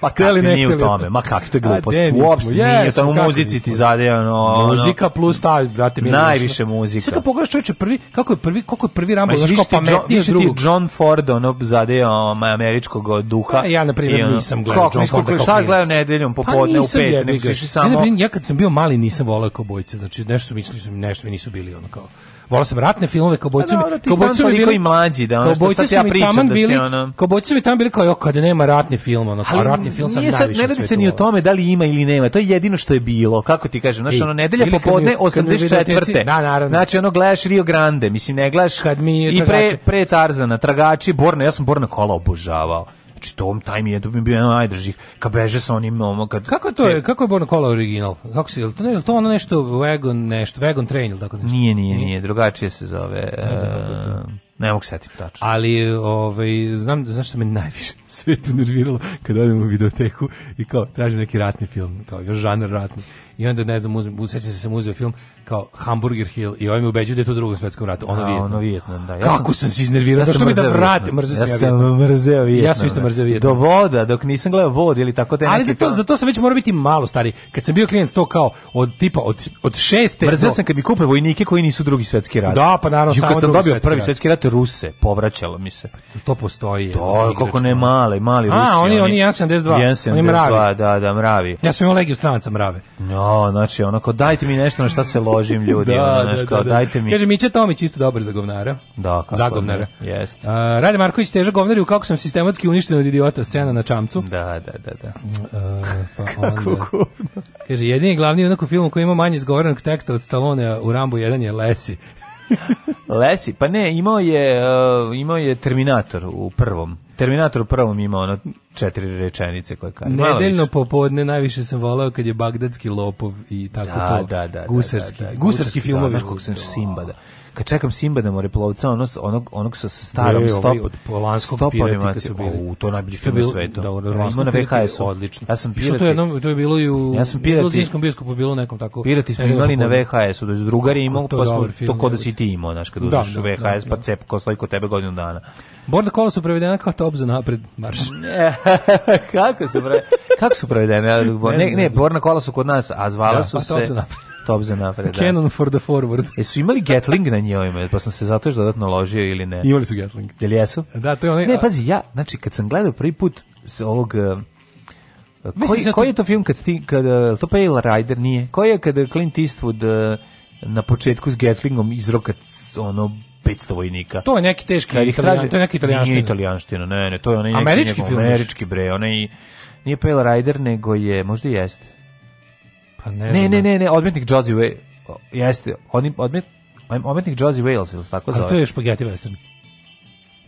Pa kako ne u tome, ma kako to je glupost uopšte. Yes, nije tamo muzici ti zadeo, no, Muzika plus ta, brate, mi najviše muzika. Sad kad pogledaš čoveče prvi, kako je prvi, kako je prvi Rambo, znači kao pametnije John, drugog. John Ford ono zadeo um, američkog duha. A ja na primer nisam gledao John Ford. Kako sad gledao nedeljom pa popodne u pet, nego samo. Ja kad sam bio mali nisam voleo kobojce, znači nešto mislili su mi nešto mi nisu bili ono kao volao sam ratne filmove, kaubojci pa mi, kaubojci mi bili i mlađi, da ono što sad ja pričam da se ono. Kaubojci mi tamo bili kao, jo, kada nema ratni film, ono, a ratni film sam najviše. Sad, ne radi se ni o tome da li ima ili nema, to je jedino što je bilo, kako ti kažem, znači ono nedelja popodne 84. Da, naravno. Znači ono gledaš Rio Grande, mislim ne gledaš kad mi i pre pre Tarzana, tragači, Borna, ja sam Borna kola obožavao. Znači, Tom Time je to bi bio jedan najdržih. Kad beže sa onim momom, kad... Kako to je, kako je Born Color original? Kako se, je li to, ne, je li to ono nešto Wagon, nešto, Wagon Train ili tako nešto? Nije, nije, nije, nije drugačije se zove. Ne znam kako je eh, Ne mogu setiti tačno. Ali, ovaj, znam, znaš što me najviše sve to nerviralo kad odem u videoteku i kao tražim neki ratni film, kao još žanar ratni. I onda ne znam, uzem, se sam uzeo film kao Hamburger Hill i ovaj me ubeđuje da je to u drugom svetskom ratu, ono Vijetnam. Ono Vijetnam, da. Ja Kako sam, sam se iznervirao, da što bi da vrati, mrzeo ja sam ja mrzeo Vijetnam. Ja sam isto da. mrzeo Vijetnam. Do voda, dok nisam gledao vod ili tako te Ali za to, za to sam već morao biti malo stari. Kad sam bio klijent to kao od tipa od od šeste. Mrzeo sam kad bi kupio vojnike koji nisu drugi svetski rat. Da, pa naravno samo kad sam dobio prvi svetski rat Ruse, povraćalo mi se. To postoji. To kako nema mali, mali Rusi. A, oni, oni 1,72. 1,72, oni mravi. da, da, mravi. Ja sam imao legiju stranaca mrave. No, znači, onako, dajte mi nešto na šta se ložim ljudi. da, ono, da, znaš, da, da, da. dajte mi. Kaže, Miće Tomić isto dobar za govnara. Da, kako za govnara. Jest. Uh, Rade Marković teža govnari u kako sam sistematski uništen od idiota scena na čamcu. Da, da, da. da. Uh, pa kako onda, kupno. Kaže, jedini glavni onako film koji ima manje izgovorenog teksta od Stallonea u Rambo 1 je Lesi. Lesi, pa ne, imao je uh, imao je Terminator u prvom. Terminator u prvom ima ono četiri rečenice koje kaže. Nedeljno popodne najviše sam voleo kad je bagdadski lopov i tako da, to. Da, da, da, da gusarski. Da, da, da, gusarski, gusarski da, filmovi. Da, kako sam Simba, da kad čekam Simba da more plovca, onog, onog, onog sa starom ne, stop, ovaj od Polanskog stop pirati su bili. O, to je najbolji film na svetu. Da, od Polanskog na vhs Odlično. Ja sam pirati. to, jednom, to je bilo i u ja sam pirati, Luzinskom biskupu, bilo nekom tako. Pirati smo imali na VHS-u, da su drugari imao, pa smo to kod da si ti imao, znaš, kad da, uđeš u da, da, VHS, pa cep, ko stoji kod tebe godinu dana. Borda kola su prevedena kao top za napred marš. kako su prevedena? Kako su prevedene? Ne, ne, borna kola su kod nas, a zvala su pa se... Top za napred, da. Cannon for the forward. E Jesu imali Gatling na njoj, pa sam se zato još dodatno ložio ili ne? Imali su Gatling. Jel jesu? Da, to je onaj... Ne, pazi, ja, znači, kad sam gledao prvi put s ovog... E, koji, koji to... je to film kad sti, kad, e, to Pale Rider nije? Koji je kada Clint Eastwood e, na početku s Gatlingom izrokat ono 500 vojnika. To je neki teški italijan, to je neki italijanština. Nije italijanština, ne, ne, to je onaj neki američki njegov, film. Američki bre, onaj nije Pale Rider, nego je, možda jeste. Pa ne, ne, ne, da. ne, ne, odmetnik Josie Wales. Jeste, oni odmet odmetnik Josie Wales, ili tako zove. A to je špageti western.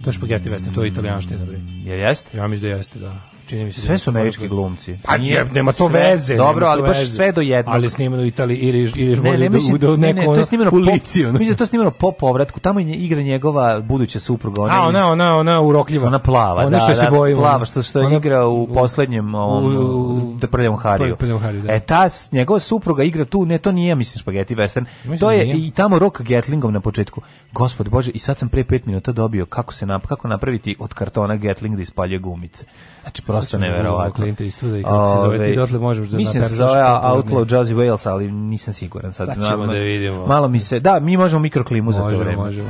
To je špageti western, to je italijanština, bre. Mm, je, jeste? Ja mislim da jeste, da čini mi se. Sve da su američki glumci. Pa nije, nema to sve, veze. Dobro, ali baš sve do jednog. Ali snimano u Italiji ili ili ne, ne, da mislim, do, do ne, ne, to je snimano po, mislim da to snimano po povratku. Tamo je igra njegova buduća supruga, ona. A ona, ona, ona urokljiva. Ona plava, ona da, što da, se boji. Plava što što ona, igra u poslednjem ovom Prljavom Hariju. Prljavom Hariju, da. E ta njegova supruga igra tu, ne to nije mislim spageti western. To da je i tamo Rock Gatlingom na početku. Gospod Bože, i sad sam pre 5 minuta dobio kako se nap, kako napraviti od kartona Gatling da ispaljuje gumice. Znači, prosto neverovatno. Clint Eastwood i kako se zove, ti dotle možeš da Mislim se zove Outlaw Jazzy Wales, ali nisam siguran. Sad, sad ćemo da vidimo. Malo mi se, da, mi možemo mikroklimu za to vreme. Možemo, možemo.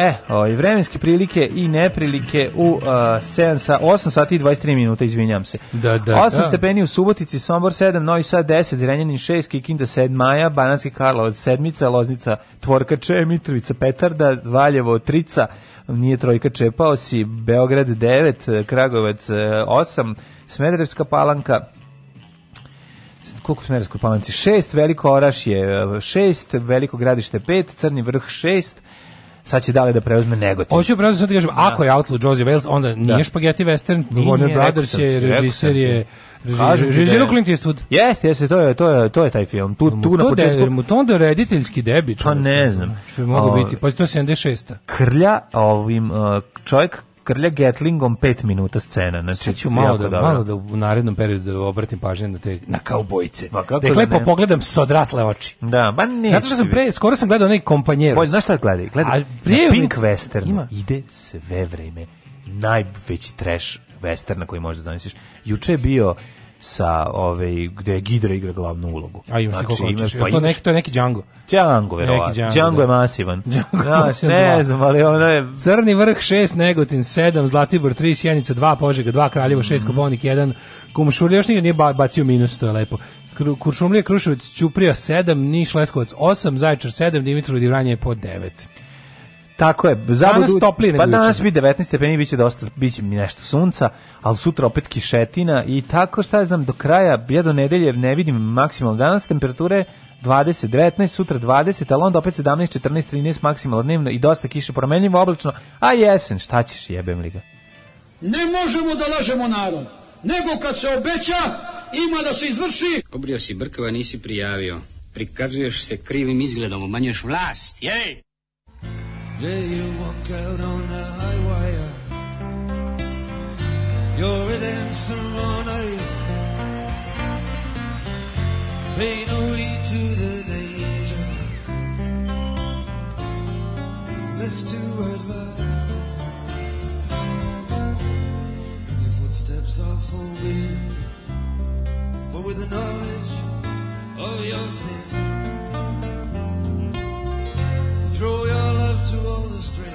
E, ovaj, vremenske prilike i neprilike u uh, 7 sa 8 sati i 23 minuta, izvinjam se. Da, da, 8 da. stepeni u Subotici, Sombor 7, Novi Sad 10, Zrenjanin 6, Kikinda 7, Maja, Banatski Karlovac 7, Loznica Tvorkače, Mitrovica Petarda, Valjevo Trica, nije trojka čepao si, Beograd 9, Kragovac 8, e, Smederevska palanka, koliko Smederevskoj palanci? 6, Veliko Orašje 6, e, Veliko gradište 5, Crni vrh 6, sad će dale da preuzme Negotin. Hoću da preuzme sad da kažem, da. ako je Outlaw Josie Wales, onda da. nije da. Spaghetti Western, nije, Warner Brothers je, režiser je... Režiru Clint Eastwood. Jeste, jeste, to je, to je, to je taj film. Tu, tu na početku... De, mu to onda rediteljski debi. Pa ne znam. Što je mogu biti, pa to je 76. Krlja ovim uh, čovjek škrlja Gatlingom 5 minuta scena. Znači, Sad ću malo da, dobro. malo da u narednom periodu da obratim pažnje na, te, na kaubojce. Pa, dakle, da ih lepo ne? pogledam s odrasle oči. Da, ba neće. Zato što sam pre, skoro sam gledao onaj kompanjeros. Bolj, znaš šta gledaj? Gledaj, na Pink Western ima. ide sve vreme najveći trash westerna koji možeš da zamisliš. Juče je bio sa ove ovaj, gde je Gidra igra glavnu ulogu. A imaš znači, imaš pa to neki to je neki Django. Django verovatno. Django, Django je da. masivan. Django, Znaš, da, ne znam, ali ono je Crni vrh 6, Negotin 7, Zlatibor 3, Sjenica 2, Požega 2, Kraljevo 6, mm. Koponik 1. Kumšurlija još nije bacio minus, to je lepo. Kuršumlija, Kruševac, Ćuprija 7, Niš, Leskovac 8, Zaječar 7, Dimitrov Divranje je po 9. Tako je. Zabud, danas toplije nego Pa danas bi 19 stepeni, biće dosta, biće nešto sunca, ali sutra opet kišetina i tako šta znam, do kraja, ja do nedelje ne vidim maksimalno danas temperature 20, 19, sutra 20, ali onda opet 17, 14, 13 maksimalno dnevno i dosta kiše promenljivo oblačno, a jesen, šta ćeš jebem li ga? Ne možemo da lažemo narod, nego kad se obeća, ima da se izvrši. Obrio si brkova, nisi prijavio. Prikazuješ se krivim izgledom, umanjuješ vlast, jej! Day you walk out on the high wire, You're a dancer on ice. Pay no heed to the danger. Listen to advice. And your footsteps are forbidden, but with the knowledge of your sin. Throw your love to all the strangers.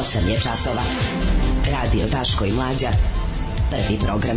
8 je časova. Radio Taško i Mlađa. Prvi program.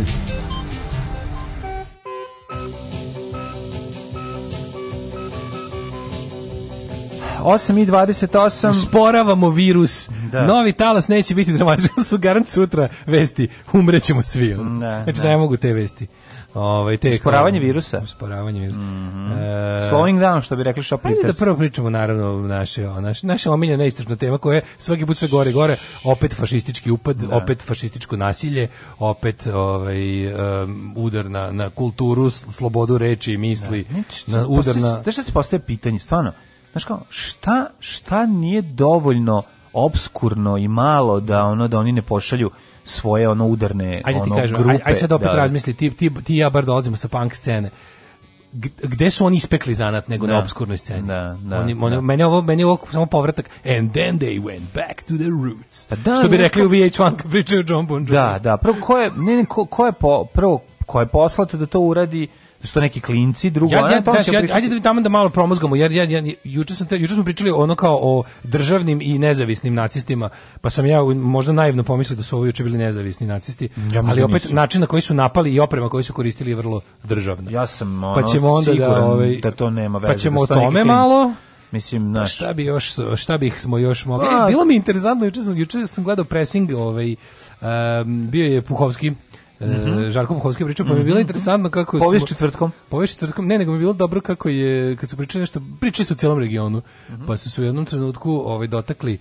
Osam i dvadeset osam. Sporavamo virus. Da. Novi talas neće biti dramatičan. Su garant sutra vesti. Umrećemo svi. Da, znači, ne. Da. ne mogu te vesti. Ovaj te usporavanje kao, virusa, usporavanje virusa. Mm -hmm. e, Slowing down što bi rekli Shoplifters. Ajde da prvo pričamo naravno naše naš, naša omiljena neistrpna tema koja je svaki put sve gore gore, opet fašistički upad, da. opet fašističko nasilje, opet ovaj um, udar na, na kulturu, slobodu reči i misli, da. Neći, na udar na Da što se postaje pitanje stvarno. Znaš kao, šta šta nije dovoljno obskurno i malo da ono da oni ne pošalju svoje ono udarne ajde ti ono, kažem, grupe. Aj, sad opet da, da. razmisli, ti, ti, ti i ja bar dolazimo sa punk scene gde su oni ispekli zanat nego da. na obskurnoj sceni. Da, da, oni, da. oni, da. Mene, ovo, meni ovo samo povratak and then they went back to the roots. Pa da, što bi rekli u VH1 kad pričaju John Bon Jovi. Da, da, prvo ko je, ne, ne, ko, ko je po, prvo ko je poslata da to uradi da neki klinci, drugo... Ja, ja, daš, ja, pričati... ajde da tamo da malo promozgamo, jer ja, ja, juče, sam te, juče smo pričali ono kao o državnim i nezavisnim nacistima, pa sam ja možda naivno pomislio da su ovo juče bili nezavisni nacisti, ja, ali da opet nisu. način na koji su napali i oprema koji su koristili je vrlo državna. Ja sam pa ono, pa ćemo onda da, siguran da, ovaj, da to nema pa veze. Pa ćemo da o tome malo... Mislim, pa naš. Šta bi još, šta bih smo još mogli? E, bilo mi interesantno, juče sam, juče sam gledao pressing, ovaj, um, bio je Puhovski, Mm -hmm. Žarko Buhovski pričao, pa mi je bilo mhm. interesantno kako... Povijest četvrtkom. Povijest četvrtkom, ne, nego mi je bilo dobro kako je, kad su pričali nešto, pričali su u cijelom regionu, mm -hmm. pa su se u jednom trenutku ovaj, dotakli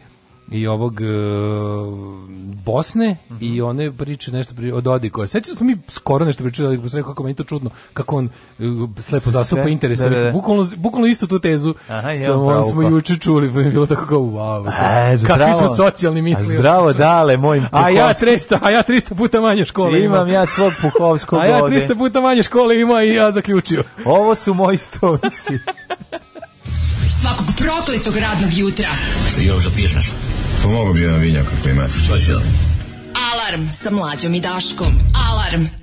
i ovog e, Bosne mm -hmm. i mhm. one priče nešto pri, o Dodiku. Sećam da smo mi skoro nešto pričali o Dodiku, pa sam kako meni to čudno, kako on e, slepo zastupa interese. Da, da, da. Bukvalno, bukvalno istu tu tezu Aha, samo smo pa. juče čuli, pa je bilo tako kao wow. E, da, kakvi smo socijalni mislili. Zdravo dale, moj Puhovski. A ja 300, a ja 300 puta manje škole imam. Imam ja svog Puhovskog A ja 300 puta manje škole ima i ja zaključio. Ovo su moji stonci. Svakog prokletog radnog jutra. Još da piješ nešto? Pomogao pa bi jedan vinjak ako imate. Alarm sa mlađom i Daškom. Alarm.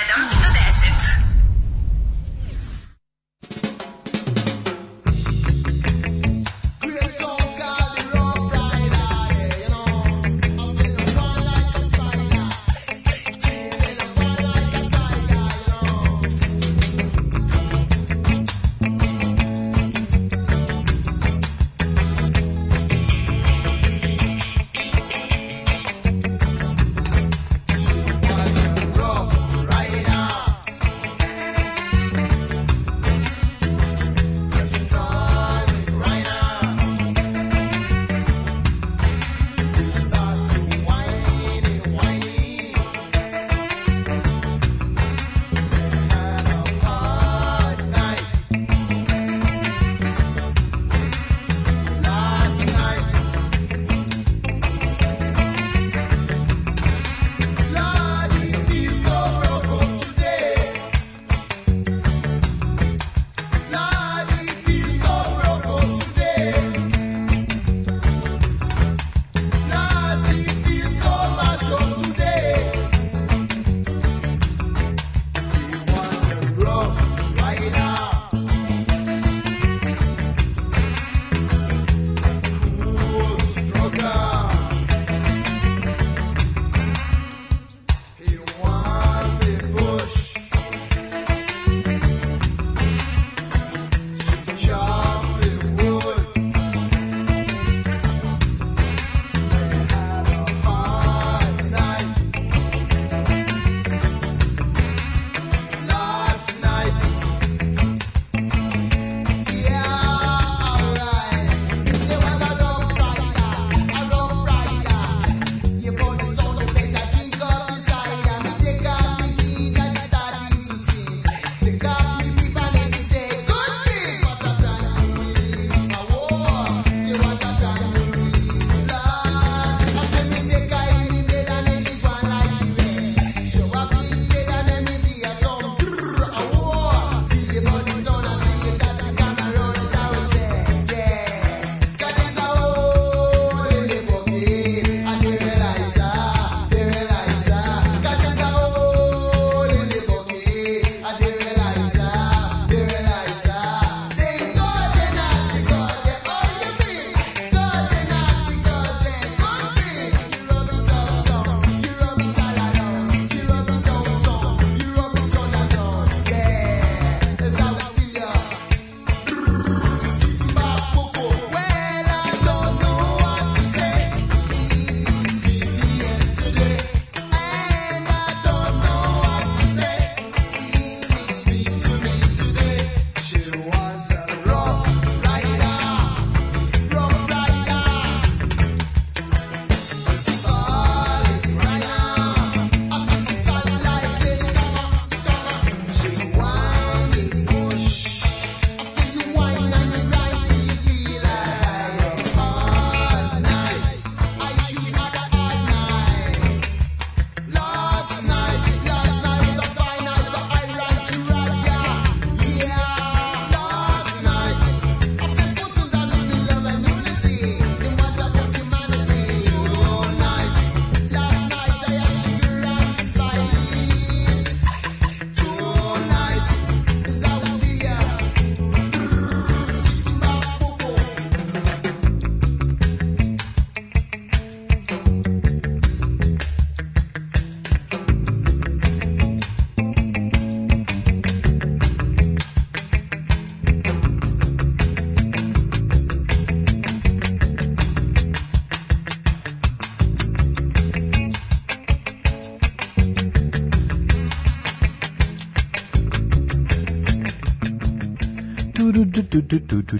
tu tu tu tu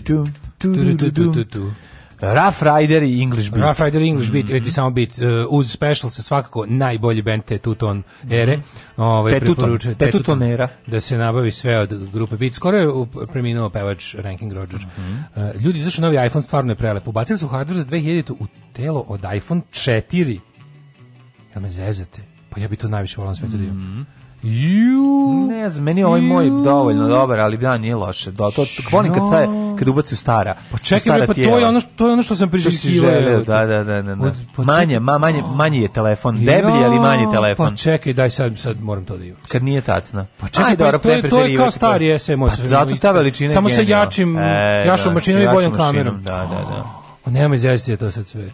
tu tu tu tu Rough Rider i English Beat. Rough Rider i English Beat, mm -hmm. samo beat. Uh, uz Special se svakako najbolji band te Tuton mhm. ere. ovaj, Tetuton, te Tetuton era. Da se nabavi sve od grupe Beat. Skoro je preminuo pevač Ranking Roger. Mm -hmm. uh, ljudi, zašto novi iPhone stvarno je prelep. Ubacili su hardware za 2000 u telo od iPhone 4. Da me zezate. Pa ja bi to najviše volim sve mm -hmm. Da Ju. Ne znam, meni je ovaj moj dovoljno dobar, ali da nije loše. Do to volim kad staje, kad ubaci u stara. Pa čekaj, pa to je ono što to je ono što sam priželjkivao. Da, da, da, da. da. Pa manje, ma, manje, pa- manje je telefon, jo, deblji, ali manji telefon. Pa čekaj, daj sad sad moram to da imam. Kad nije tacna. Pa čekaj, Aj, dobro, pa, to, je, to je kao stari SMS. Pa, zato ta veličina Samo sa jačim, e, jačom da, mašinom i boljom kamerom. Da, da, da. Pa nema izjasniti to sad sve.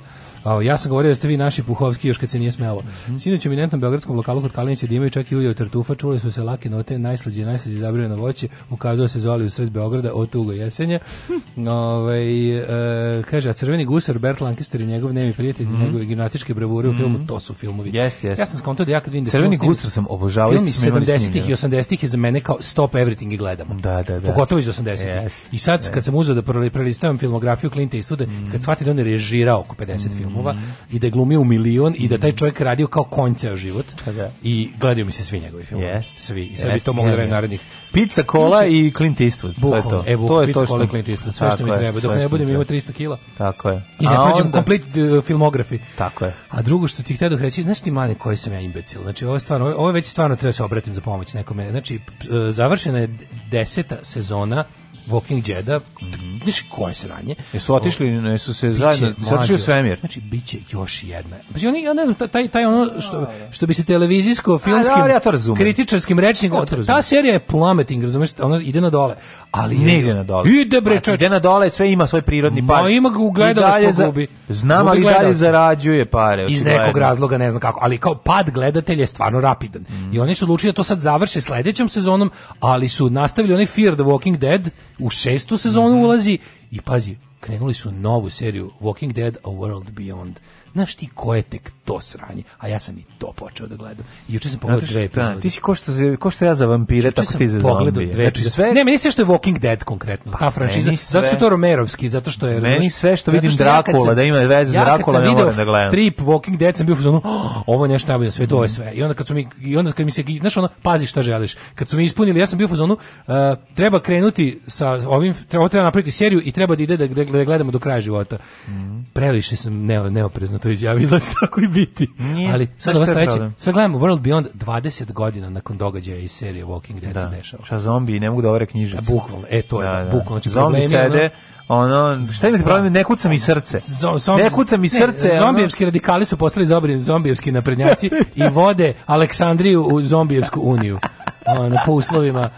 Wow, ja sam govorio da ste vi naši Puhovski još kad se nije smelo. Mm Sinoć u eminentnom beogradskom lokalu kod Kalinića dimaju čak i ulje od tartufa, čuli su se lake note, najslađe, najslađe zabrijeno voće, ukazao se Zoli u sred Beograda od tugo jesenje. Ove, ovaj, e, kaže, a crveni gusar Bert Lancaster i njegov nemi prijatelj mm -hmm. njegove gimnastičke bravure u mm -hmm. to su filmovi. Jeste, jeste. Ja sam skontao da ja kad vidim da Crveni gusar sam obožavao. iz 70-ih i 80-ih je za mene kao stop everything i gledamo. Da, da, da. Pogotovo iz 80-ih. I sad kad sam uzeo da prelistavam filmografiju Clint Eastwooda, mm kad mhm. shvatim da on je režirao oko 50 mm filmova, filmova mm -hmm. i da je glumio u milion i da taj mhm. čovjek radio kao konj život. Pa da. I gledio mi se svi njegovi filmovi. Yes. Svi. I sad yes. bi to mogli da radim narednih. Pizza, kola i Clint Eastwood. Bukval, to je to. E, bukval, to je pizza, to što... kola i Clint Eastwood. Sve što mi treba. Dok ne budem imao 300 kila. Tako je. I da prođem complete filmografi. Tako je. A drugo što ti htio da reći, znaš ti mane koji sam ja imbecil. Znači ovo je stvarno, ovo je već stvarno treba da se obratim za pomoć nekome. Znači e, završena je deseta sezona Walking dead znači mm -hmm. koje sranje. Jesu otišli, jesu se biće, zajedno, su otišli u svemir. Znači, bit će još jedna. Znači, oni, ja ne znam, taj, taj ono što, što bi se televizijsko, filmskim, A, ja to kritičarskim rečnikom, ja ta serija je plummeting, razumiješ, ona ide na dole. Ali ne ide na dole. Ide bre, znači, ide na dole, sve ima svoj prirodni pad. Ma ima ga ugledala što gubi. Znam, ali dalje zarađuje pare. Iz nekog razloga, ne znam kako, ali kao pad gledatelja je stvarno rapidan. Mm. I oni su odlučili da to sad završe sledećom sezonom, ali su nastavili onaj Fear the Walking Dead u šestu sezonu mhm. ulazi i pazi, krenuli su novu seriju Walking Dead A World Beyond Znaš ti ko je tek to sranje? A ja sam i to počeo da gledam. I juče sam pogledao dve da, epizode. Ti si ko što, ko što ja za vampire, tako ti za zombije. Dve, znači, sve... Ne, meni sve što je Walking Dead konkretno, pa, ta franšiza. Sve... Zato su to Romerovski, zato što je... Meni sve što vidim Drakula, da ima veze za Drakula, ne moram da gledam. strip Walking Dead sam bio u zonu, oh, ovo je nešto najbolje sve, to je sve. I onda kad su mi, i onda kad mi se, znaš ono, pazi šta želiš. Kad su mi ispunili, ja sam bio u zonu, uh, eh, treba krenuti sa ovim, treba, treba napraviti seriju i treba da ide da, da, da gledamo do kraja života. Mm. Previše sam ne, neoprezno to izjavio, izlazi tako i biti. Nije, Ali sad ovo sledeće, sad gledamo World Beyond 20 godina nakon događaja iz serije Walking Dead da. se dešava. Šta zombi ne mogu da overe knjižicu. E, bukvalno, e to je, da, da. da. bukvalno. Znači, zombi sede, ono, šta imate da problem, ne kuca mi srce. Zom, ne kuca mi srce. Ne, zombijevski ono... radikali su postali zobri, zombijevski naprednjaci i vode Aleksandriju u zombijevsku uniju. Ono, po uslovima,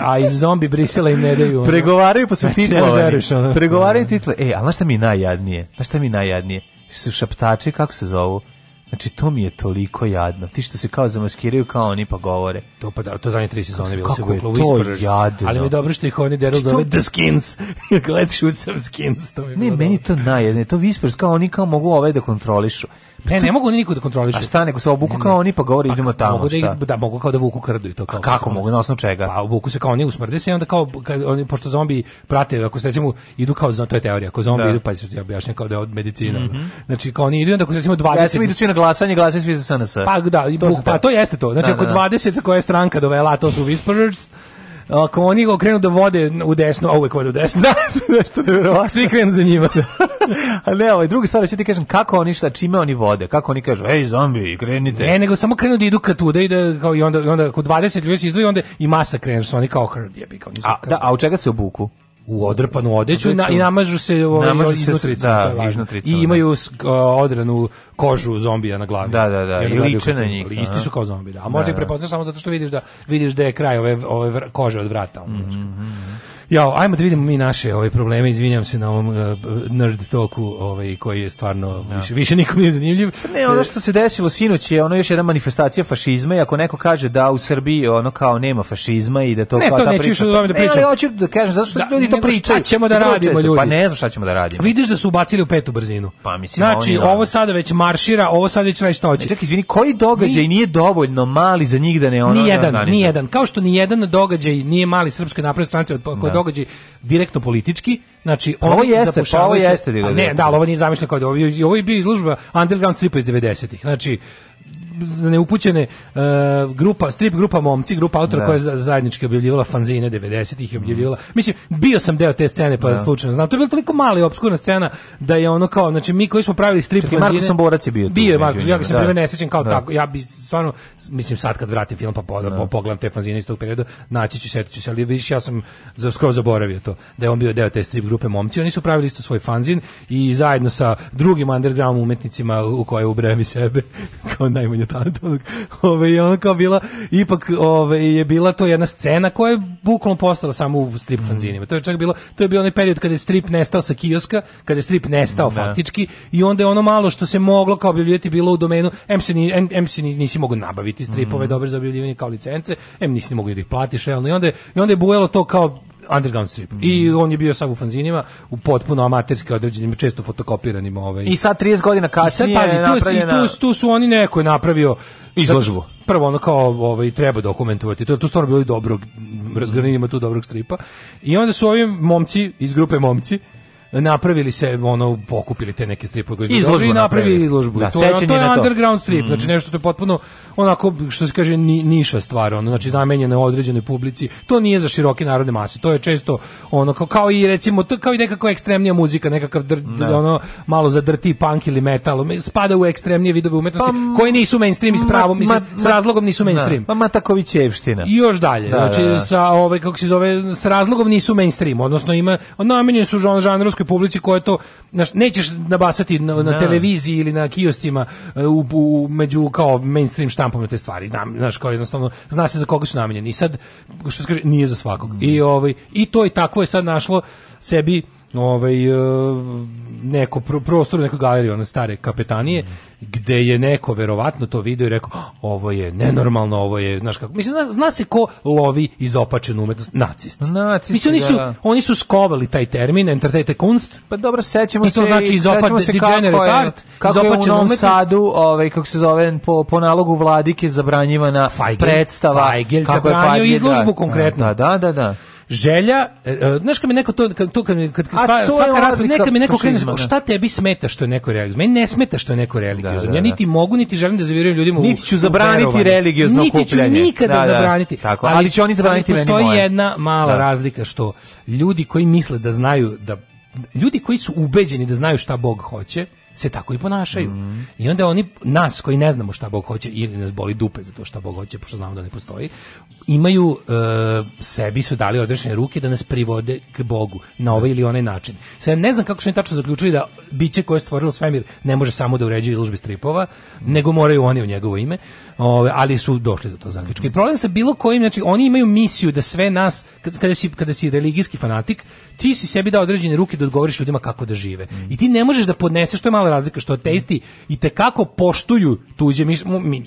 a iz zombi brisela im ne daju. Pregovaraju po svim znači, titlovani. Pregovaraju title. E, ali znaš šta mi najjadnije? Znaš šta mi najjadnije? šaptači, kako se zovu? Znači, to mi je toliko jadno. Ti što se kao zamaskiraju kao oni pa govore. To pa da, to zadnje tri sezone bilo se kuklo Whisperers. Jadno. Ali mi je dobro što ih oni Daryl zove The Skins. Let's shoot some skins. To mi ne, meni dobro. to najjedne. To Whispers kao oni kao mogu ove da kontrolišu. Pa ne, ne mogu oni niko da kontrolišu. A šta nego se obuku ne, kao oni pa govore pa, idemo tamo. Mogu da, ih, da mogu kao da vuku krdu i to kao. A kako mogu na osnovu čega? Pa obuku se kao oni usmrde se i onda kao kad oni pošto zombi prate ako se recimo idu kao to je teorija, ako zombi da. idu pa se ja objašnjavam kao da je od medicina. Mm -hmm. Znači kao oni idu onda ako se recimo 20 ja, idu svi na glasanje glasa svi za SNS. Pa da, to buk, pa to jeste to. Znači da, ako da, 20 da. koja je stranka dovela, to su Whisperers. Ako oni ga krenu da vode u desno, a uvek vode u desno. Da, nešto da, nevjerovatno. Da svi krenu za njima. a ne, ovaj, druga stvar, ću ti kažem, kako oni šta, čime oni vode, kako oni kažu, ej, zombi, krenite. Ne, nego samo krenu da idu ka tuda i da, kao, i onda, onda, ako 20 ljudi se izdvoji, onda i masa krenu, su oni kao hrdjebi, kao nisu a, Da, a u čega se obuku? u odrpanu odeću na, i namažu se ovaj iznutrica, da, da, I da. imaju uh, odranu kožu zombija na glavi. Da, da, da. I, I liče na njih. Isti su kao zombi, da. A možda da, ih prepoznaš samo zato što vidiš da vidiš da je kraj ove ove kože od vrata, on, mm -hmm. Ja, ajmo da vidimo mi naše ove probleme, Izvinjavam se na ovom uh, nerd toku ovaj, koji je stvarno, ja. više, više nikome nije zanimljiv. Pa ne, ono što se desilo sinoć je ono još jedna manifestacija fašizma i ako neko kaže da u Srbiji ono kao nema fašizma i da to kao to ta priča... Pa da ne, to da pričam. Ne, ja hoću da kažem, zašto da, ljudi to pričaju. Šta ćemo da radimo, ljudi? Pa ne znam šta ćemo da radimo. Vidiš da su ubacili u petu brzinu. Pa mislim, znači, ovo sada već maršira, ovo sada već nešto hoće. Čekaj, izvini, koji događaj nije dovoljno mali za njih da ne ono... Da ni jedan. Kao što ni jedan događaj nije mali srpskoj naprednoj stranci od događaj direktno politički. Znači, pa ovo jeste, pa ovo jeste. Ne, da, ovo nije zamišljeno kao da ovo, ovo je bio izložba underground stripa iz 90-ih. Znači, za neupućene uh, grupa, strip grupa Momci, grupa autora da. koja je zajednički objavljivala fanzine 90-ih i objavljivala. Mm. Mislim, bio sam deo te scene pa da. slučajno znam. To je bila toliko mala i obskurna scena da je ono kao, znači mi koji smo pravili strip Čekaj, fanzine. Marko sam Borac je bio. bio je znači, Marko, ja ga sam da. primjer ne sećam kao da. tako. Ja bi stvarno, mislim sad kad vratim film pa pogledam, da. pogledam te fanzine iz tog perioda, naći ću, setiću se, ali vidiš ja sam za skoro zaboravio to, da je on bio deo te strip grupe Momci. Oni su pravili isto svoj fanzin i zajedno sa drugim underground umetnicima u koje ubrajam i sebe kao najmanje tantovnog. Ove, I ona kao bila, ipak ove, je bila to jedna scena koja je bukvalno postala samo u strip fanzinima. To je čak bilo, to je bio onaj period kada je strip nestao sa kioska, kada je strip nestao da. faktički i onda je ono malo što se moglo kao objavljivati bilo u domenu, em se, ni, em, em se nisi mogu nabaviti stripove mm. dobre za objavljivanje kao licence, em nisi mogu da ih platiš, realno. I onda, je, i onda je bujalo to kao underground strip. Mm. I mhm. on je bio sam u fanzinima, u potpuno amaterski određenim, često fotokopiranim. Ovaj. I sad 30 godina kasnije I sad, pazi, tu, napravljena... i tu, tu su oni neko je napravio izložbu. Prvo ono kao ovaj treba dokumentovati. To tu stvarno bilo i dobrog razgranimo tu dobrog stripa. I onda su ovi momci iz grupe momci napravili se ono pokupili te neke stripove koji izložbu i napravili izložbu. Da, to, je, to je underground strip, mm. znači nešto što je potpuno onako što se kaže ni, niša stvar, ono znači namenjena određenoj publici. To nije za široke narodne mase, to je često ono kao, kao i recimo to kao i nekako ekstremnija muzika, nekakav dr, no. Da. ono malo za drti punk ili metal, spada u ekstremnije vidove umetnosti pa, koji nisu mainstream i s pravom, mislim, s razlogom nisu da, mainstream. Da, pa Matakovićevština. I još dalje, da, znači da, da. sa ovaj kako se zove s razlogom nisu mainstream, odnosno ima namenjeni su žanr, žanr širokopojasnoj publici koja to znaš, nećeš nabasati na, na da. televiziji ili na kioscima e, u, u, među kao mainstream štampom te stvari. Da, znaš, kao jednostavno zna se za koga su namenjeni. I sad što se kaže, nije za svakog. Mm. I da. ovaj i to i tako je sad našlo sebi ovaj, e, neko pr prostor, neku galeriju, one stare kapetanije, mm. gde je neko verovatno to video i rekao, ovo je nenormalno, ovo je, znaš kako, mislim, zna, zna se ko lovi izopačenu umetnost, nacisti. nacisti mislim, oni da, su, da. oni su skovali taj termin, entertajte kunst, pa dobro, sećamo i to se, znači izopačen, degenerate kako je, art, kako je u Novom Sadu, ovaj, kako se zove, po, po nalogu vladike zabranjivana Feigel, predstava. kako zabranio je Feigel, da. izložbu da, konkretno. Da, da, da. da želja, uh, znaš kad mi neko to kad to kad kad, kad sva, svaka rasprava neka mi neko krene, šta da. tebi smeta što je neko religiozno? Meni ne smeta što je neko religiozno. Da, da, da. Ja da. niti mogu niti želim da zavirujem ljudima. u Niti ću zabraniti religiozno okupljanje. Niti ću kupljanje. nikada da, zabraniti. Tako, ali, ali će oni zabraniti meni. Postoji moje. jedna mala razlika što ljudi koji misle da znaju da ljudi koji su ubeđeni da znaju šta Bog hoće, se tako i ponašaju. Mm. I onda oni, nas koji ne znamo šta Bog hoće ili nas boli dupe za to šta Bog hoće, pošto znamo da ne postoji, imaju, e, sebi su dali odrešene ruke da nas privode k Bogu na ovaj ili onaj način. Sad ne znam kako su oni tačno zaključili da biće koje je stvorilo svemir ne može samo da uređuje izložbe stripova, mm. nego moraju oni u njegovo ime, ove, ali su došli do tog zaključka. Mm. I problem sa bilo kojim, znači oni imaju misiju da sve nas, kada si, kada si religijski fanatik, ti si sebi dao određene ruke da odgovoriš ljudima kako da žive. Mm. I ti ne možeš da podneseš, što je malo mala razlika što ateisti i te kako poštuju tuđe mi,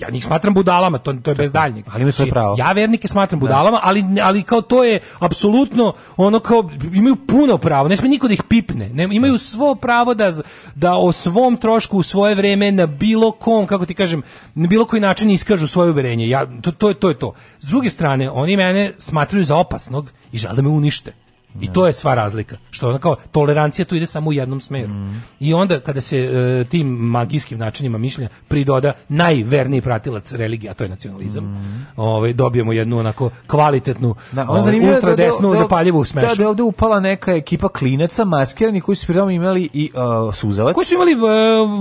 ja njih smatram budalama, to to je bez daljnjeg. Ali mi znači, pravo. Ja vernike smatram da. budalama, ali ali kao to je apsolutno ono kao imaju puno pravo, ne sme niko da ih pipne. Ne, imaju svo pravo da da o svom trošku u svoje vreme na bilo kom, kako ti kažem, na bilo koji način iskažu svoje uverenje. Ja to to je to je to. S druge strane, oni mene smatraju za opasnog i žele da me unište. I to je sva razlika. Što ona kao tolerancija tu ide samo u jednom smeru. Mm. I onda kada se e, tim magijskim načinima mišljenja pridoda najverniji pratilac religije, a to je nacionalizam, mm. ovaj dobijemo jednu onako kvalitetnu da, ovaj, da ultra desnu da, da, zapaljivu smešu. Da, da ovde upala neka ekipa klinaca maskirani koji su pri imali i uh, suzavac. Koji su imali uh,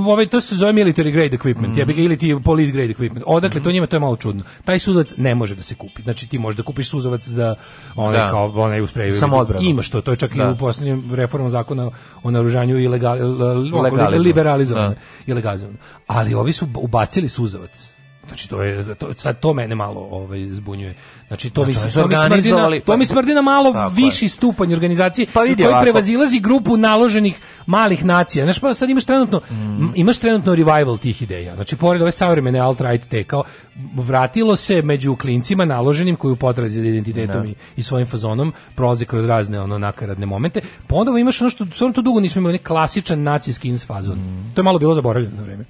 ovaj to se zove military grade equipment, mm. ili ti police grade equipment. Odakle mm. to njima to je malo čudno. Taj suzavac ne može da se kupi. Znači ti možeš da kupiš suzavac za onaj da. kao onaj u Samo Ima što, to je čak da. i u posljednjem reformom zakona o naružanju i liberalizovane. liberalizovano. Da. Ali ovi su ubacili suzavac znači to je to, sad to mene malo ovaj zbunjuje. Znači to znači, mi se organizovali to mi smrdi na malo tako viši je. stupanj organizacije pa koji ovako. prevazilazi grupu naloženih malih nacija. Znači pa sad imaš trenutno mm. imaš trenutno revival tih ideja. Znači pored ove savremene alt right te kao vratilo se među klincima naloženim koji u potrazi za identitetom da. i, i, svojim fazonom prolaze kroz razne ono nakaradne momente. Pa onda imaš ono što stvarno to dugo nismo imali neki klasičan nacijski ins fazon. Mm. To je malo bilo zaboravljeno na vreme.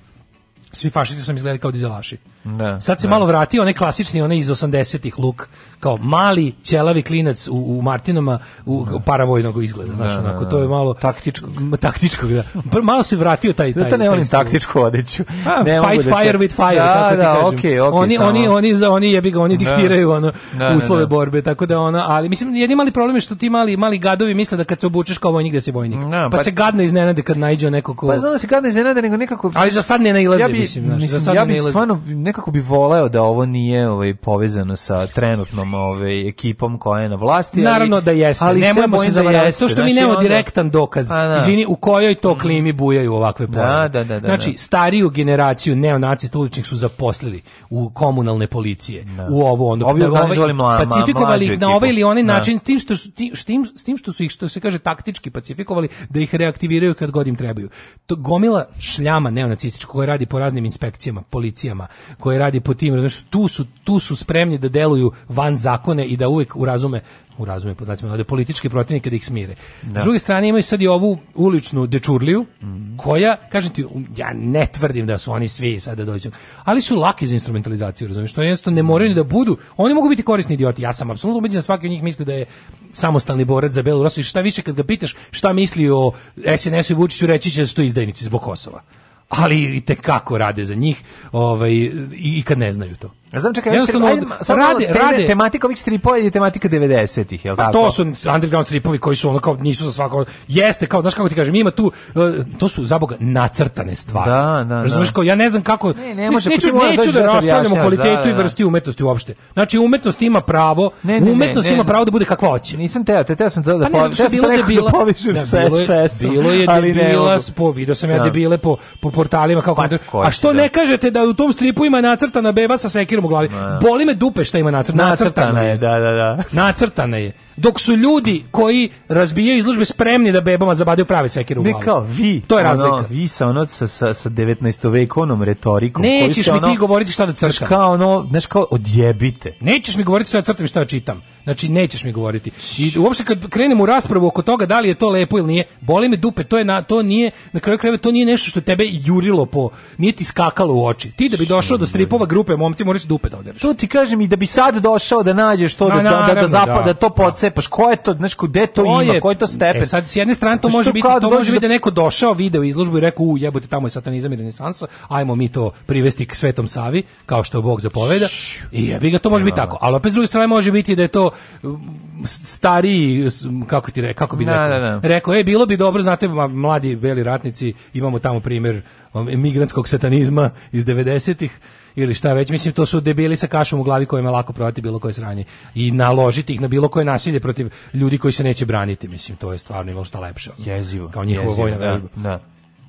Svi fašisti su mi izgledali kao dizelaši. Ne, da, Sad se ne. Da. malo vratio onaj klasični, onaj iz 80-ih luk, kao mali ćelavi klinac u, u Martinama u ne. Da. paravojnog izgleda, znači onako, to je malo... Taktičkog. Taktičkog, da. Pa malo se vratio taj... taj Zato ne onim taktičku odeću. A, ne fight da se... with fire, da, tako da, da okay, okay, oni, samo. oni, oni, za, oni jebi ga, oni diktiraju ono, uslove borbe, tako da ona, ali mislim, je mali problem što ti mali, mali gadovi misle da kad se obučeš kao vojnik da si vojnik. Pa, pa, se gadno iznenade kad naiđe neko ko... Pa znam da se gadno iznenade, nego nekako... Ali za sad ne nailaze, mislim, znači za sad ja bi nekako bi voleo da ovo nije ovaj povezano sa trenutnom ovaj ekipom koja je na vlasti, ali Naravno da jeste. Ali nemojmo se da zavaravati. To što mi znači, nemamo onda... direktan dokaz. A, da. Izvini, u kojoj to mm. klimi bujaju ovakve da, pojave. Da, da, da, znači, stariju generaciju neonacista uličnih su zaposlili u komunalne policije. U ovo ono. Ovi ovaj, organizovali ovaj, pacifikovali ih na ovaj ili onaj način tim što su tim, s tim što su ih što se kaže taktički pacifikovali da ih reaktiviraju kad god im trebaju. To gomila šljama neonacističkog koja radi po raznim inspekcijama, policijama, koje radi po tim, znači tu su tu su spremni da deluju van zakone i da uvek urazume u razume podacima ovde politički protivnike da ih smire. Da. S druge strane imaju sad i ovu uličnu dečurliju mm -hmm. koja, kažem ti, ja ne tvrdim da su oni svi sada da dođu, ali su laki za instrumentalizaciju, razumiješ, što jednostavno ne moraju ni da budu, oni mogu biti korisni idioti, ja sam apsolutno ubeđen da svaki od njih misli da je samostalni borac za Belorusiju i šta više kad ga pitaš šta misli o SNS-u i Vučiću, reći će da su to izdajnici zbog Kosova ali i te kako rade za njih ovaj, i, kad ne znaju to. Znam čekaj, jednostavno ajde, rade, teme, rade. Tematika ovih stripova je tematika 90-ih, je pa tako? To su underground stripovi koji su onako kao nisu za svako. Jeste, kao znaš kako ti kažem, ima tu eh, to su zaboga nacrtane stvari. Da, da, da, Razumeš kao ja ne znam kako ne, ne može, neću, neću da raspravljamo da, kvalitetu da, i vrstu umetnosti uopšte. Znači umetnost ima pravo, ne, ne, umetnost ima pravo da bude kakva hoće. Nisam teo, te teo sam to da pa ne, bilo da bila, bilo je debila, po video sam ja da. debile po po portalima kako. Pa A što ne kažete da u tom stripu ima nacrtana beba sa sekirom u glavi. Da. Boli me dupe šta ima nacrtano. Nacrtana je, da, da, da. Nacrtana je dok su ljudi koji razbijaju izložbe spremni da bebama zabadaju prave sekire u glavu. Ne kao vi. To je razlika. Ono, vi sa ono sa sa, sa 19. vekovnom retorikom Nećeš mi ono, ti govoriti šta da crtam. kao ono, znaš kao odjebite. Nećeš mi govoriti šta da crtam i šta da čitam. Znači nećeš mi govoriti. I uopšte kad krenem u raspravu oko toga da li je to lepo ili nije, boli me dupe, to je na to nije na kraju krajeva to nije nešto što tebe jurilo po, nije ti skakalo u oči. Ti da bi došao do stripova grupe momci moraš dupe da oderiš. To ti kažem i da bi sad došao da nađeš to da, da, da, da, zapad, da to podse pa ko je to, znači gde to, to ima, je, koji to stepen. E, sad s jedne strane to znači, može biti, to može biti da neko došao, video izložbu i rekao, u jebote, tamo je satanizam i renesansa, ajmo mi to privesti k Svetom Savi, kao što Bog zapoveda. I jebi ga, to može biti tako. Ali opet s druge strane može biti da je to stariji, kako ti re, kako bi na, rekao, na, na. rekao, e, bilo bi dobro, znate, mladi beli ratnici, imamo tamo primjer migrantskog satanizma iz 90-ih ili šta već, mislim to su debili sa kašom u glavi kojima je lako provati bilo koje sranje i naložiti ih na bilo koje nasilje protiv ljudi koji se neće braniti, mislim to je stvarno imalo šta lepše. Jezivo. Kao njihova vojna da, vežba. Da, da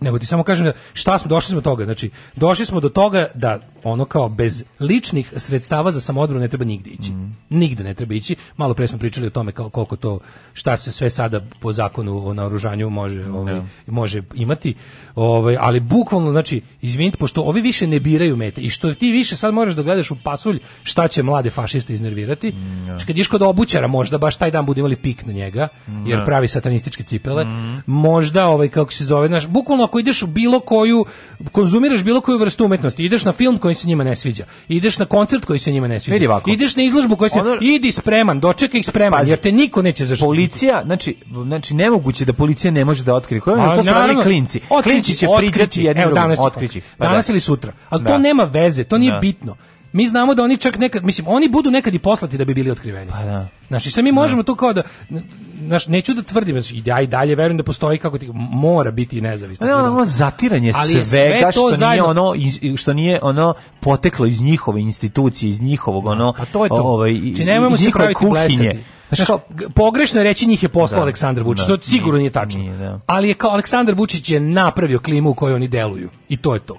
nego ti samo kažem da šta smo došli smo do toga. Znači, došli smo do toga da ono kao bez ličnih sredstava za samoodbranu ne treba nigde ići. Mm. Nigde ne treba ići. Malo pre smo pričali o tome kao koliko to šta se sve sada po zakonu o naoružanju može, ovaj, yeah. može imati. Ovaj, ali bukvalno znači izvinite pošto ovi više ne biraju mete i što ti više sad možeš da gledaš u pasulj šta će mlade fašiste iznervirati. Mm, yeah. Znači, kad iš da obučara možda baš taj dan bude imali pik na njega mm, jer pravi satanističke cipele. Mm. Možda ovaj kako se zove naš bukvalno ako ideš u bilo koju konzumiraš bilo koju vrstu umetnosti, ideš na film koji se njima ne sviđa, ideš na koncert koji se njima ne sviđa, ideš na izložbu koji se Ono... idi spreman, dočekaj ih spreman, Pazi. jer te niko neće zaštititi. Policija, znači, znači nemoguće da policija ne može da otkrije. Koji to su naravno, klinci. Otkrići, klinci će pričati jednim drugom, otkrići. Pa danas da. ili sutra. Ali da. to nema veze, to nije da. bitno mi znamo da oni čak nekad, mislim, oni budu nekad i poslati da bi bili otkriveni. Pa da. Znači, sad mi da. možemo da. tu kao da, znaš, neću da tvrdim, znači, ja i dalje verujem da postoji kako ti, mora biti nezavisno. Ne, pa da, ono, ono zatiranje Ali svega sve što, zajedno... nije ono, što nije ono poteklo iz njihove institucije, iz njihovog da, ono, pa to je to. Ovaj, Či znači, nemojmo se praviti kuhinje. Znaš, kao, pogrešno je reći njih je poslao da, Aleksandar Vučić, da, to sigurno nije tačno. Nije, da. Ali je kao Aleksandar Vučić je napravio klimu u kojoj oni deluju. I to je to.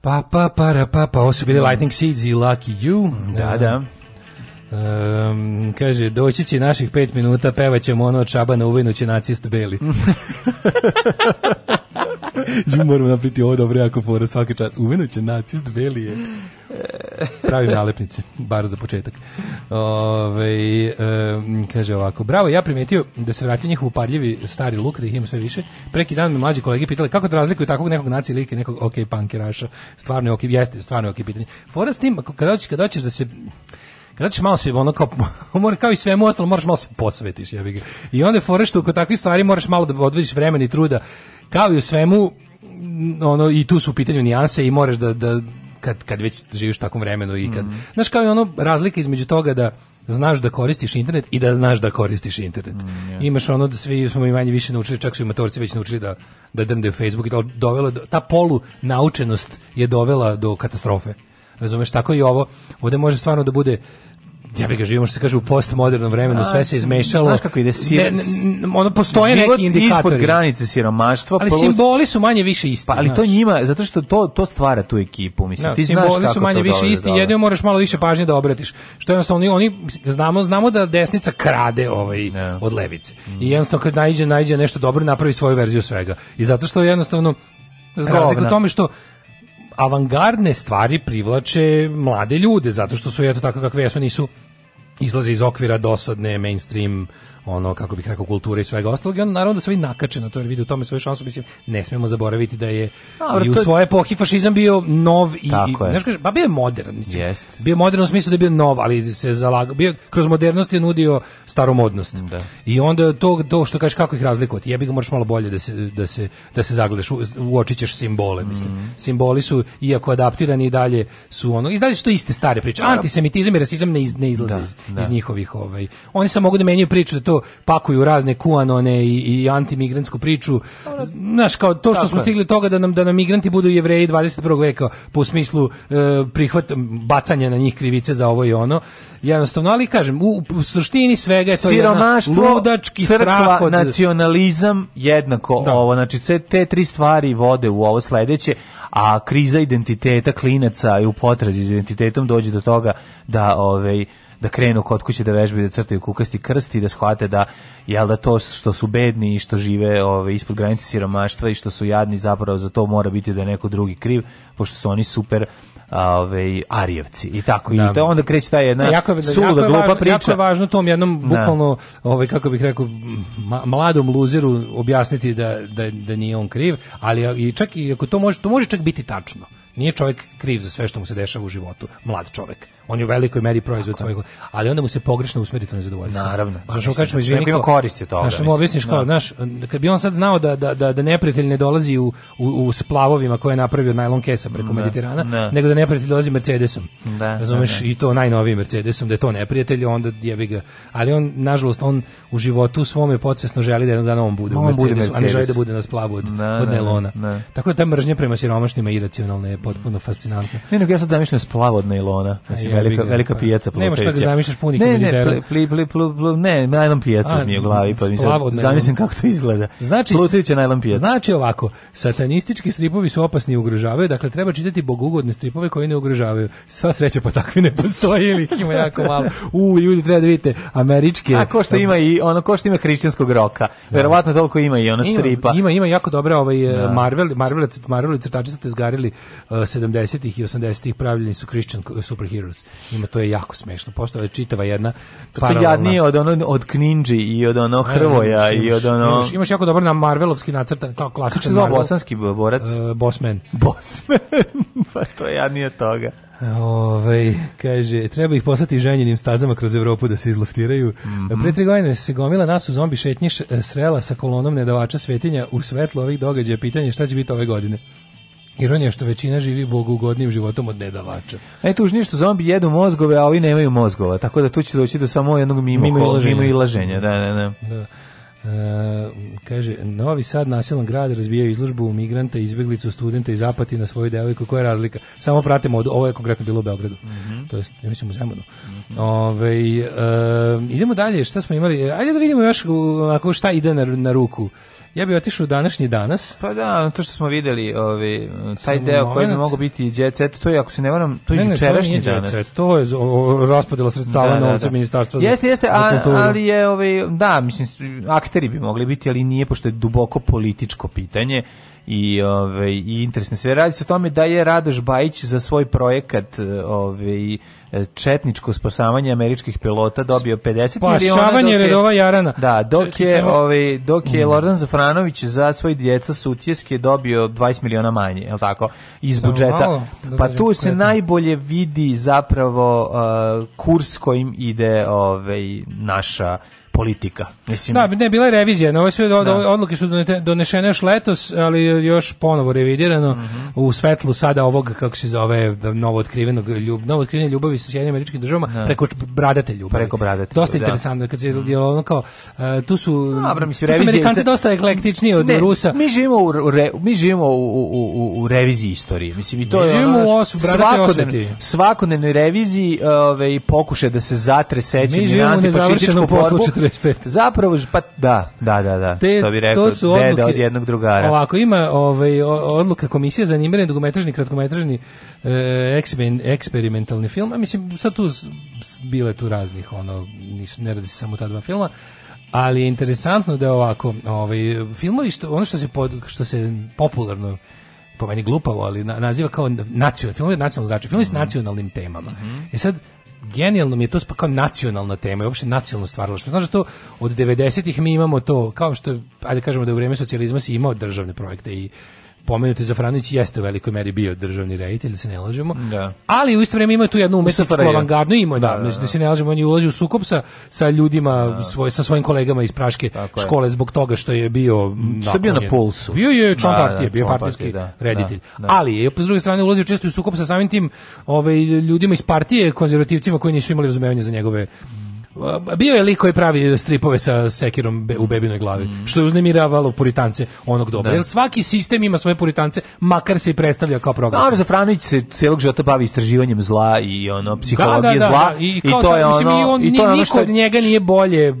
Pa, pa, para, pa, pa, ovo su bili mm. Lightning Seeds i Lucky You. Da, da. Um, kaže, doći će naših pet minuta, pevaćemo ono od Šabana, uvinuće nacist beli. Ju moramo napriti ovo dobro, jako fora svaki čas. Uvinuće nacist beli je. Pravim nalepnice, bar za početak. Ove, e, kaže ovako, bravo, ja primetio da se vratio njihov upadljivi stari luk, da ih ima sve više. Preki dan me mlađi kolege pitali kako da razlikuju takvog nekog nacije like, nekog ok punkeraša. Stvarno je ok, jeste, stvarno je ok pitanje. Fora s tim, kada hoćeš, kada hoćeš da se kada ćeš malo se ono kao, mora, kao i svemu ostalo, moraš malo se posvetiš, ja ga. I onda je fora što kod takvih stvari moraš malo da odvediš vremena i truda. Kao i u svemu, ono, i tu su u pitanju nijanse i moraš da, da kad, kad već živiš u takvom vremenu i kad... Mm. Znaš, kao je ono razlika između toga da znaš da koristiš internet i da znaš da koristiš internet. Mm, Imaš ono da svi smo i manje više naučili, čak su i matorci već naučili da, da drnde u Facebook i to dovelo, do, ta polu naučenost je dovela do katastrofe. Razumeš, tako i ovo. Ovde može stvarno da bude ja bih ga živimo što se kaže u postmodernom vremenu, sve se izmešalo. Znaš kako ide sir, ono postoje neki indikatori. ispod granice siromaštva. Ali plus, simboli su manje više isti. Pa, ali znaš. to njima, zato što to, to stvara tu ekipu, mislim. No, da, ti simboli znaš kako su manje to više isti, jedino moraš malo više pažnje da obratiš. Što jednostavno, oni, oni znamo, znamo da desnica krade ovaj, yeah. Da. od levice. Mm. I jednostavno kad najđe, najđe nešto dobro, napravi svoju verziju svega. I zato što jednostavno, razlika u tome što avangardne stvari privlače mlade ljude zato što su eto tako kakve jesu nisu izlaze iz okvira dosadne mainstream ono kako bih rekao kulture i svega ostalog i on naravno da sve vidi nakače na to jer vidi u tome svoju šansu mislim ne smemo zaboraviti da je Dobre, i u svoje epohi fašizam bio nov i, i znaš kaže, pa bio je modern mislim yes. bio je modern u smislu da je bio nov ali se zalagao bio kroz modernost je nudio staromodnost da. i onda to, to što kažeš kako ih razlikovati jebi ga moraš malo bolje da se da se da se zagledaš u, uočićeš simbole mislim mm. simboli su iako adaptirani i dalje su ono i dalje su to iste stare priče antisemitizam i rasizam ne, iz, ne da, izlaze da, iz, da. iz, njihovih ovaj oni samo mogu da menjaju priču da to pakuju razne kuanone i, i antimigrantsku priču. Znaš, kao to što Tako smo je. stigli toga da nam, da nam migranti budu jevreji 21. veka po smislu e, prihvat, bacanja na njih krivice za ovo i ono. Jednostavno, ali kažem, u, u suštini svega je to jedan ludački strah. Od... nacionalizam, jednako da. ovo. Znači, te tri stvari vode u ovo sledeće, a kriza identiteta klinaca i u potrazi za identitetom dođe do toga da ovaj da krenu kod kuće da vežbaju, da crtaju kukasti krsti, da shvate da jel da to što su bedni i što žive ove, ispod granice siromaštva i što su jadni zapravo za to mora biti da je neko drugi kriv, pošto su oni super ove Arijevci i tako da. i to onda kreće ta jedna jako je, suluda jako je glupa važno, priča. Jako je važno tom jednom da. bukvalno ovaj kako bih rekao mladom luzeru objasniti da, da, da nije on kriv, ali i čak i ako to može to može čak biti tačno. Nije čovjek kriv za sve što mu se dešava u životu, mlad čovjek On je u velikoj meri proizvod Tako. svojeg, ali onda mu se pogrešno usmeri to nezadovoljstvo. Naravno. Pa što kažemo izvinite, nema koristi od toga. Znaš, mu objasniš kao, da. znaš, kad bi on sad znao da da da da neprijatelj ne dolazi u, u, u splavovima koje je napravio najlon kesa preko da, Mediterana, da. nego da neprijatelj dolazi Mercedesom. Da, da, Razumeš da, i to najnoviji Mercedesom, da je to neprijatelj, onda jebi ga. Ali on nažalost on u životu svome podsvesno želi da jednog dana on bude on u Mercedesu, bude Mercedes. a ne želi da bude na splavu od, da, od najlona. Tako da ta mržnja prema siromašnima iracionalna je potpuno fascinantna. Ne, nego ja sad zamišljam splav od najlona. Mislim, velika, velika pijaca Plutovića. Nema šta da zamišljaš punih ne, ne, pl, pl, ne, najlon pijaca mi je u glavi, pa mi zamislim kako to izgleda. Znači, Plutović je najlon pijaca. Znači ovako, satanistički stripovi su opasni i ugrožavaju, dakle treba čitati bogugodne stripove koji ne ugrožavaju. Sva sreća pa takvi ne postoji ili ima jako malo. U, ljudi treba da vidite američke. A ko što ima i ono ko što ima hrišćanskog roka. Da. Verovatno toliko ima i ona stripa. Ima, ima jako dobre ovaj da. Marvel, Marvel, Marvel crtači su te zgarili 70-ih eh, i 80-ih pravljeni su Christian superheroes. Ima to je jako smešno. Postala je čitava jedna to To je od ono od Kninđi i od ono e, Hrvoja e, imaš, i od ono imaš, imaš jako dobro na Marvelovski nacrtan kao klasičan Kako bosanski borac? Uh, Bosman. Bosman. pa to je jadnije toga. Ove, ovaj, kaže, treba ih poslati ženjenim stazama kroz Evropu da se izloftiraju. Mm -hmm. Pre tri godine se gomila nas u zombi šetnji srela sa kolonom nedavača svetinja u svetlo ovih događaja. Pitanje šta će biti ove godine? Ironija što većina živi bogugodnim životom od nedavača. dedavača. Najtužnije što zombi jedu mozgove, a oni nemaju mozgova, tako da tu će doći do samo jednog mimo, mimo, kol, mimo i laženja. Da, da, da. da. E, kaže, Novi Sad nasilan grad razbijaju izložbu migranta, izbeglicu, studenta i zapati na svoju devojku. Koja je razlika? Samo pratimo, od, ovo je konkretno bilo u Beogradu. Mm -hmm. To je, ja mislim, u Zemunu. Mm -hmm. Ove, e, idemo dalje, šta smo imali? Ajde da vidimo još ako šta ide na, na ruku. Ja bih otišao današnji danas. Pa da, to što smo videli, ovaj taj deo koji bi mogao biti jet to je, ako se ne varam, to je ne, jučerašnji to danas. to je raspodela sredstava da, novca da, da. ministarstva jeste, za, jeste, a, za ali je, ovaj da, mislim, akteri bi mogli biti, ali nije, pošto je duboko političko pitanje i ovaj i interesne sve radi se o tome da je Radoš Bajić za svoj projekat e, ovaj e, četničko spasavanje američkih pilota dobio 50 Spašavanje miliona. Spašavanje redova Jarana. Da, dok je, ovaj, dok je mm. Lordan Zafranović za svoje djeca sutjeske dobio 20 miliona manje, je tako? Iz Samo budžeta. Da pa tu se konkretno. najbolje vidi zapravo uh, kurs kojim ide ovaj, naša politika. Mislim, da, ne, bila je revizija, no, ove sve da. odluke su donešene još letos, ali još ponovo revidirano mm -hmm. u svetlu sada ovog, kako se zove, novo otkrivenog ljub, novo otkrivene ljubavi sa Sjedinim američkim državama da. preko bradate ljubavi. Preko bradate Dosta ljubavi, da. interesantno, kad se mm. je ono kao, uh, tu su, Dobra, mislim, tu su Amerikanci se... dosta eklektičniji od ne, Rusa. Mi živimo u, re, mi živimo u, u, u, u reviziji istorije. Mislim, i to mi je živimo ono, u osu, svakodnevnoj svakodnevno reviziji ove, i pokuše da se zatre sećanje Mi na antifašističku poslu 25. Zapravo, pa da, da, da, da. Te, što bi rekao, to su odluke, deda od jednog drugara. Ovako, ima ovaj, odluka komisije za animirani dokumentarni kratkometražni e, eksperimentalni film. A mislim, sa tu bile tu raznih, ono, nisu, ne radi se samo ta dva filma. Ali je interesantno da je ovako, ovaj, filmovi, što, ono što se, pod, što se popularno po meni glupavo, ali na, naziva kao nacionalni film, je nacionalno znači film je s mhm. nacionalnim temama. Mm -hmm. E sad genijalno mi je to kao nacionalna tema, uopšte nacionalno stvaralaštvo. Znaš da to od 90-ih mi imamo to kao što ajde da kažemo da u vreme socijalizma si imao državne projekte i pomenuti Zafranić jeste u velikoj meri bio državni reditelj, da se ne lažemo. Da. Ali u isto vrijeme ima tu jednu umetničku avangardnu ima, da, da, da, da, se ne lažemo, on je ulazio u sukob sa, sa ljudima, svoj, sa svojim kolegama iz Praške Tako škole je. zbog toga što je bio što je bio na pulsu. Bio je član partije, bio partijski reditelj. Ali je s druge strane ulazio često u sukob sa samim tim ovaj ljudima iz partije, konzervativcima koji nisu imali razumevanje za njegove bio je lik koji pravi stripove sa sekirom u bebinoj glavi, mm. što je uznemiravalo puritance onog doba. Da. Jer svaki sistem ima svoje puritance, makar se i predstavlja kao progres. Naravno, Zafranović se cijelog života bavi istraživanjem zla i ono, da, da, psihologije da, da, zla. I, kao I, to ta, je mislim, ono... I, on, i to je ono što... njega nije bolje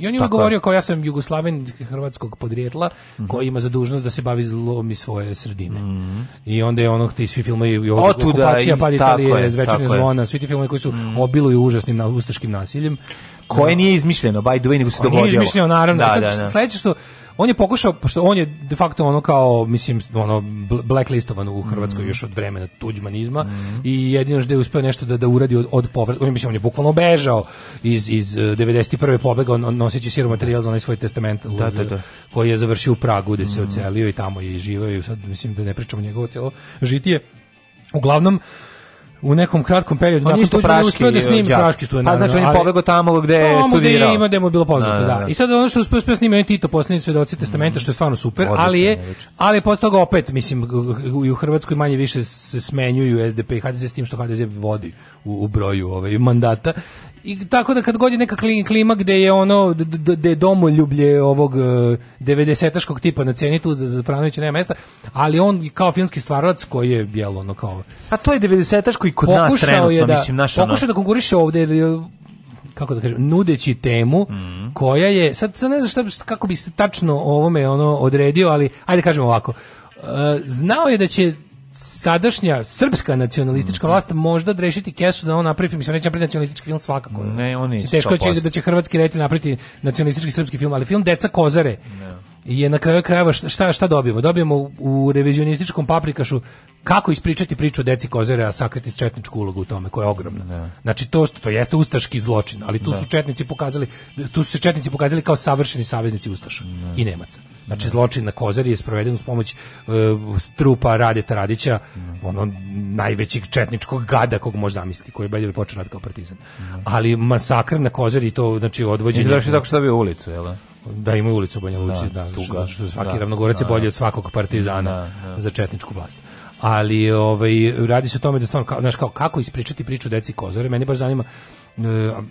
I on ima govorio kao ja sam jugoslaven hrvatskog podrijetla mm -hmm. koji ima zadužnost da se bavi zlom i svoje sredine. Mm -hmm. I onda je ono ti svi filmovi i okupacija, pad Italije, zvečanje zvona, svi ti filmovi koji su mm. obiluju užasnim na ustaškim nasiljem. Koje da. nije izmišljeno, by the way, nego se dogodilo. Nije izmišljeno, naravno. Da, da, da. Sledeće što on je pokušao pošto on je de facto ono kao mislim ono blacklistovan u Hrvatskoj mm. još od vremena tuđmanizma mm. i jedino što je uspeo nešto da da uradi od, od povratka, on mislim on je bukvalno bežao iz iz 91. E, pobegao noseći siromašni materijal za onaj svoj testament da, da, da. koji je završio u Pragu gde se mm. ocelio i tamo je živeo i sad mislim da ne pričamo njegovo celo žitije. Uglavnom u nekom kratkom periodu pa on nakon tuđmana uspio da snimi praški student. Pa znači on je pobegao tamo gde je studirao. Tamo ima da mu bilo poznato, da, da, da. da. I sad ono što uspio uspio snimi on Tito posljednji svedoci testamenta što je stvarno super, ali je ali je posle toga opet mislim i u Hrvatskoj manje više se smenjuju SDP i HDZ s tim što HDZ vodi u, u broju ovaj mandata I tako da kad god je neka klima gde je ono gde domoljublje ovog 90-aškog e, tipa na ceni tu za Franovića nema mesta, ali on kao filmski stvaralac koji je jel ono kao A pa to je 90-aško i kod nas trenutno, je da, mislim, naš ono. Pokušao da konkuriše ovde e, kako da kažem, nudeći temu mm -hmm. koja je, sad, sad ne znam šta, kako bi se tačno ovome ono odredio, ali ajde kažemo ovako, e, znao je da će sadašnja srpska nacionalistička mm -hmm. vlast možda da kesu da on napravi film, mislim, neće napraviti nacionalistički film svakako. Ne, oni teško će da će hrvatski reditelj napraviti nacionalistički srpski film, ali film Deca Kozare. Ne je na kraju krajeva šta, šta dobijemo? Dobijemo u revizionističkom paprikašu kako ispričati priču deci Kozere, a sakriti četničku ulogu u tome, koja je ogromna. Ne. Da. Znači to što to jeste ustaški zločin, ali tu ne. Da. su četnici pokazali, tu su se četnici pokazali kao savršeni saveznici ustaša ne. Da. i Nemaca. Znači zločin na Kozari je sproveden uz pomoć uh, trupa Radeta Radića, ono najvećeg četničkog gada kog možda zamisliti, koji je Beljevi počeo rad kao partizan. Ali masakr na Kozari to znači odvođenje. Izlaši tako što u ulicu, jel? Da, ima ulicu u Banja da, Luci, da, da tuga, što, svaki da, ravnogorac je da. bolji od svakog partizana da, za četničku vlast. Ali ovaj, radi se o tome da stvarno, kao, znaš, kao, kako ispričati priču deci Kozore, meni baš zanima e,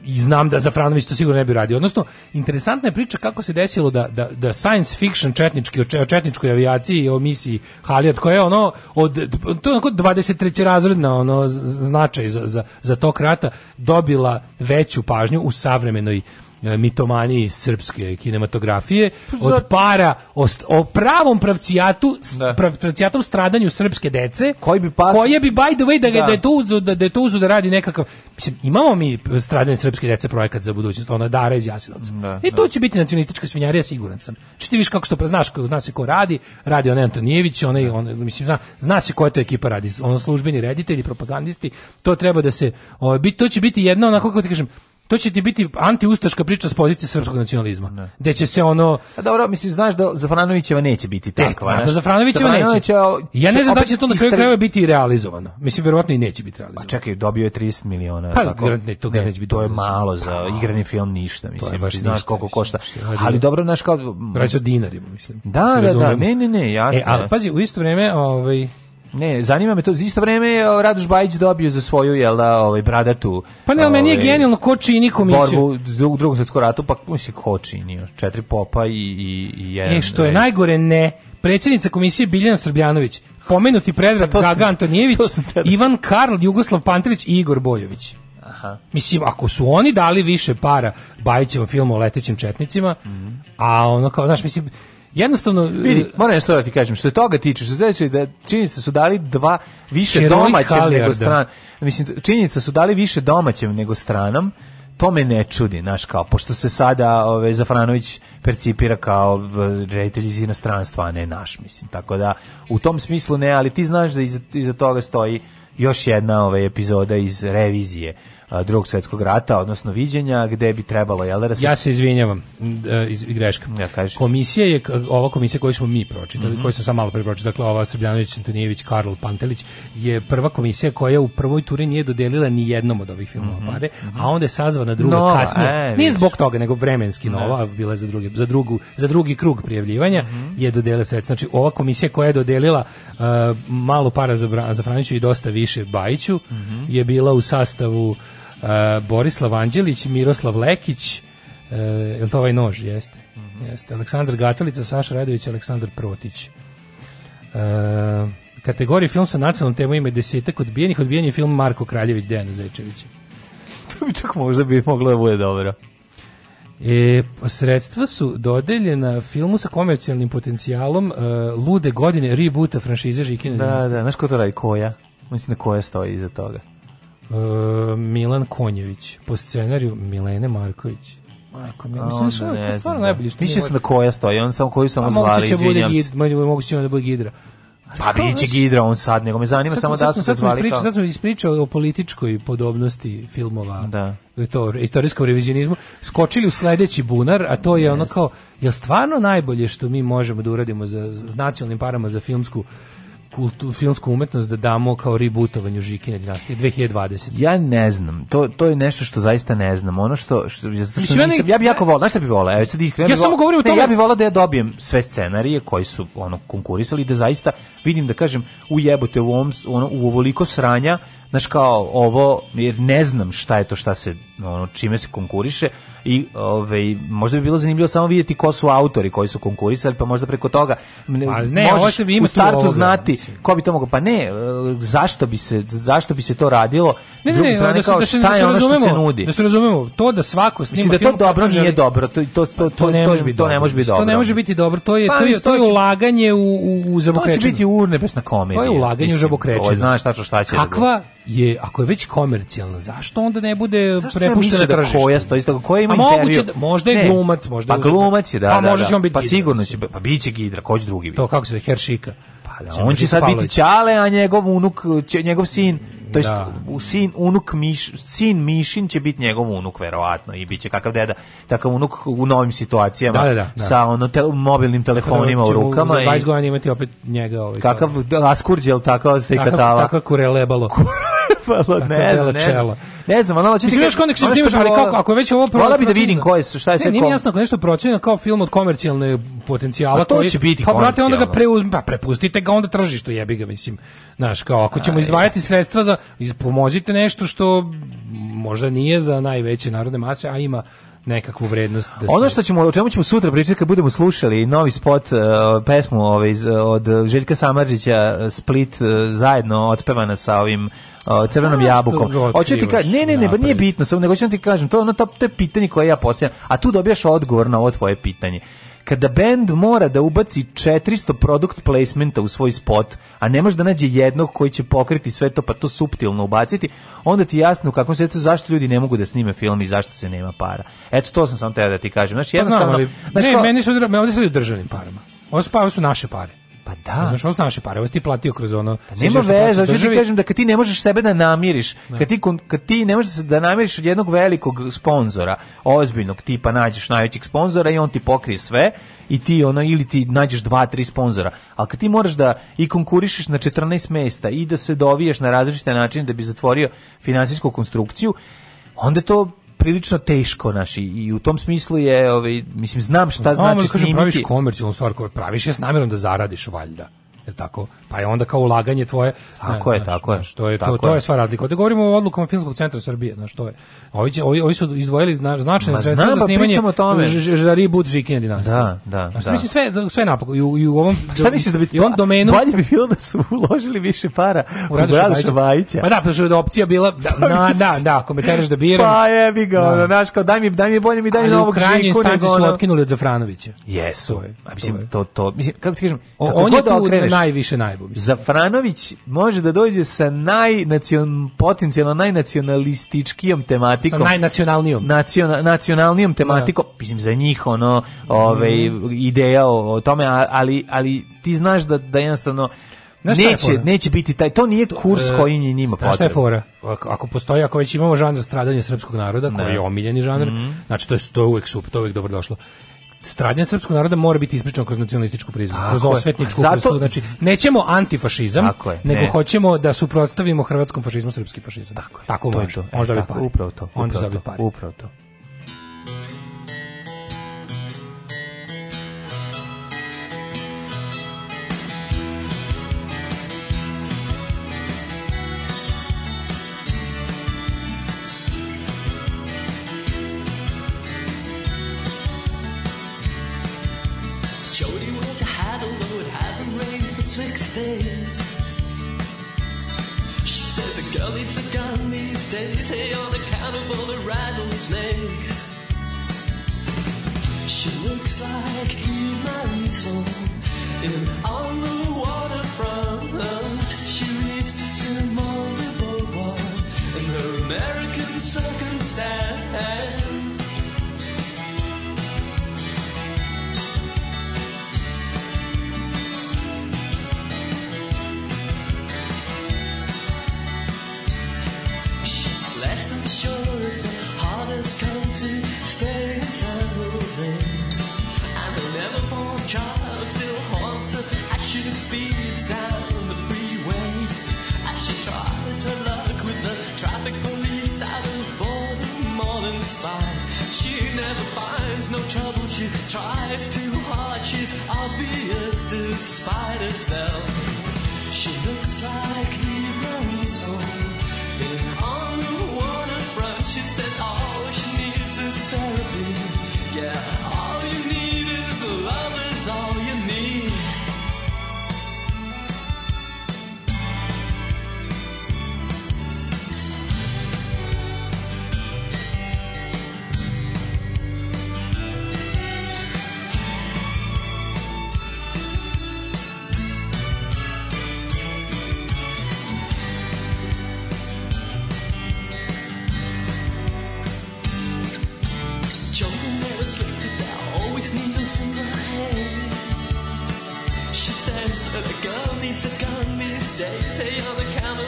i znam da za Zafranović to sigurno ne bi radio. Odnosno, interesantna je priča kako se desilo da, da, da science fiction četnički, o četničkoj avijaciji i o misiji Halijat, koja je ono, od, to je onako 23. razredna ono, značaj za, za, za tog rata, dobila veću pažnju u savremenoj E, mitomaniji srpske kinematografije pa od para o, o pravom pravcijatu da. prav, pravcijatom stradanju srpske dece koji bi pas... koje bi by the way da, da. da je to uzu da, da, je to uzu da radi nekakav mislim imamo mi stradanje srpske dece projekat za budućnost ona Dara iz Jasenovca i da, e, to da. će biti nacionalistička svinjarija siguran sam što znači, ti viš kako što znaš ko zna se ko radi radi on Antonijević onaj on mislim zna, zna se koja to ekipa radi ono službeni reditelji propagandisti to treba da se ovaj bit, to će biti jedno onako kako ti kažem to će ti biti antiustaška priča s pozicije srpskog nacionalizma. Ne. Gde će se ono A dobro, mislim znaš da Zafranovićeva neće biti e, takva. Ne, za Zafranovićeva neće. Ja ne znam da će to na kraju krajeva biti realizovano. Mislim verovatno i neće biti pa realizovano. Pa čekaj, dobio je 30 miliona. Pa tako, ne, to ne, neće biti. To je malo za pa, igrani film ništa, mislim. To je baš znaš ništa, koliko košta. Ali dobro, znaš kao reći o dinarima, mislim. Da, da, da, ne, ne, ne, jasno. E, ali pazi, u isto vreme, ovaj Ne, zanima me to, za isto vreme je Radoš Bajić dobio za svoju, jel da, ovaj, bradatu. Pa ne, ali meni je ovaj, genijalno ko čini komisiju. Borbu drug, drugom svjetskom ratu, pa mislim ko čini, četiri popa i, i, i jedan. E, što je najgore, ne. Predsjednica komisije Biljana Srbljanović, pomenuti Predrag pa Gaga Antonijević, Ivan Karl, Jugoslav Pantelić i Igor Bojović. Aha. Mislim, ako su oni dali više para Bajićevom filmu o letećim četnicima, mm -hmm. a ono kao, znaš, mislim, jednostavno vidi e, moram nešto da ti kažem što se toga tiče što znači da činjenice su dali dva više domaćem nego stran mislim činjenice su dali više domaćem nego stranom to me ne čudi, naš kao, pošto se sada ove, Zafranović percipira kao e, reditelj iz inostranstva, a ne naš, mislim, tako da, u tom smislu ne, ali ti znaš da iza, iza toga stoji još jedna ove, epizoda iz revizije, drugog svjetskog rata, odnosno viđenja, gde bi trebalo, jel da se... Ja se izvinjavam, e, iz, greška. Ja kažem. Komisija je, ova komisija koju smo mi pročitali, mm -hmm. koju sam sam malo pre pročitali, dakle, ova Srbljanović, Antonijević, Karl Pantelić, je prva komisija koja u prvoj turi nije dodelila ni jednom od ovih filmova mm -hmm. pare, mhm. a onda je sazvana druga no, kasnije. E, nije zbog toga, nego vremenski nova, ne. bila je za, drugi, za, drugu, za drugi krug prijavljivanja, mm -hmm. je dodelila sredstva. Znači, ova komisija koja je dodelila uh, malo para za, za Franjiću i dosta više Bajiću, mhm. je bila u sastavu E, Borislav Anđelić, Miroslav Lekić, e, je li to ovaj nož? Jeste. Mm -hmm. Jeste. Aleksandar Gatalica, Saša Radović, Aleksandar Protić. E, kategorija film sa nacionalnom temom ima desetak odbijenih, odbijen je film Marko Kraljević, Dejana Zajčevića. To bi čak možda bi moglo da bude dobro. E, pa sredstva su dodeljena filmu sa komercijalnim potencijalom e, Lude godine reboota franšize Žikine. Da, da, znaš ko to radi? Koja? Mislim da koja stoji iza toga. E, Milan Konjević, po scenariju Milene Marković. Majko, mi mislim da da. što je to stvarno najbolje. Mislim sam da koja stoji, on sam koju samo zvali, izvinjam se. Moguće će da bude Gidra. Pa biće Gidra on sad, nego me zanima sad, samo sad, da smo, sad smo zvali kao... Sad smo ispričali o političkoj podobnosti filmova, da. E, to, istorijskom revizionizmu, skočili u sledeći bunar, a to je yes. ono kao, je stvarno najbolje što mi možemo da uradimo za, za, nacionalnim parama za filmsku kultu, filmsku umetnost da damo kao rebootovanju Žikine dinastije 2020. Ja ne znam. To, to je nešto što zaista ne znam. Ono što, što, što Mislim, nisam, ja, bih jako volao, znaš šta bi volao? Evo sad iskreno. Ja bi samo govorim o tome. Ja bih volao da ja dobijem sve scenarije koji su ono konkurisali da zaista vidim da kažem u jebote u ovom, ono, u ovoliko sranja, znaš kao ovo jer ne znam šta je to šta se ono čime se konkuriše i ovaj možda bi bilo zanimljivo samo vidjeti ko su autori koji su konkurisali pa možda preko toga pa ne, možeš ima u startu ovoga, znati mislim. ko bi to mogao pa ne e, zašto bi se zašto bi se to radilo ne, ne, ne, strane, da kao, da šta da je ono što se nudi da se razumemo to da svako snima mislim da to film, dobro nije dobro to to to to to, ne može biti to ne može biti dobro to ne može biti dobro to je pa, to je to je ulaganje u u u žabokrečinu to će biti urne besna komedija to je ulaganje u žabokrečinu ovaj, znaš tačno šta će da kakva je ako je već komercijalna zašto onda ne bude prepuštena da tržištu koja stoji koja ima moguće da, možda je glumac, možda pa je. Pa glumac je, da, pa da, možda će on biti. Pa sigurno će, pa biće Gidra, ko će drugi biti. To kako se Heršika. Pa da, on će sad biti Ćale, a njegov unuk, će, njegov sin to jest da. sin unuk Miš, sin Mišin će biti njegov unuk verovatno i biće kakav deda takav unuk u novim situacijama da, da, da, da. sa ono te, mobilnim telefonima u rukama za 20 godina imati opet njega ovaj kakav da, askurđel tako se i katava tako kurelebalo kurelebalo ne znam ne znam ne znam, ono hoće ti kažeš konek se imaš, ali kako ako je već ovo prvo. Vola bi da vidim ko je, šta je sve. Ne, nije jasno ako nešto procenjeno kao film od komercijalne potencijala, pa to koji će biti. Pa brate, onda ga preuzmi, pa prepustite ga onda tržištu, jebi ga, mislim. Znaš, kao ako ćemo izdvajati sredstva za pomozite nešto što možda nije za najveće narodne mase, a ima nekakvu vrednost da se... Ono što ćemo o čemu ćemo sutra pričati kad budemo slušali novi spot uh, pesmu ovaj od Željka Samardžića Split uh, zajedno otpevana sa ovim uh, crvenom jabukom. Hoću ti ka... ne ne ne, napred. nije bitno, samo nego hoću ti kažem, to ono to, to je pitanje koje ja postavljam, a tu dobijaš odgovor na ovo tvoje pitanje kada bend mora da ubaci 400 produkt placementa u svoj spot, a ne može da nađe jednog koji će pokriti sve to, pa to suptilno ubaciti, onda ti jasno kako se svetu zašto ljudi ne mogu da snime film i zašto se nema para. Eto, to sam sam teo da ti kažem. Znači, jednostavno... Pa znam, ali, znači, ne, kao, meni su, me ovdje su u državnim parama. Ovo su, pa- su naše pare. Pa da. Pa znaš, ovo su naše pare, ovo ti platio kroz ono... Pa nema veze, hoću ti kažem da kad ti ne možeš sebe da namiriš, kad ti, kad ti ne možeš da namiriš od jednog velikog sponzora, ozbiljnog tipa, nađeš najvećeg sponzora i on ti pokrije sve, i ti ono ili ti nađeš dva, tri sponzora, ali kad ti moraš da i konkurišeš na 14 mesta i da se dovijaš na različite načine da bi zatvorio finansijsku konstrukciju, onda to prilično teško naši i u tom smislu je ovaj mislim znam šta znači snimiti. Kažem, praviš komercijalnu stvar koju praviš je s namjerom da zaradiš valjda. Je tako? pa je onda kao ulaganje tvoje tako ne, je znaš, tako znaš, je to je to, to je, je sva razlika da govorimo o odlukama filmskog centra Srbije znači što je ovi, će, ovi, ovi su izdvojili značajne sredstva za pa snimanje o tome Žari Bud Žikine dinastije da da znači, da mislim sve sve napako i u, i u ovom šta misliš da bi i on pa- domenu bolje bi bilo da su uložili više para u Radoša Bajića pa da pa da opcija bila da na, da da komentariš da biram pa je bi ga da. znaš kao daj mi daj mi bolje mi daj novog Žiku nego su otkinuli od Zafranovića jesu a mislim to to mislim kako ti kažeš on je da tu najviše naj Mislim. Zafranović može da dođe sa najnacion, potencijalno najnacionalističkijom tematikom. Sa najnacionalnijom. Naciona, nacionalnijom da. tematikom. Da. Mislim, za njih ono, ove, ovaj, mhm. ideja o, o, tome, ali, ali ti znaš da, da jednostavno Znaš neće, neće biti taj, to nije kurs to, e, koji njima znaš potrebno. Šta je fora? Ako postoji, ako već imamo žanr stradanje srpskog naroda, da. koji ne. je omiljeni žanr, mm -hmm. znači to je, to je uvek super, to je uvek dobro stradnja srpskog naroda mora biti ispričana kroz nacionalističku prizmu, kroz osvetničku zato... Prizmu. znači nećemo antifašizam, je, nego ne. hoćemo da suprotstavimo hrvatskom fašizmu srpski fašizam. Tako, je, tako to može. E, Možda bi par. Upravo to. Upravo Onda to, upravo to. gone these days. Hey, on account of all the rattlesnakes. She looks like human form in on the waterfront. She reads Simone de Beauvoir in her American circumstance. has come to stay in San Jose, and the never born child, still haunts her. As she speeds down the freeway, as she tries her luck with the traffic police, out of born more than spied. She never finds no trouble, she tries too hard, she's obvious despite herself. She looks like Eve Marie's home. yeah. It's a gun these days. Hey, on the camel.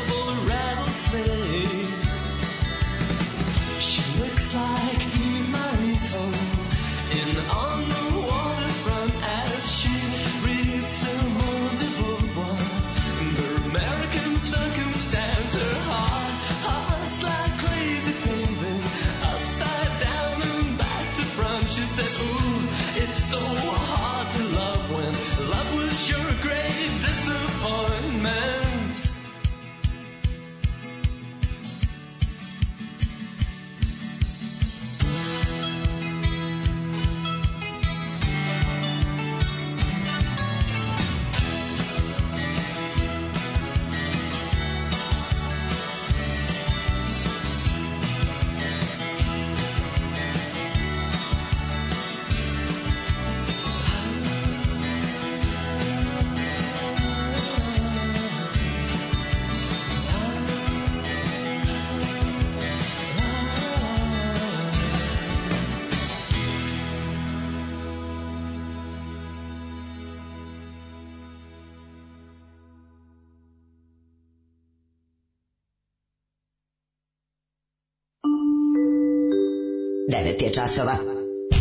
je časova.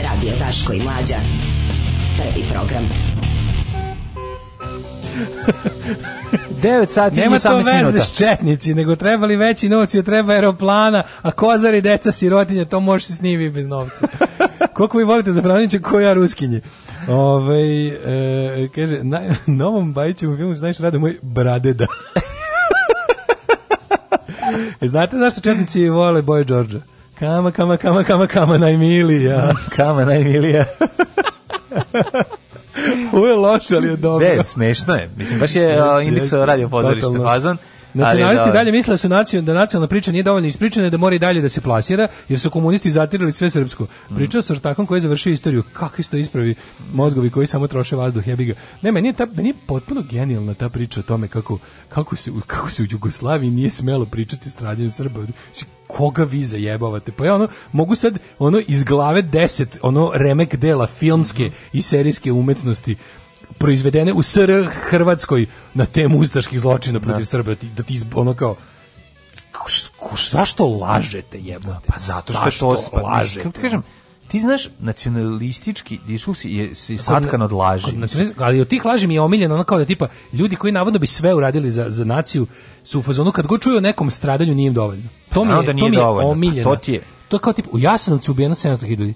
Radio Taško i Mlađa. Prvi program. 9 sati Nema i 18 minuta. Nema to veze s četnici, nego trebali veći novci, treba aeroplana, a kozari, deca, sirotinje, to možeš se s njimi bez novca. Koliko vi volite za Franjića, ko ja ruskinje? Ove, ovaj, e, kaže, na novom Bajićevom filmu se najviše rade moj bradeda. E, znate zašto četnici vole Boje Đorđa? Kama, kama, kama, kama, kama najmilija. kama najmilija. Ovo je loše, ali je dobro. De, smešno je. Mislim, baš je indeks radio pozorište fazon. Nacionalisti ali, da. dalje misle da su nacion, da nacionalna priča nije dovoljno ispričana da mora i dalje da se plasira, jer su komunisti zatirali sve srpsko. Pričao sa ortakom koji je završio istoriju. Kako isto ispravi mozgovi koji samo troše vazduh, jebi ga. Ne, meni je, ta, meni je potpuno genijalna ta priča o tome kako, kako, se, kako se u Jugoslaviji nije smelo pričati stradanjem Srba koga vi zajebavate? Pa ja ono, mogu sad ono iz glave 10, ono remek dela filmske i serijske umetnosti proizvedene u SR Hrvatskoj na temu ustaških zločina da. protiv da. Srba, da ti ono kao ko zašto lažete jebote? Pa zato što zašto to spa, lažete. Kako ti kažem, ti znaš, nacionalistički diskurs je se satkan od laži. ali od tih laži mi je omiljeno ono kao da tipa ljudi koji navodno bi sve uradili za, za naciju su u fazonu kad god čuju o nekom stradanju nije im dovoljno. To mi je, da to mi je pa omiljeno. To ti je. To je kao tipa, u Jasenovcu ubijeno 700.000 ljudi.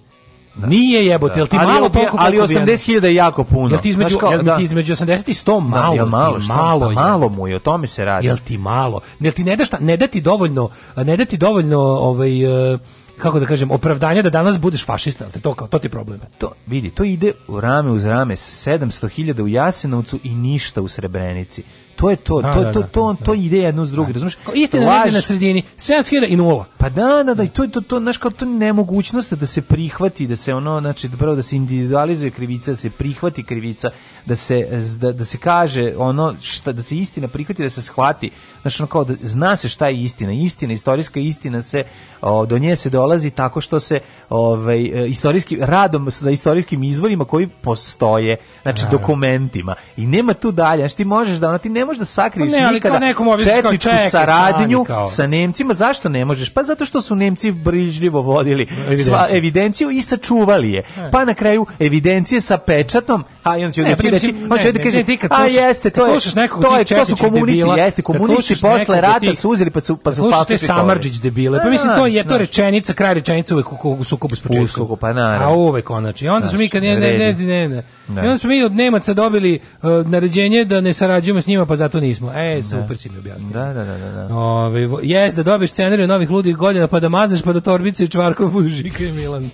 Da. Nije jebote, jel ti da. ali malo toliko ali 80.000 je jako puno. Jel ti između kao, jel da. ti između 80 i 100 da, malo, da, malo, šta, malo, je. malo mu je, o tome se radi. Jel ti malo? Jel ti ne da šta, ne da ti dovoljno, ne da ti dovoljno ovaj e, kako da kažem, opravdanje da danas budeš fašista, te to kao to ti problem. To vidi, to ide u rame uz rame 700.000 u Jasenovcu i ništa u Srebrenici to je to, da, to, da, to, da, to, on, da. to ide jedno s drugim, da. razumiješ? Istina Laž... na sredini, 7.000 i nula. Pa da, da, da, i to, to, to, znaš, kao to nemogućnost da se prihvati, da se ono, znači, da prvo da se individualizuje krivica, da se prihvati krivica, da se, da, da se kaže ono, šta, da se istina prihvati, da se shvati, znaš, ono kao da zna se šta je istina, istina, istorijska istina se, o, do nje se dolazi tako što se ovaj, e, istorijski, radom za istorijskim izvorima koji postoje, znači, da, dokumentima, i nema tu dalje, znači, ti možeš da, ono, ti ne ne možeš da sakriješ ne, nikada nekom četničku čeke, saradnju sa Nemcima. Zašto ne možeš? Pa zato što su Nemci brižljivo vodili evidenciju. sva evidenciju i sačuvali je. E. Pa na kraju evidencije sa pečatom, a i on će ne, pa reći, reći, on će ne, da kaže, a jeste, to je, to je, to su komunisti, debila, jeste, komunisti posle rata su uzeli pa su pa su Samardžić debile. Pa da, mislim to je to rečenica, kraj rečenice uvek u sukobu s početkom. pa naravno. A uvek onači. Onda smo mi kad ne ne ne ne. I onda smo mi od Nemaca dobili e, naređenje da ne sarađujemo s njima, pa pa zato nismo. E, super si mi objasnio. Da, da, da, da. da. Ove, jes, da dobiš scenariju novih ludih godina, pa da mazneš, pa da torbice i čvarkov budu Žika i Milan.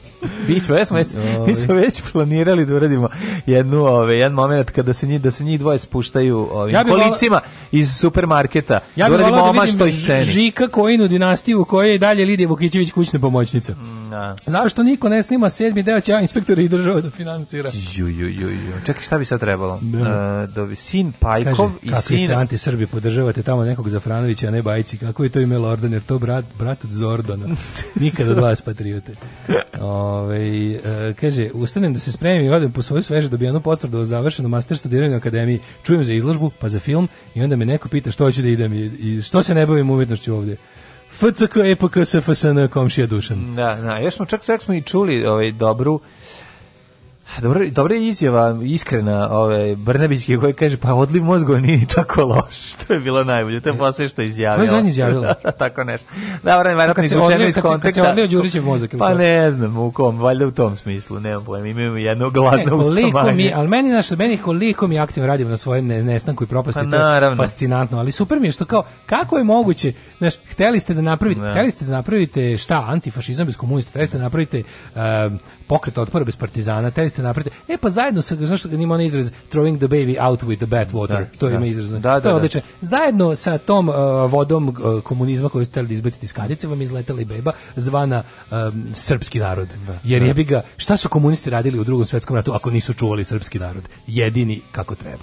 Bismo, jesmo, jesmo, mi smo već planirali da uradimo jednu, ove, jedan moment kada se njih, da se njih dvoje spuštaju ovim ja kolicima vola, iz supermarketa. Ja da bih volao da vidim toj sceni. Žika Kojinu dinastiju u kojoj je dalje Lidija Vukićević kućna pomoćnica. Mm, da. Zašto niko ne snima sedmi deo će inspektori i država da finansira? Ju, ju, ju, ju. Čekaj, šta bi sad trebalo? Da. Uh, e, dobi da sin Pajkov Kaže, i Sina. Vi ste srbi podržavate tamo nekog Zafranovića, a ne Bajci. Kako je to ime Lordan? Jer to brat, brat od Zordona. Nikad od vas, patriote. Ove, e, kaže, ustanem da se spremim i odem po svoju sveže dobijanu da potvrdu o završenom master studiranju akademiji. Čujem za izložbu, pa za film i onda me neko pita što hoću da idem i, i što se ne bavim umetnošću ovdje. FCK, EPK, SFSN, komšija Dušan. Da, da, još smo čak, čak smo i čuli ovaj, dobru Dobro, dobra je izjava, iskrena, ove, Brnebićke koji kaže, pa odliv mozgova nije tako loš, to je bilo najbolje, to je posle što je izjavila. To je zadnje izjavila. tako nešto. Da, vrame, vjerojatno izvučeno iz kontekta. Kad se odlio Đurićev mozak. Pa ne znam, u kom, valjda u tom smislu, nemam pojma, imam jedno gladno ustavanje. Mi, ali meni, naš, meni koliko mi aktivno radimo na svojem nestanku i propasti, pa, to je fascinantno, ali super mi je što kao, kako je moguće, znaš, hteli ste da napravite, da. hteli ste da napravite šta, antifašizam bez komunista, hteli ste da napravite um, pokreta otpora bez partizana, teli ste napred. E pa zajedno sa znaš da ima onaj izraz throwing the baby out with the bath water. Da, to da. ima izraz. Da, da, to je da. odlično. Zajedno sa tom uh, vodom uh, komunizma koju ste hteli da izbaciti iz kadice, vam izletela i beba zvana um, srpski narod. Jer je bi ga, šta su komunisti radili u drugom svetskom ratu ako nisu čuvali srpski narod? Jedini kako treba.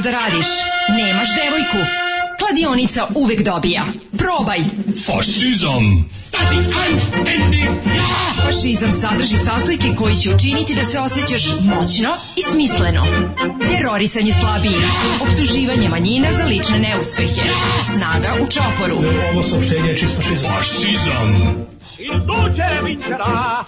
nešto da radiš. Nemaš devojku. Kladionica uvek dobija. Probaj. Fašizam. Pazi, ajmo, tendi, ja! Fašizam sadrži sastojke koji će učiniti da se osjećaš moćno i smisleno. Terorisanje slabijih, optuživanje manjina za lične neuspehe, snaga u čoporu. Ovo saopštenje je čisto šizam. Fašizam! Il duce vincerà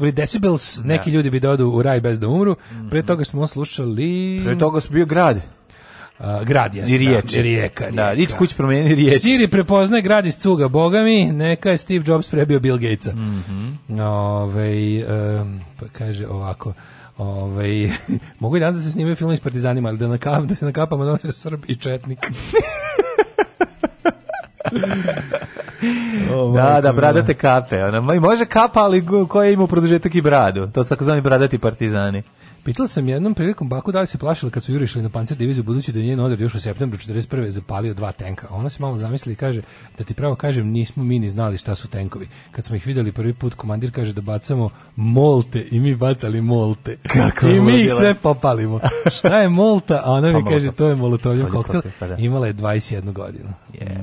bili Decibels, neki da. ljudi bi dodu da u raj bez da umru. Pre mhm. toga smo slušali... Pre toga smo bio grad. Uh, grad je. I riječi. Da. Rijeka, rijeka. Da, nitko kuć promijeni riječi. Siri prepoznaje grad iz cuga, boga mi, neka je Steve Jobs prebio Bill Gatesa. Mm -hmm. Ove, um, pa kaže ovako, Ove, mogu i danas da se snimaju film iz Partizanima, ali da, nakav, da se nakapamo da on je i Četnik. oh, da, da, bradate kape. Ona, može kapa, ali koja ima produžetak i bradu. To su takozvani bradati partizani. Pitala sam jednom prilikom baku da li se plašila kad su jurišli na pancer diviziju budući da je njen odred još u septembru 41. zapalio dva tenka. Ona se malo zamisli i kaže da ti pravo kažem nismo mi ni znali šta su tenkovi. Kad smo ih videli prvi put komandir kaže da bacamo molte i mi bacali molte. Kako I mi ih sve popalimo. šta je molta? A ona mi pa kaže to je molotovljen pa koktel. Pa da. Imala je 21 godinu. Jebote.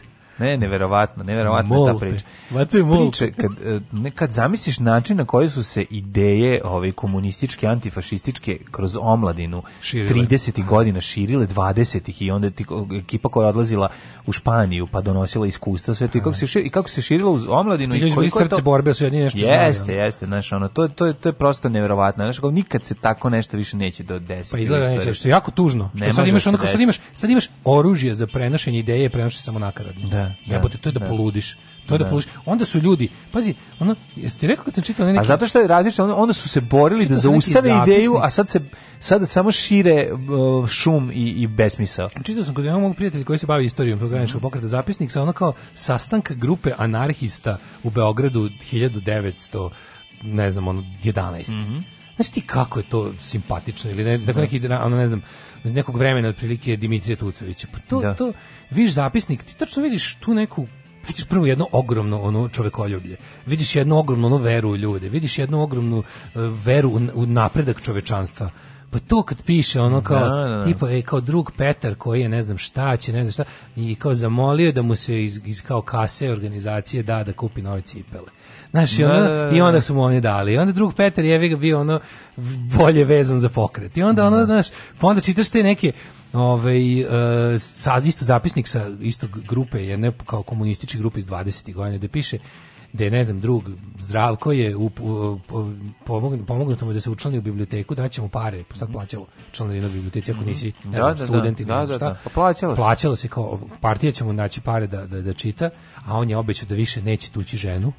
Yeah, Ne, neverovatno, neverovatna ta priča. Vacu molte. kad, e, ne, kad zamisliš način na koji su se ideje ove komunističke, antifašističke kroz omladinu širile. 30. godina širile, 20. i onda ti, ekipa koja je odlazila u Španiju pa donosila iskustva, sve to i kako se, šir, i kako se širilo uz omladinu. Ti ljudi bili srce to... borbe, su jedni nešto Jeste, znali, jeste, znaš, ono, to, to, to je prosto neverovatno. Znaš, kao, nikad se tako nešto više neće do desiti. Pa izgleda neće, što je jako tužno. Što sad imaš, da ono, sad imaš, sad imaš oružje za prenošenje ideje, prenošenje samo nakaradne. Da da, jebote, to je da, da poludiš. To je da, da poludiš. Onda su ljudi, pazi, ono, jeste rekao kad sam čitao neki... A zato što je različno, onda, su se borili da zaustave ideju, a sad se sad samo šire uh, šum i, i besmisao. Čitao sam kod jednog mog prijatelja koji se bavi istorijom programičkog pokreta zapisnik sa ono kao sastanka grupe anarhista u Beogradu 1900 ne znam, ono, 11. Mm -hmm. Znaš ti kako je to simpatično ili ne, tako da. neki, ono, ne znam, iz nekog vremena otprilike Dimitrija Tucovića. Pa to, da. to, viš zapisnik, ti tačno vidiš tu neku vidiš prvo jedno ogromno ono čovekoljublje. Vidiš jednu ogromnu ono veru u ljude, vidiš jednu ogromnu uh, veru u, u napredak čovečanstva. Pa to kad piše ono kao da, da. da. tipa ej, kao drug Petar koji je ne znam šta će, ne znam šta i kao zamolio da mu se iz, iz kao kase organizacije da da kupi nove cipele. Znaš, i, onda, da, da, i onda su mu oni dali. I onda drug Petar je bio ono bolje vezan za pokret. I onda ono, znaš, pa onda čitaš te neke ovaj e, sad isto zapisnik sa isto grupe je ne kao komunističke grupe iz 20. godine da piše da je, ne znam, drug Zdravko je u, u, pomognuto mu da se učlani u biblioteku, da ćemo pare, pa sad plaćalo članarina u biblioteci, ako nisi ne da, znam, da, da, student ili da, da šta. Pa plaćalo, plaćalo se. kao, partija ćemo naći pare da, da, da čita, a on je obećao da više neće tući ženu.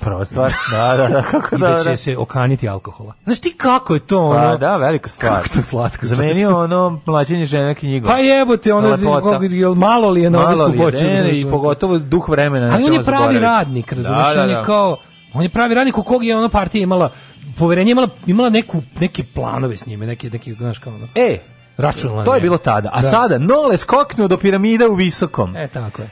Prva stvar, da, da, da, kako I da, da će se okaniti alkohola. Znaš ti kako je to pa ono? Pa da, velika stvar. Kako to slatko. Za Zamenio ono mlađenje žene knjigom. Pa jebote, ono jel malo li je na odisku počeo. i pogotovo duh vremena. Ali on je pravi radnik, da, razumiješ, da, on je da. kao on je pravi radnik u kog je ona partija imala poverenje imala imala neku neke planove s njime, neke neke, znaš kao ono. E, računala. To je bilo tada. A da. sada Nole skoknuo do piramide u visokom. E tako je.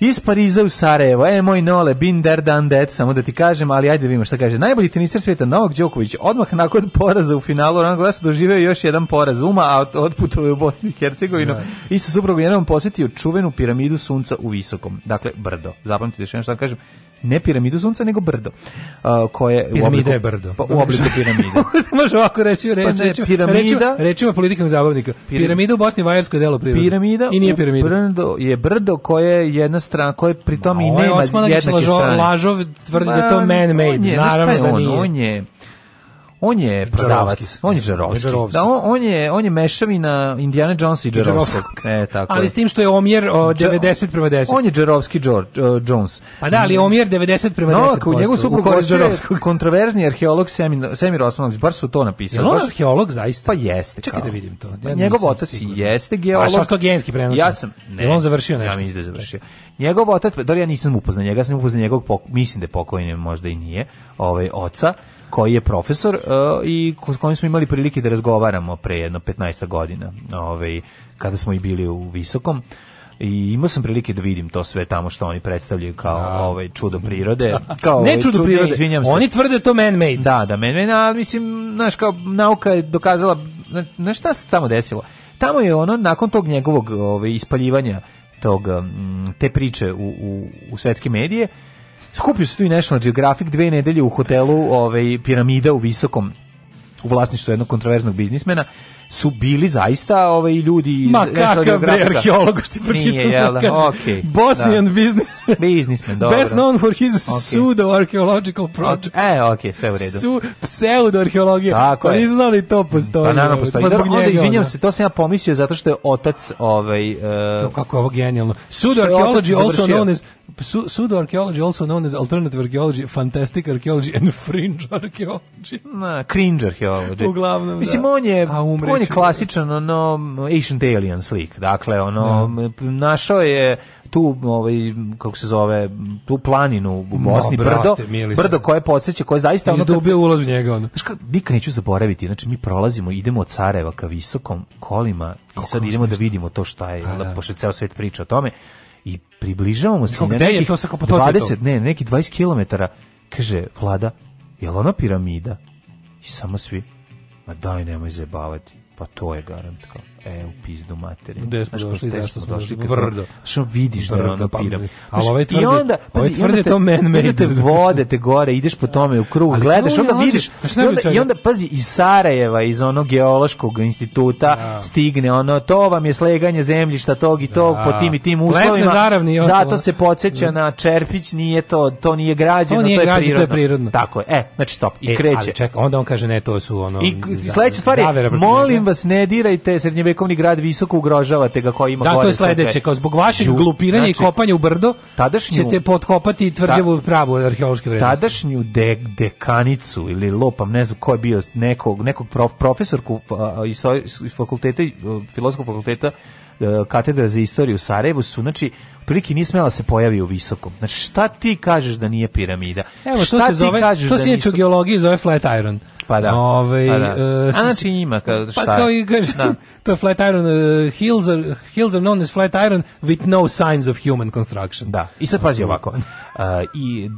Iz Pariza u Sarajevo, e moj nole, bin der dan det, samo da ti kažem, ali ajde da vidimo šta kaže. Najbolji teniser svijeta Novak Đoković odmah nakon poraza u finalu Roland Glasa doživeo još jedan poraz uma, a otputovao je u Bosnu i Hercegovinu da. i sa suprugom jednom posjetio čuvenu piramidu sunca u Visokom, dakle brdo. Zapamtite što ja kažem, ne piramidu sunca, nego brdo. Uh, koje Piramida u obliku, je brdo. Pa, u obliku piramide. Može ovako reći, reći, pa ne, znači, piramida, rečima, politikom zabavnika. Piramida u Bosni i Vajarsko delo prirode. Piramida I nije piramida. Brdo je brdo koje je jedna strana, koje pritom i nema jednake strane. Ovo je Osmanagić Lažov tvrdi da to man-made. Naravno da nije. On je, On je prodavac, on je Džarovski. Džarovski. Da, on, on, je on je mešavina Indiana Jones i Džarovskog. E tako. Ali s tim što je omjer o, 90 prema 10. On je Džarovski George uh, Jones. Pa da, ali je omjer 90 prema 10. no, 10. No, njegov suprug Džarovskog kontroverzni arheolog Semir Semir Osmanović, bar su to napisali. Je on arheolog zaista? Pa jeste. Čekaj da vidim to. Pa ja njegov otac sigurno. jeste pa geolog. A šta to genski prenos? Ja sam. Ne, je on završio nešto. Ja mislim da je završio. Njegov otac, da li ja nisam upoznao njega, sam upoznao njegovog, mislim da je pokojni, možda i nije, ovaj oca koji je profesor uh, i s kojim smo imali prilike da razgovaramo pre jedno 15 godina, ovaj, kada smo i bili u Visokom i imao sam prilike da vidim to sve tamo što oni predstavljaju kao da. ovaj čudo prirode, kao ne ovaj čudo prirode, izvinjavam se. Oni tvrde to man made. Da, da man made, ali mislim, znaš kao nauka je dokazala na, šta se tamo desilo. Tamo je ono nakon tog njegovog ovaj ispaljivanja tog mm, te priče u u, u svetske medije Skupio se tu i National Geographic dve nedelje u hotelu ovaj, Piramida u Visokom u vlasništvu jednog kontroverznog biznismena su bili zaista ovaj ljudi iz Ma kakav bre arheolog što pročitam. Nije, jel, da okay, Bosnian da. businessman. Businessman, dobro. Best known for his okay. pseudo archaeological project. Okay. E, okej, okay, sve u redu. Su pseudo arheologija. Tako pa je. Znali da to postoji. Pa naravno ovaj, postoji. Pa, zbog njega, izvinjam se, to sam ja pomislio zato što je otac ovaj uh, to kako je ovo genijalno. Pseudo archaeology also known as pseudo archaeology also known as alternative archaeology, fantastic archaeology and fringe archaeology. Na, cringe archaeology. Uglavnom, Mislim, da. on je, on je klasičan ono, ancient alien slik. Dakle, ono, da. našao je tu ovaj kako se zove tu planinu u Bosni no, brate, brdo brdo koje podseća koje zaista ono dobio ulaz u njega ono znači nikad neću zaboraviti znači mi prolazimo idemo od Sarajeva ka visokom kolima i sad idemo da vidimo to šta je A, pa da. pošto ceo svet priča o tome i približavamo se Kako, nekih je to, sako, 20, ne, neki 20 km. Kaže, vlada, je ona piramida? I samo svi, ma daj, nemoj zajebavati. Pa to je garant kao e, u pizdu materinu. Gde smo Znaš, došli, zašto smo došli? Vrdo. Što vidiš da ono pa, piram. Ali ovaj tvrde, I onda, ovaj tvrde to man-made. te vode te gore, ideš po tome u krug, ali gledaš, onda vidiš. I onda, I onda, pazi, iz Sarajeva, iz onog geološkog instituta, da. stigne ono, to vam je sleganje zemljišta tog i da. tog, po tim i tim uslovima. zaravni. Zato se podsjeća mm. na Čerpić, nije to, to nije građeno, to, je prirodno. To je prirodno. Tako je, e, znači stop, i e, kreće. onda on kaže, ne, to su ono... I sledeća stvar je, molim vas, ne dirajte srednjevek vekovni grad visoko ugrožavate ga koji ima Da, to je sledeće, kao zbog vašeg glupiranja znači, i kopanja u brdo tadašnju, ćete potkopati i tvrđavu ta, pravu arheološke vrednosti. Tadašnju de, dekanicu ili lopam, ne znam ko je bio, nekog, nekog prof, profesorku a, iz, iz fakulteta, filozofskog fakulteta e, katedra za istoriju u Sarajevu su, znači, prilike nije smela da se pojavi u visokom. Znači, šta ti kažeš da nije piramida? Evo, šta to se zove, kažeš to da se nisu... u geologiji zove flat iron. Pa da. Ove, ovaj, pa da. Uh, A znači ima kada pa šta pa kao i kaže, da. to je flat iron, uh, hills, are, hills are known as flat iron with no signs of human construction. Da, i sad pazi ovako. Uh, i,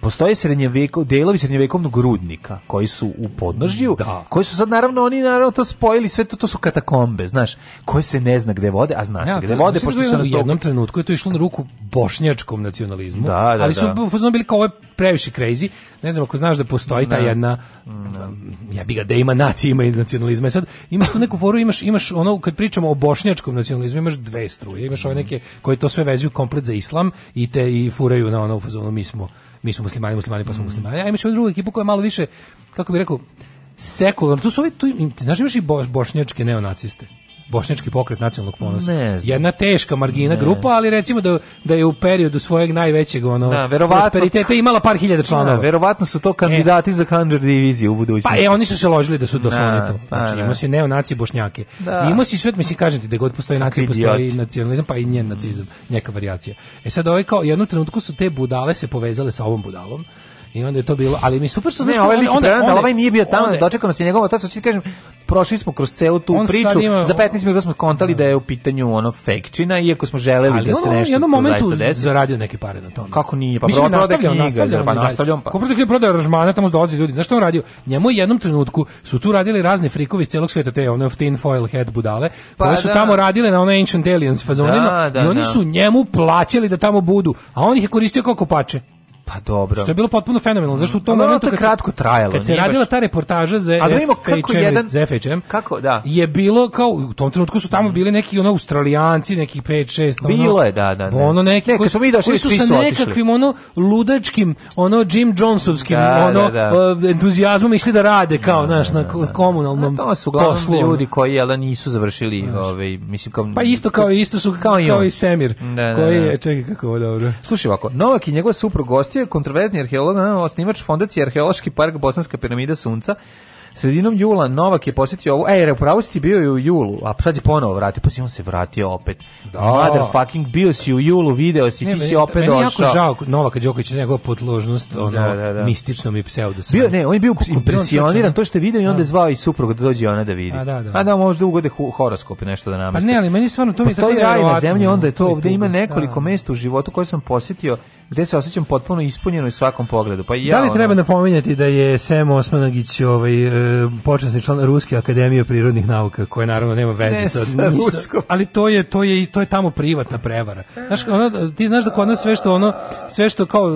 postoje srednjeveko, delovi srednjevekovnog rudnika koji su u podnožju, da. koji su sad naravno, oni naravno to spojili, sve to, to su katakombe, znaš, koje se ne zna gde vode, a zna se ja, gde vode, da pošto su na jednom trenutku je to išlo pruženu ruku bošnjačkom nacionalizmu, da, da, ali su da. bili kao ovo previše crazy. Ne znam ako znaš da postoji ta da. jedna ja da. mm, bi ga da ima nacije, ima i nacionalizma. I e sad imaš tu neku foru, imaš imaš ono kad pričamo o bošnjačkom nacionalizmu, imaš dve struje, imaš ove neke koje to sve vezuju komplet za islam i te i furaju na ono u fazonu mi smo mi smo muslimani, muslimani pa smo mm. muslimani. A imaš ovu drugu ekipu koja je malo više kako bih rekao sekularno. Tu su ovi, tu, znaš, imaš i bošnjačke neonaciste bošnjački pokret nacionalnog ponosa. Jedna teška margina ne. grupa, ali recimo da, da je u periodu svojeg najvećeg ono da, prosperiteta imala par hiljada da, članova. Da, verovatno su to kandidati e. za Hanđer diviziju u budućnosti. Pa e, oni su se ložili da su do da, da to. Pa znači, da. imao si neonaci bošnjake. Da. I imao si svet, mislim, kažem ti, da god postoji nacija, postoji nacionalizam, pa i njen nacizam, neka varijacija. E sad, ovaj kao, jednu trenutku su te budale se povezale sa ovom budalom, I onda je to bilo, ali mi super što znaš, ovaj lik onda, onda, ovaj nije bio tamo, dočekano se njegovo, tad su kažem, prošli smo kroz celu tu priču. Ima, za 15 minuta smo kontali da je u pitanju ono fejkčina, iako smo želeli da se nešto. Ali on u momentu zaradio neke pare na tome. Kako nije? Pa Mislim, nastavljao, nastavljao, pa nastavljao. Pa. Ko prodaje prodaje aranžmana, tamo dolaze ljudi. Zašto on radio? Njemu u jednom trenutku su tu radili razni frikovi iz celog sveta, te one tin foil head budale, pa, koje su da. tamo radile na ono Ancient Aliens fazonima da, da, i oni da. su njemu plaćali da tamo budu, a on ih je koristio kao kopače. Pa dobro. Što je bilo potpuno fenomenalno. Zašto u tom momentu to kad kratko trajalo. Kad se radila ta reportaža za da za FHM, kako da. Je bilo kao u tom trenutku su tamo mm. bili neki ono Australijanci, neki 5 6 ono. Bilo je da da. da. Ono neki koji su mi došli su sa nekakvim ono ludačkim, ono Jim Johnsonskim, da, ono da, da. entuzijazmom išli da rade kao, da, znaš, da, na komunalnom. To su uglavnom ljudi koji jela nisu završili, ovaj mislim kao Pa isto kao isto su kao, kao i Semir, koji je čekaj kako dobro. Slušaj ovako, Novak i njegova supruga je kontroverzni arheolog, osnivač fondacije Arheološki park Bosanska piramida Sunca, sredinom jula Novak je posjetio ovu, ej, upravo si ti bio i u julu, a sad je ponovo vratio, pa si on se vratio opet. Da. Motherfucking, bio si u julu, video si, ne, ti si opet došao. Meni jako žao Novaka Đokovića, njegova podložnost, da, ono, da, da, da. mističnom i pseudo. Bio, ne, on je bio impresioniran, to što je video i onda je da. zvao i supruga da dođe ona da vidi. A da, da. A da možda ugode horoskop i nešto da namesti. Pa ne, ali meni stvarno to mi je tako nevjerovatno. Postoji raj na zemlji, onda je to ovde ima nekoliko da. mesta u životu koje sam posjetio gde se osjećam potpuno ispunjeno i svakom pogledu. Pa ja, da li ono... treba napominjati da je Sem Osmanagić ovaj, e, počasni član Ruske akademije prirodnih nauka, koja naravno nema veze ne, sa, sa Ruskom. Ali to je, to, je, to je tamo privatna prevara. Znaš, ono, ti znaš da kod nas sve što ono, sve što kao,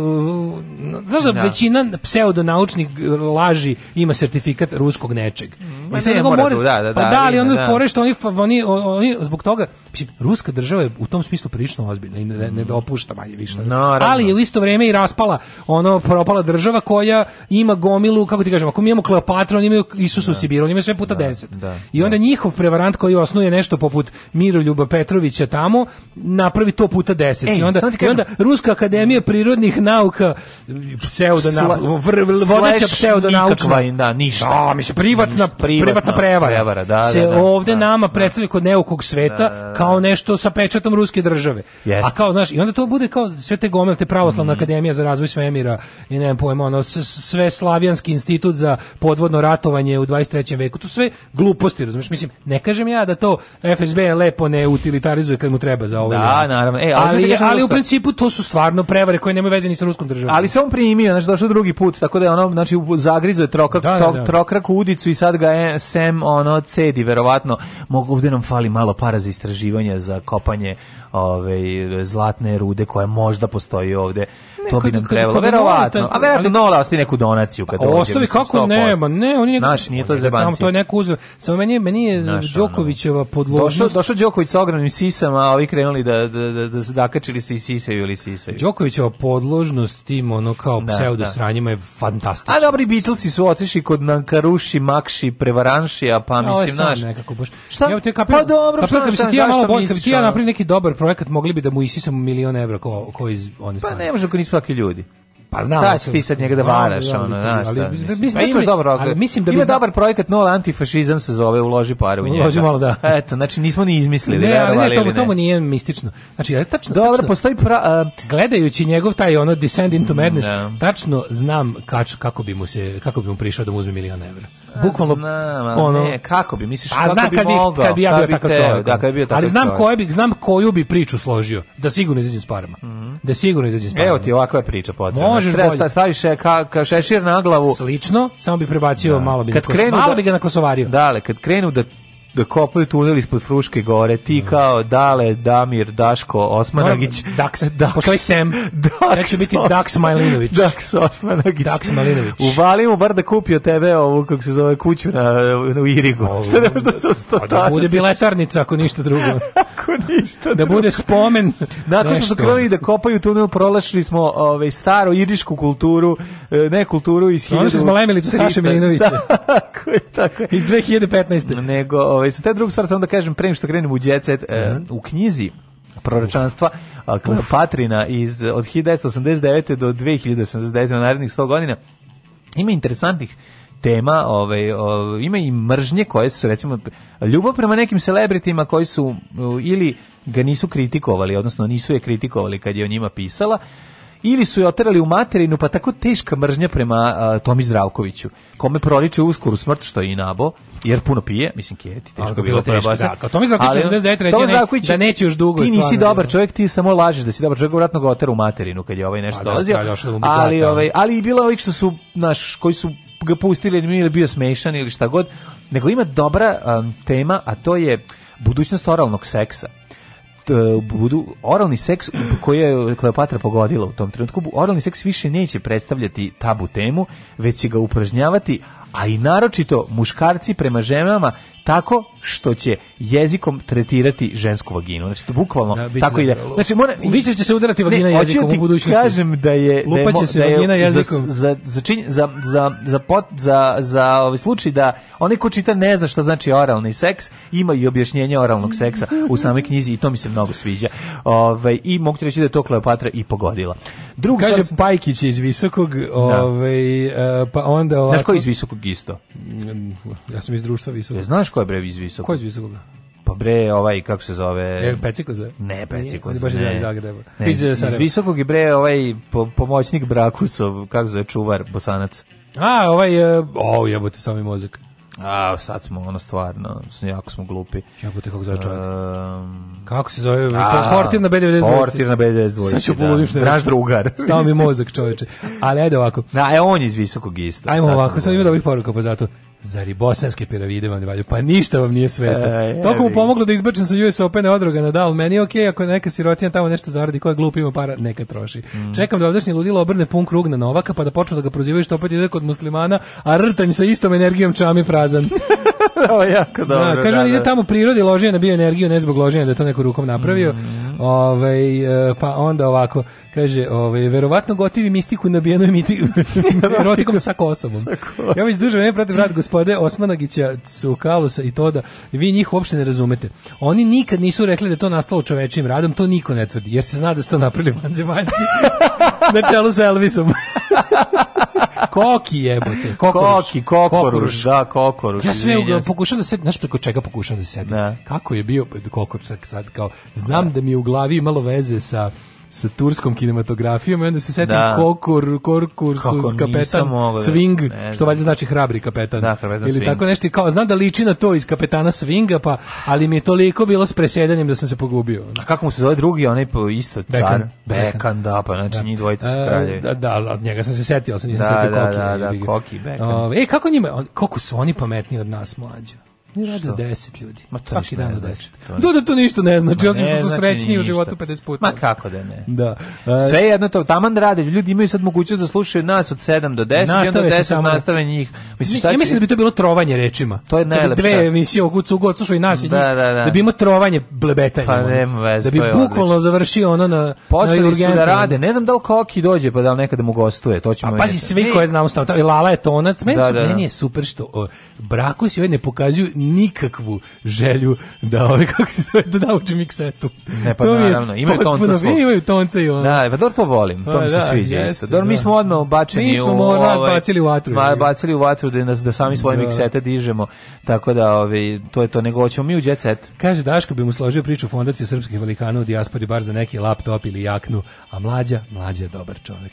znaš da, da. većina pseudonaučnih laži ima sertifikat ruskog nečeg. Mm. Ma I sad ne, mora, da, da, da, pa da, ali ono da. fore što oni, oni, oni, zbog toga, mislim, ruska država je u tom smislu prilično ozbiljna i ne, ne dopušta manje više. No, ali ali je u isto vrijeme i raspala ono propala država koja ima gomilu kako ti kažem ako mi imamo Kleopatra oni imaju Isusa u da. Sibiru oni imaju sve da, puta 10 da, i onda njihov prevarant koji osnuje nešto poput Miroljuba Petrovića tamo napravi to puta 10 i onda i onda Ruska akademija prirodnih nauka pseudo vodeća pseudo nauka da ništa da mi se privatna privatna prevara da, se ovde nama predstavlja kod neukog sveta kao nešto sa pečatom ruske države a kao znaš i onda to bude kao sve te gomile te pravoslavna mm akademija za razvoj svemira i ne znam pojma, ono, sve slavijanski institut za podvodno ratovanje u 23. veku, to sve gluposti, razumiješ? Mislim, ne kažem ja da to FSB lepo ne utilitarizuje kad mu treba za ovo. Ovaj da, naravno. E, ali, ali, ali u principu to su stvarno prevare koje nemaju veze ni sa ruskom državom. Ali se on primio, znači došao drugi put, tako da je ono, znači, zagrizo je trokak, da, da, da. trokrak u udicu i sad ga je sem, ono, cedi, verovatno. Mogu, ovdje nam fali malo para za istraživanje, za kopanje ove, ovaj, zlatne rude koja možda postoji ovde. Neko, to bi nam trebalo. Verovatno. A verovatno Nola ostavi neku donaciju kad pa dođe. Ostavi kako nema, ne, oni njega. Naš nije to zebanci. Tamo to je neko uzeo. Samo meni meni je Đokovićeva podložnost. Došao došao Đoković sa ogromnim sisama, a oni krenuli da da da da se dakačili se i sisaju ili sisaju. Đokovićeva podložnost tim ono kao da, pseudo da. sranjima je fantastična. A dobri Beatlesi su otišli kod Nankaruši, Makši, Prevaranšija, pa mislim naš. Nekako baš. Šta? Ja te pa kapiram. Pa dobro, pa kad bi se ti malo bolje, ti ja napravim neki dobar projekat, mogli bi da mu isisamo milion evra ko ko iz one Pa ne može ako nisu svaki ljudi. Pa znam. Sad ćeš ti sad njega da varaš, ono, znaš šta. Ali, mislim, mislim, pa da imaš dobar ali mislim da bi ima zna... Da- dobar projekat Nola antifašizam se zove, uloži pare u njega. Uloži malo, da. Eto, znači nismo ni izmislili, ne, ali ne, to, tomu nije mistično. Znači, ali tačno, Dobro, tačno, postoji pra, uh, gledajući njegov taj ono Descend into Madness, ne. Da. tačno znam kač, kako bi mu se kako bi mu prišao da mu uzme milion evra bukvalno znam, ono ne, kako bi misliš a kako znam bi kad, mogao, kad bi ja bio takav čovjek da, kad bio ali znam čovjek. koju bi znam koju bi priču složio da sigurno izađem s parama mm -hmm. da sigurno izađem s parama evo ti ovakva priča potrebna možeš Treba, staviš e, ka, ka šešir na glavu slično samo bi prebacio da. malo bi kad na krenu malo da, bi ga na kosovario dale kad krenu da da kopaju tunel ispod Fruške gore, ti da. kao Dale, Damir, Daško, Osmanagić. Dax, Dax, postoji Sam. Dax, ja ću biti Dax Malinović. Dax Osmanagić. Dax Malinović. Uvali mu bar da kupio tebe ovu, kako se zove, kuću na, u Irigu. Ovo, Šta ne možeš da se ostota? Pa da bude biletarnica, ako ništa drugo. ako ništa Da bude spomen. Nakon što su krenuli da kopaju tunel, prolašli smo ove, staru irišku kulturu, e, ne kulturu iz... Ono što smo lemili Saša Milinovića. tako je, tako je. Iz 2015. Nego, Ovaj sa te drugu stvar samo da kažem pre što krenemo u đecet e, mm -hmm. u knjizi proročanstva Kleopatrina iz od 1989 do 2089 na narednih 100 godina ima interesantnih tema, ovaj, ovaj, ima i mržnje koje su recimo ljubav prema nekim celebritima koji su ili ga nisu kritikovali, odnosno nisu je kritikovali kad je o njima pisala, ili su je oterali u materinu, pa tako teška mržnja prema a, Tomi Zdravkoviću, kome proliče uskoru smrt što je i nabo, jer puno pije, mislim Kijeti, teško bilo to baš. Da, to mi znači 49 reče ne, da neće još dugo. Ti nisi dobar da. čovjek, ti samo lažeš da si dobar čovjek, vratno ga otera u materinu kad je ovaj nešto pa da, dolazio. Pa da, ali ovaj, ali i bilo ovih što su naš koji su ga pustili ili bio smešan ili šta god, nego ima dobra um, tema, a to je budućnost oralnog seksa budu oralni seks koji je Kleopatra pogodila u tom trenutku oralni seks više neće predstavljati tabu temu već će ga upražnjavati a i naročito muškarci prema ženama tako što će jezikom tretirati žensku vaginu. Znači to bukvalno da, tako ide. Znači mora više će se udarati vagina ne, jezikom da ti u budućnosti. Kažem da je Lupa da je, se da je vagina jezikom za za čin, za za za pot, za za ovaj slučaj da onaj ko čita ne zna šta znači oralni seks, ima i objašnjenje oralnog seksa u samoj knjizi i to mi se mnogo sviđa. Ovaj i mogu ti reći da je to Kleopatra i pogodila. Drugi kaže sas... Pajkić iz visokog, da. ovaj e, pa onda ovako. Znaš koji iz visokog? isto. Mm, ja sam iz društva visokog. Ja, e, znaš ko je bre iz visokog? Ko je iz visokog? Pa bre, ovaj, kako se zove? E, Pecikoza? Ne, Pecikoza, ne. ne. Iz Zagreba. Ne, iz, eh, iz visokog je bre ovaj po, pomoćnik Brakusov, kako se zove, čuvar, bosanac. A, ovaj, eh, o, jebote, sami mozak. A, sad smo ono stvarno, jako smo glupi. Ja bute kako zove čovjek. Um, kako se zove? A, portir na B92. Portir na B92. Sad ću poludim da. što Draž drugar. Stao mi mozak čoveče. Ali ajde ovako. Da, e, on je iz visokog isto. Ajmo sad ovako, sad ima dobrih poruka pa zato. Zar i bosanske piramide vam ne valju? Pa ništa vam nije sveto. E, Toliko mu pomoglo da izbačem sa US Opena odroga na dal. Meni je okej okay, ako neka sirotina tamo nešto zaradi koja glup ima para, neka troši. Mm. Čekam da ovdašnji ludilo obrne pun krug na Novaka pa da počne da ga prozivaju što opet ide kod muslimana, a rtanj sa istom energijom čami prazan. Ovo je jako da, dobro. Da, kaže, on ide da. tamo prirodi ložio na bioenergiju, ne zbog loženja, da je to neko rukom napravio. Mm. Ovaj, e, pa onda ovako, kaže, ovaj, verovatno gotivi mistiku nabijeno je miti, erotikom sa Kosovom. Ja već duže ne pratim rad gospode Osmanagića, Cukalusa i to da Vi njih uopšte ne razumete. Oni nikad nisu rekli da to nastalo čovečim radom, to niko ne tvrdi, jer se zna da su to napravili vanzemaljci na čelu sa Elvisom koki jebote, kokoruš. Koki, kokoruš, kokoruš. da, kokoruš. Ja sve izvinjam. pokušam da se, znaš preko čega pokušam da se setim. Da. Kako je bio kokoruš sad kao, znam da. da mi je u glavi imalo veze sa sa turskom kinematografijom i onda se setim da. kokur, korkursus, kapetan, da- swing, da, što valjda znači hrabri kapetan. Da, kapetan Ili swing. tako nešto, kao, znam da liči na to iz kapetana swinga, pa, ali mi je toliko bilo s presjedanjem da sam se pogubio. A kako mu se zove drugi, onaj po isto car? Bekan. da, pa znači da. njih dvojica su e, kraljevi. Da, da, da, od njega sam se setio, sam nisam da, setio da, koki. Da, da, koki, Bekan. O, e, kako njima, on, koliko su oni pametniji od nas mlađa? Mi rade 10 ljudi. Ma to Svaki dan 10. Znači. Doda to ništa ne znači, osim što su znači srećniji u životu 50 puta. Ma kako da ne. Da. Uh, Sve jedno to, taman rade, ljudi imaju sad mogućnost da slušaju nas od 7 do 10 nastave i onda 10 samo... nastave njih. Mislim, Mi, šta ja mislim da bi to bilo trovanje rečima. To je najlepše. Da bi dve emisije u kucu god slušaju nas i da, njih, da, da, da. da bi imao trovanje blebetanja. Pa nema veze, Da bi bukvalno završio ono na Počeli na su da rade. Ne znam da li Koki dođe, pa da li nekada mu gostuje. To ćemo A pazi, svi koje znamo stavljaju. Lala je tonac. Meni, da, da, da. je super što braku se ne pokazuju nikakvu želju da ove ovaj, kako se zove da nauči miksetu. Ne pa to naravno, imaju tonca svog. Imaju tonca i ono. Da, pa dobro to volim, to mi se da, da sviđa jeste, isto. Dobro, da. mi smo odmah bačeni mi smo u nas ovaj, bacili u vatru. Ma bacili u vatru da nas da sami svoje da. miksete dižemo. Tako da ovaj to je to nego hoćemo mi u jet set. Kaže Daško bi mu složio priču fondacije srpskih velikana u dijaspori bar za neki laptop ili jaknu, a mlađa, mlađa je dobar čovjek.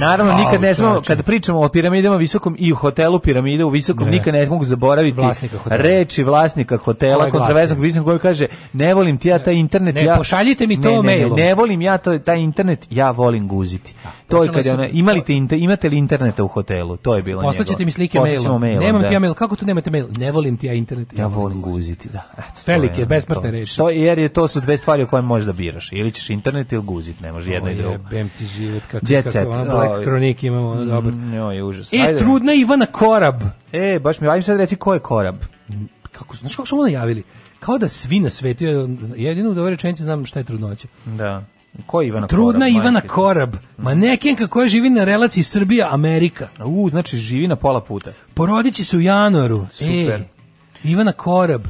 Naravno, nikad ne smemo, kada pričamo o piramidama visokom i u hotelu piramida u visokom, ne. nikad ne mogu zaboraviti vlasnika hotela. reči vlasnika hotela, kontraveznog biznisa koji kaže, ne volim ti ja taj internet. Ne, ja, pošaljite mi to ne, mailom. Ne, ne, volim ja to, taj internet, ja volim guziti. Da, to je kad je ona, imali te, inter, imate li interneta u hotelu? To je bilo nego. Poslaćete mi slike mailom. mailom. Nemam da. ti ja mail, kako tu nemate mail? Ne volim ti ja internet. Ja, ja volim guziti, da. Eto, Felike, je, besmrtne reči. To, jer je, to su dve stvari o kojima možeš da biraš. Ili ćeš internet ili guzit, ne može jedno i drugo. Jebem ti život, kako, kako, hronik ovaj. imamo, ono dobro. Mm, joj, užas. E, Ajde. trudna Ivana Korab. E, baš mi, ajme sad reci ko je Korab. Kako, znaš kako su mu javili? Kao da svi na svetu, jedino u dove rečenici znam šta je trudnoće. Da. Ko je Ivana Trudna Korab, Ivana Korab. Ma manekenka koja živi na relaciji Srbija-Amerika. U, znači živi na pola puta. Porodići su u januaru. E, Super. E, Ivana Korab.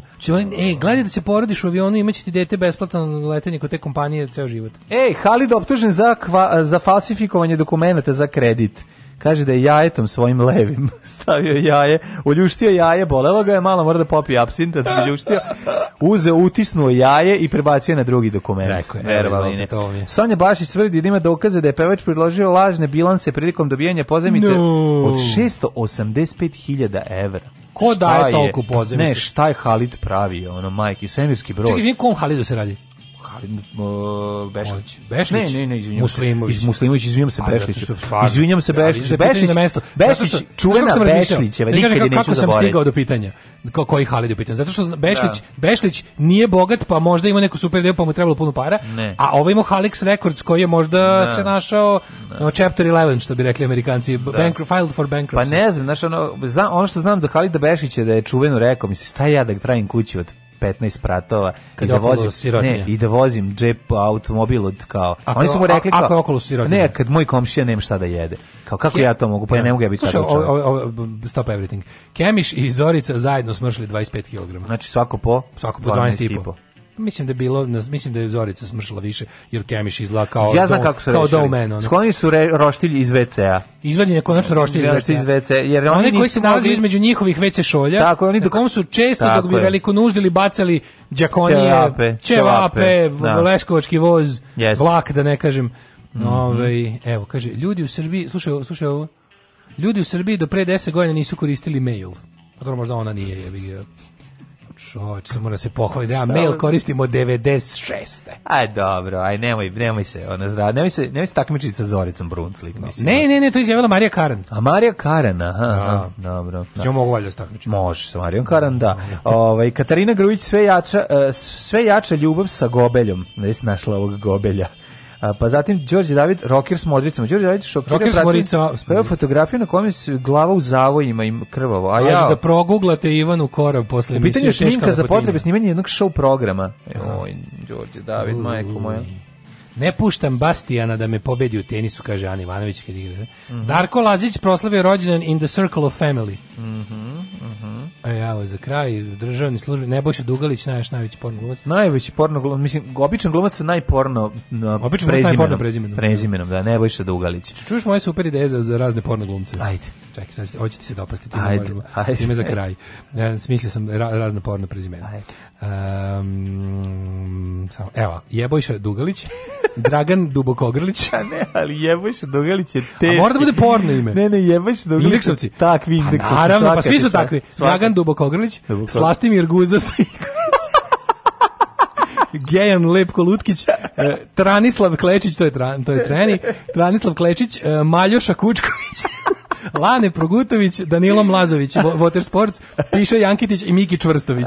E, gledaj da se porodiš u avionu, imaće ti dete besplatan letenje kod te kompanije ceo život. Ej, Halid optužen za, kva, za falsifikovanje dokumenta za kredit. Kaže da je jajetom svojim levim stavio jaje, oljuštio jaje, bolelo ga je, malo mora da popije apsinta, da bi ljuštio, uzeo, utisnuo jaje i prebacio na drugi dokument. Rekao je, ne, to je. Sonja Bašić tvrdi da ima dokaze da je pevač predložio lažne bilanse prilikom dobijanja pozemice no. od 685.000 evra. Ko daje toliko pozemice? Ne, šta je Halid pravi, ono, majki, svemirski brod. Čekaj, kom Halidu se radi? Ali Bešlić. Bešlić. Ne, ne, ne, izvinjam Muslimović. Muslimović, izvinjam se pa, Bešliću. Izvinjam se Bešliću. Bešlić na mesto. Bešlić, čuvena Bešlićeva, nikad je neću zaboraviti. Kako sam stigao do pitanja? Ko, koji Halid je pitanje? Zato što Bešlić, da. Bešlić nije bogat, pa možda ima neku super ideju, pa mu trebalo puno para. Ne. A ovo ovaj ima Halix Records koji je možda ne. Da. se našao da. ne. chapter 11, što bi rekli Amerikanci, bankrupt filed for bankruptcy. Pa ne znam, znaš, ono, zna, ono što znam da Halida Bešića da je čuveno rekao, mislim, šta ja da pravim kuću od 15 spratova Kad i da vozim ne, i da vozim džep automobil od kao ako, oni su mu rekli kao, ako ne kad moj komšija nema šta da jede kao kako Ke, ja to mogu pa ja, ne mogu ja biti slušaj, o, o, stop everything Kemiš i Zorica zajedno smršili 25 kg znači svako po svako po 12, 12 mislim da bilo mislim da je Zorica smršala više jer Kemiš izla kao ja znam do, kako su kao domen skloni su re, roštilj iz WC-a izvađen je konačno roštilj iz WC-a jer oni, oni koji se nalaze mogli... između njihovih WC šolja tako oni dok su često dok bi veliko nuždili bacali đakonije čevape, da. leskovački voz yes. vlak da ne kažem mm -hmm. ovaj evo kaže ljudi u Srbiji slušaj slušaj ovo ljudi u Srbiji do pre 10 godina nisu koristili mail. Pa dobro, možda ona nije, je baš, ovo će se mora se pohvaliti. Da ja mail koristimo od 96. Aj dobro, aj nemoj, nemoj se, ona zra, nemoj se, nemoj se takmičiti sa Zoricom Brunslik, mislim. Ne, ne, ne, to je izjavila Marija Karen. A Marija Karen, aha, aha da. dobro. Da. S njom mogu valjda takmičiti. Može sa Marijom Karen, da. ovaj Katarina Grujić sve jača, e, sve jača ljubav sa Gobeljom. Ne našla ovog Gobelja pa zatim Đorđe David rocker s modricama. Đorđe David šokira rocker s modricama. Prva fotografija na kojoj se glava u zavojima i krvavo. A ja da proguglate Ivanu Korov posle emisije. Pitanje je šminka za potrebe snimanja jednog show programa. Oj, Đorđe David, majko moja. Ne puštam Bastijana da me pobedi u tenisu, kaže Ana Ivanović kad igra. Mm -hmm. Darko Lazić proslavio rođendan in the circle of family. Mhm. Mm A ja, za kraj, državni službi, Nebojša Dugalić, naš najveći porno glumac. Najveći porno glumac, mislim, običan glumac sa najporno na običan prezimenom. Najporno prezimenom. Da. Prezimenom, da, Nebojša Dugalić. Čuješ moje super ideje za, za razne porno glumce? Ajde. Čekaj, sad hoćete se dopasti. Ajde, ajde. Time za kraj. Ja, e, smislio sam ra, razne porno prezimena. Ajde. Um, samo, evo, Jebojša Dugalić, Dragan Dubokogrlić. A pa ne, ali Jebojša Dugalić je teški. A mora da bude porno ime. ne, ne, Jebojša Dugalić. Indeksovci. Takvi pa indeksovci. A naravno, pa svi su takvi. Dragan Dubokogrlić, Dubokogrlić. Slastimir Guza Gejan Lepko Lutkić, eh, Tranislav Klečić, to je, tran, to je treni, Tranislav Klečić, eh, Maljoša Kučković. Lane Progutović, Danilo Mlazović, Water Sports, piše Jankitić i Miki Čvrstović.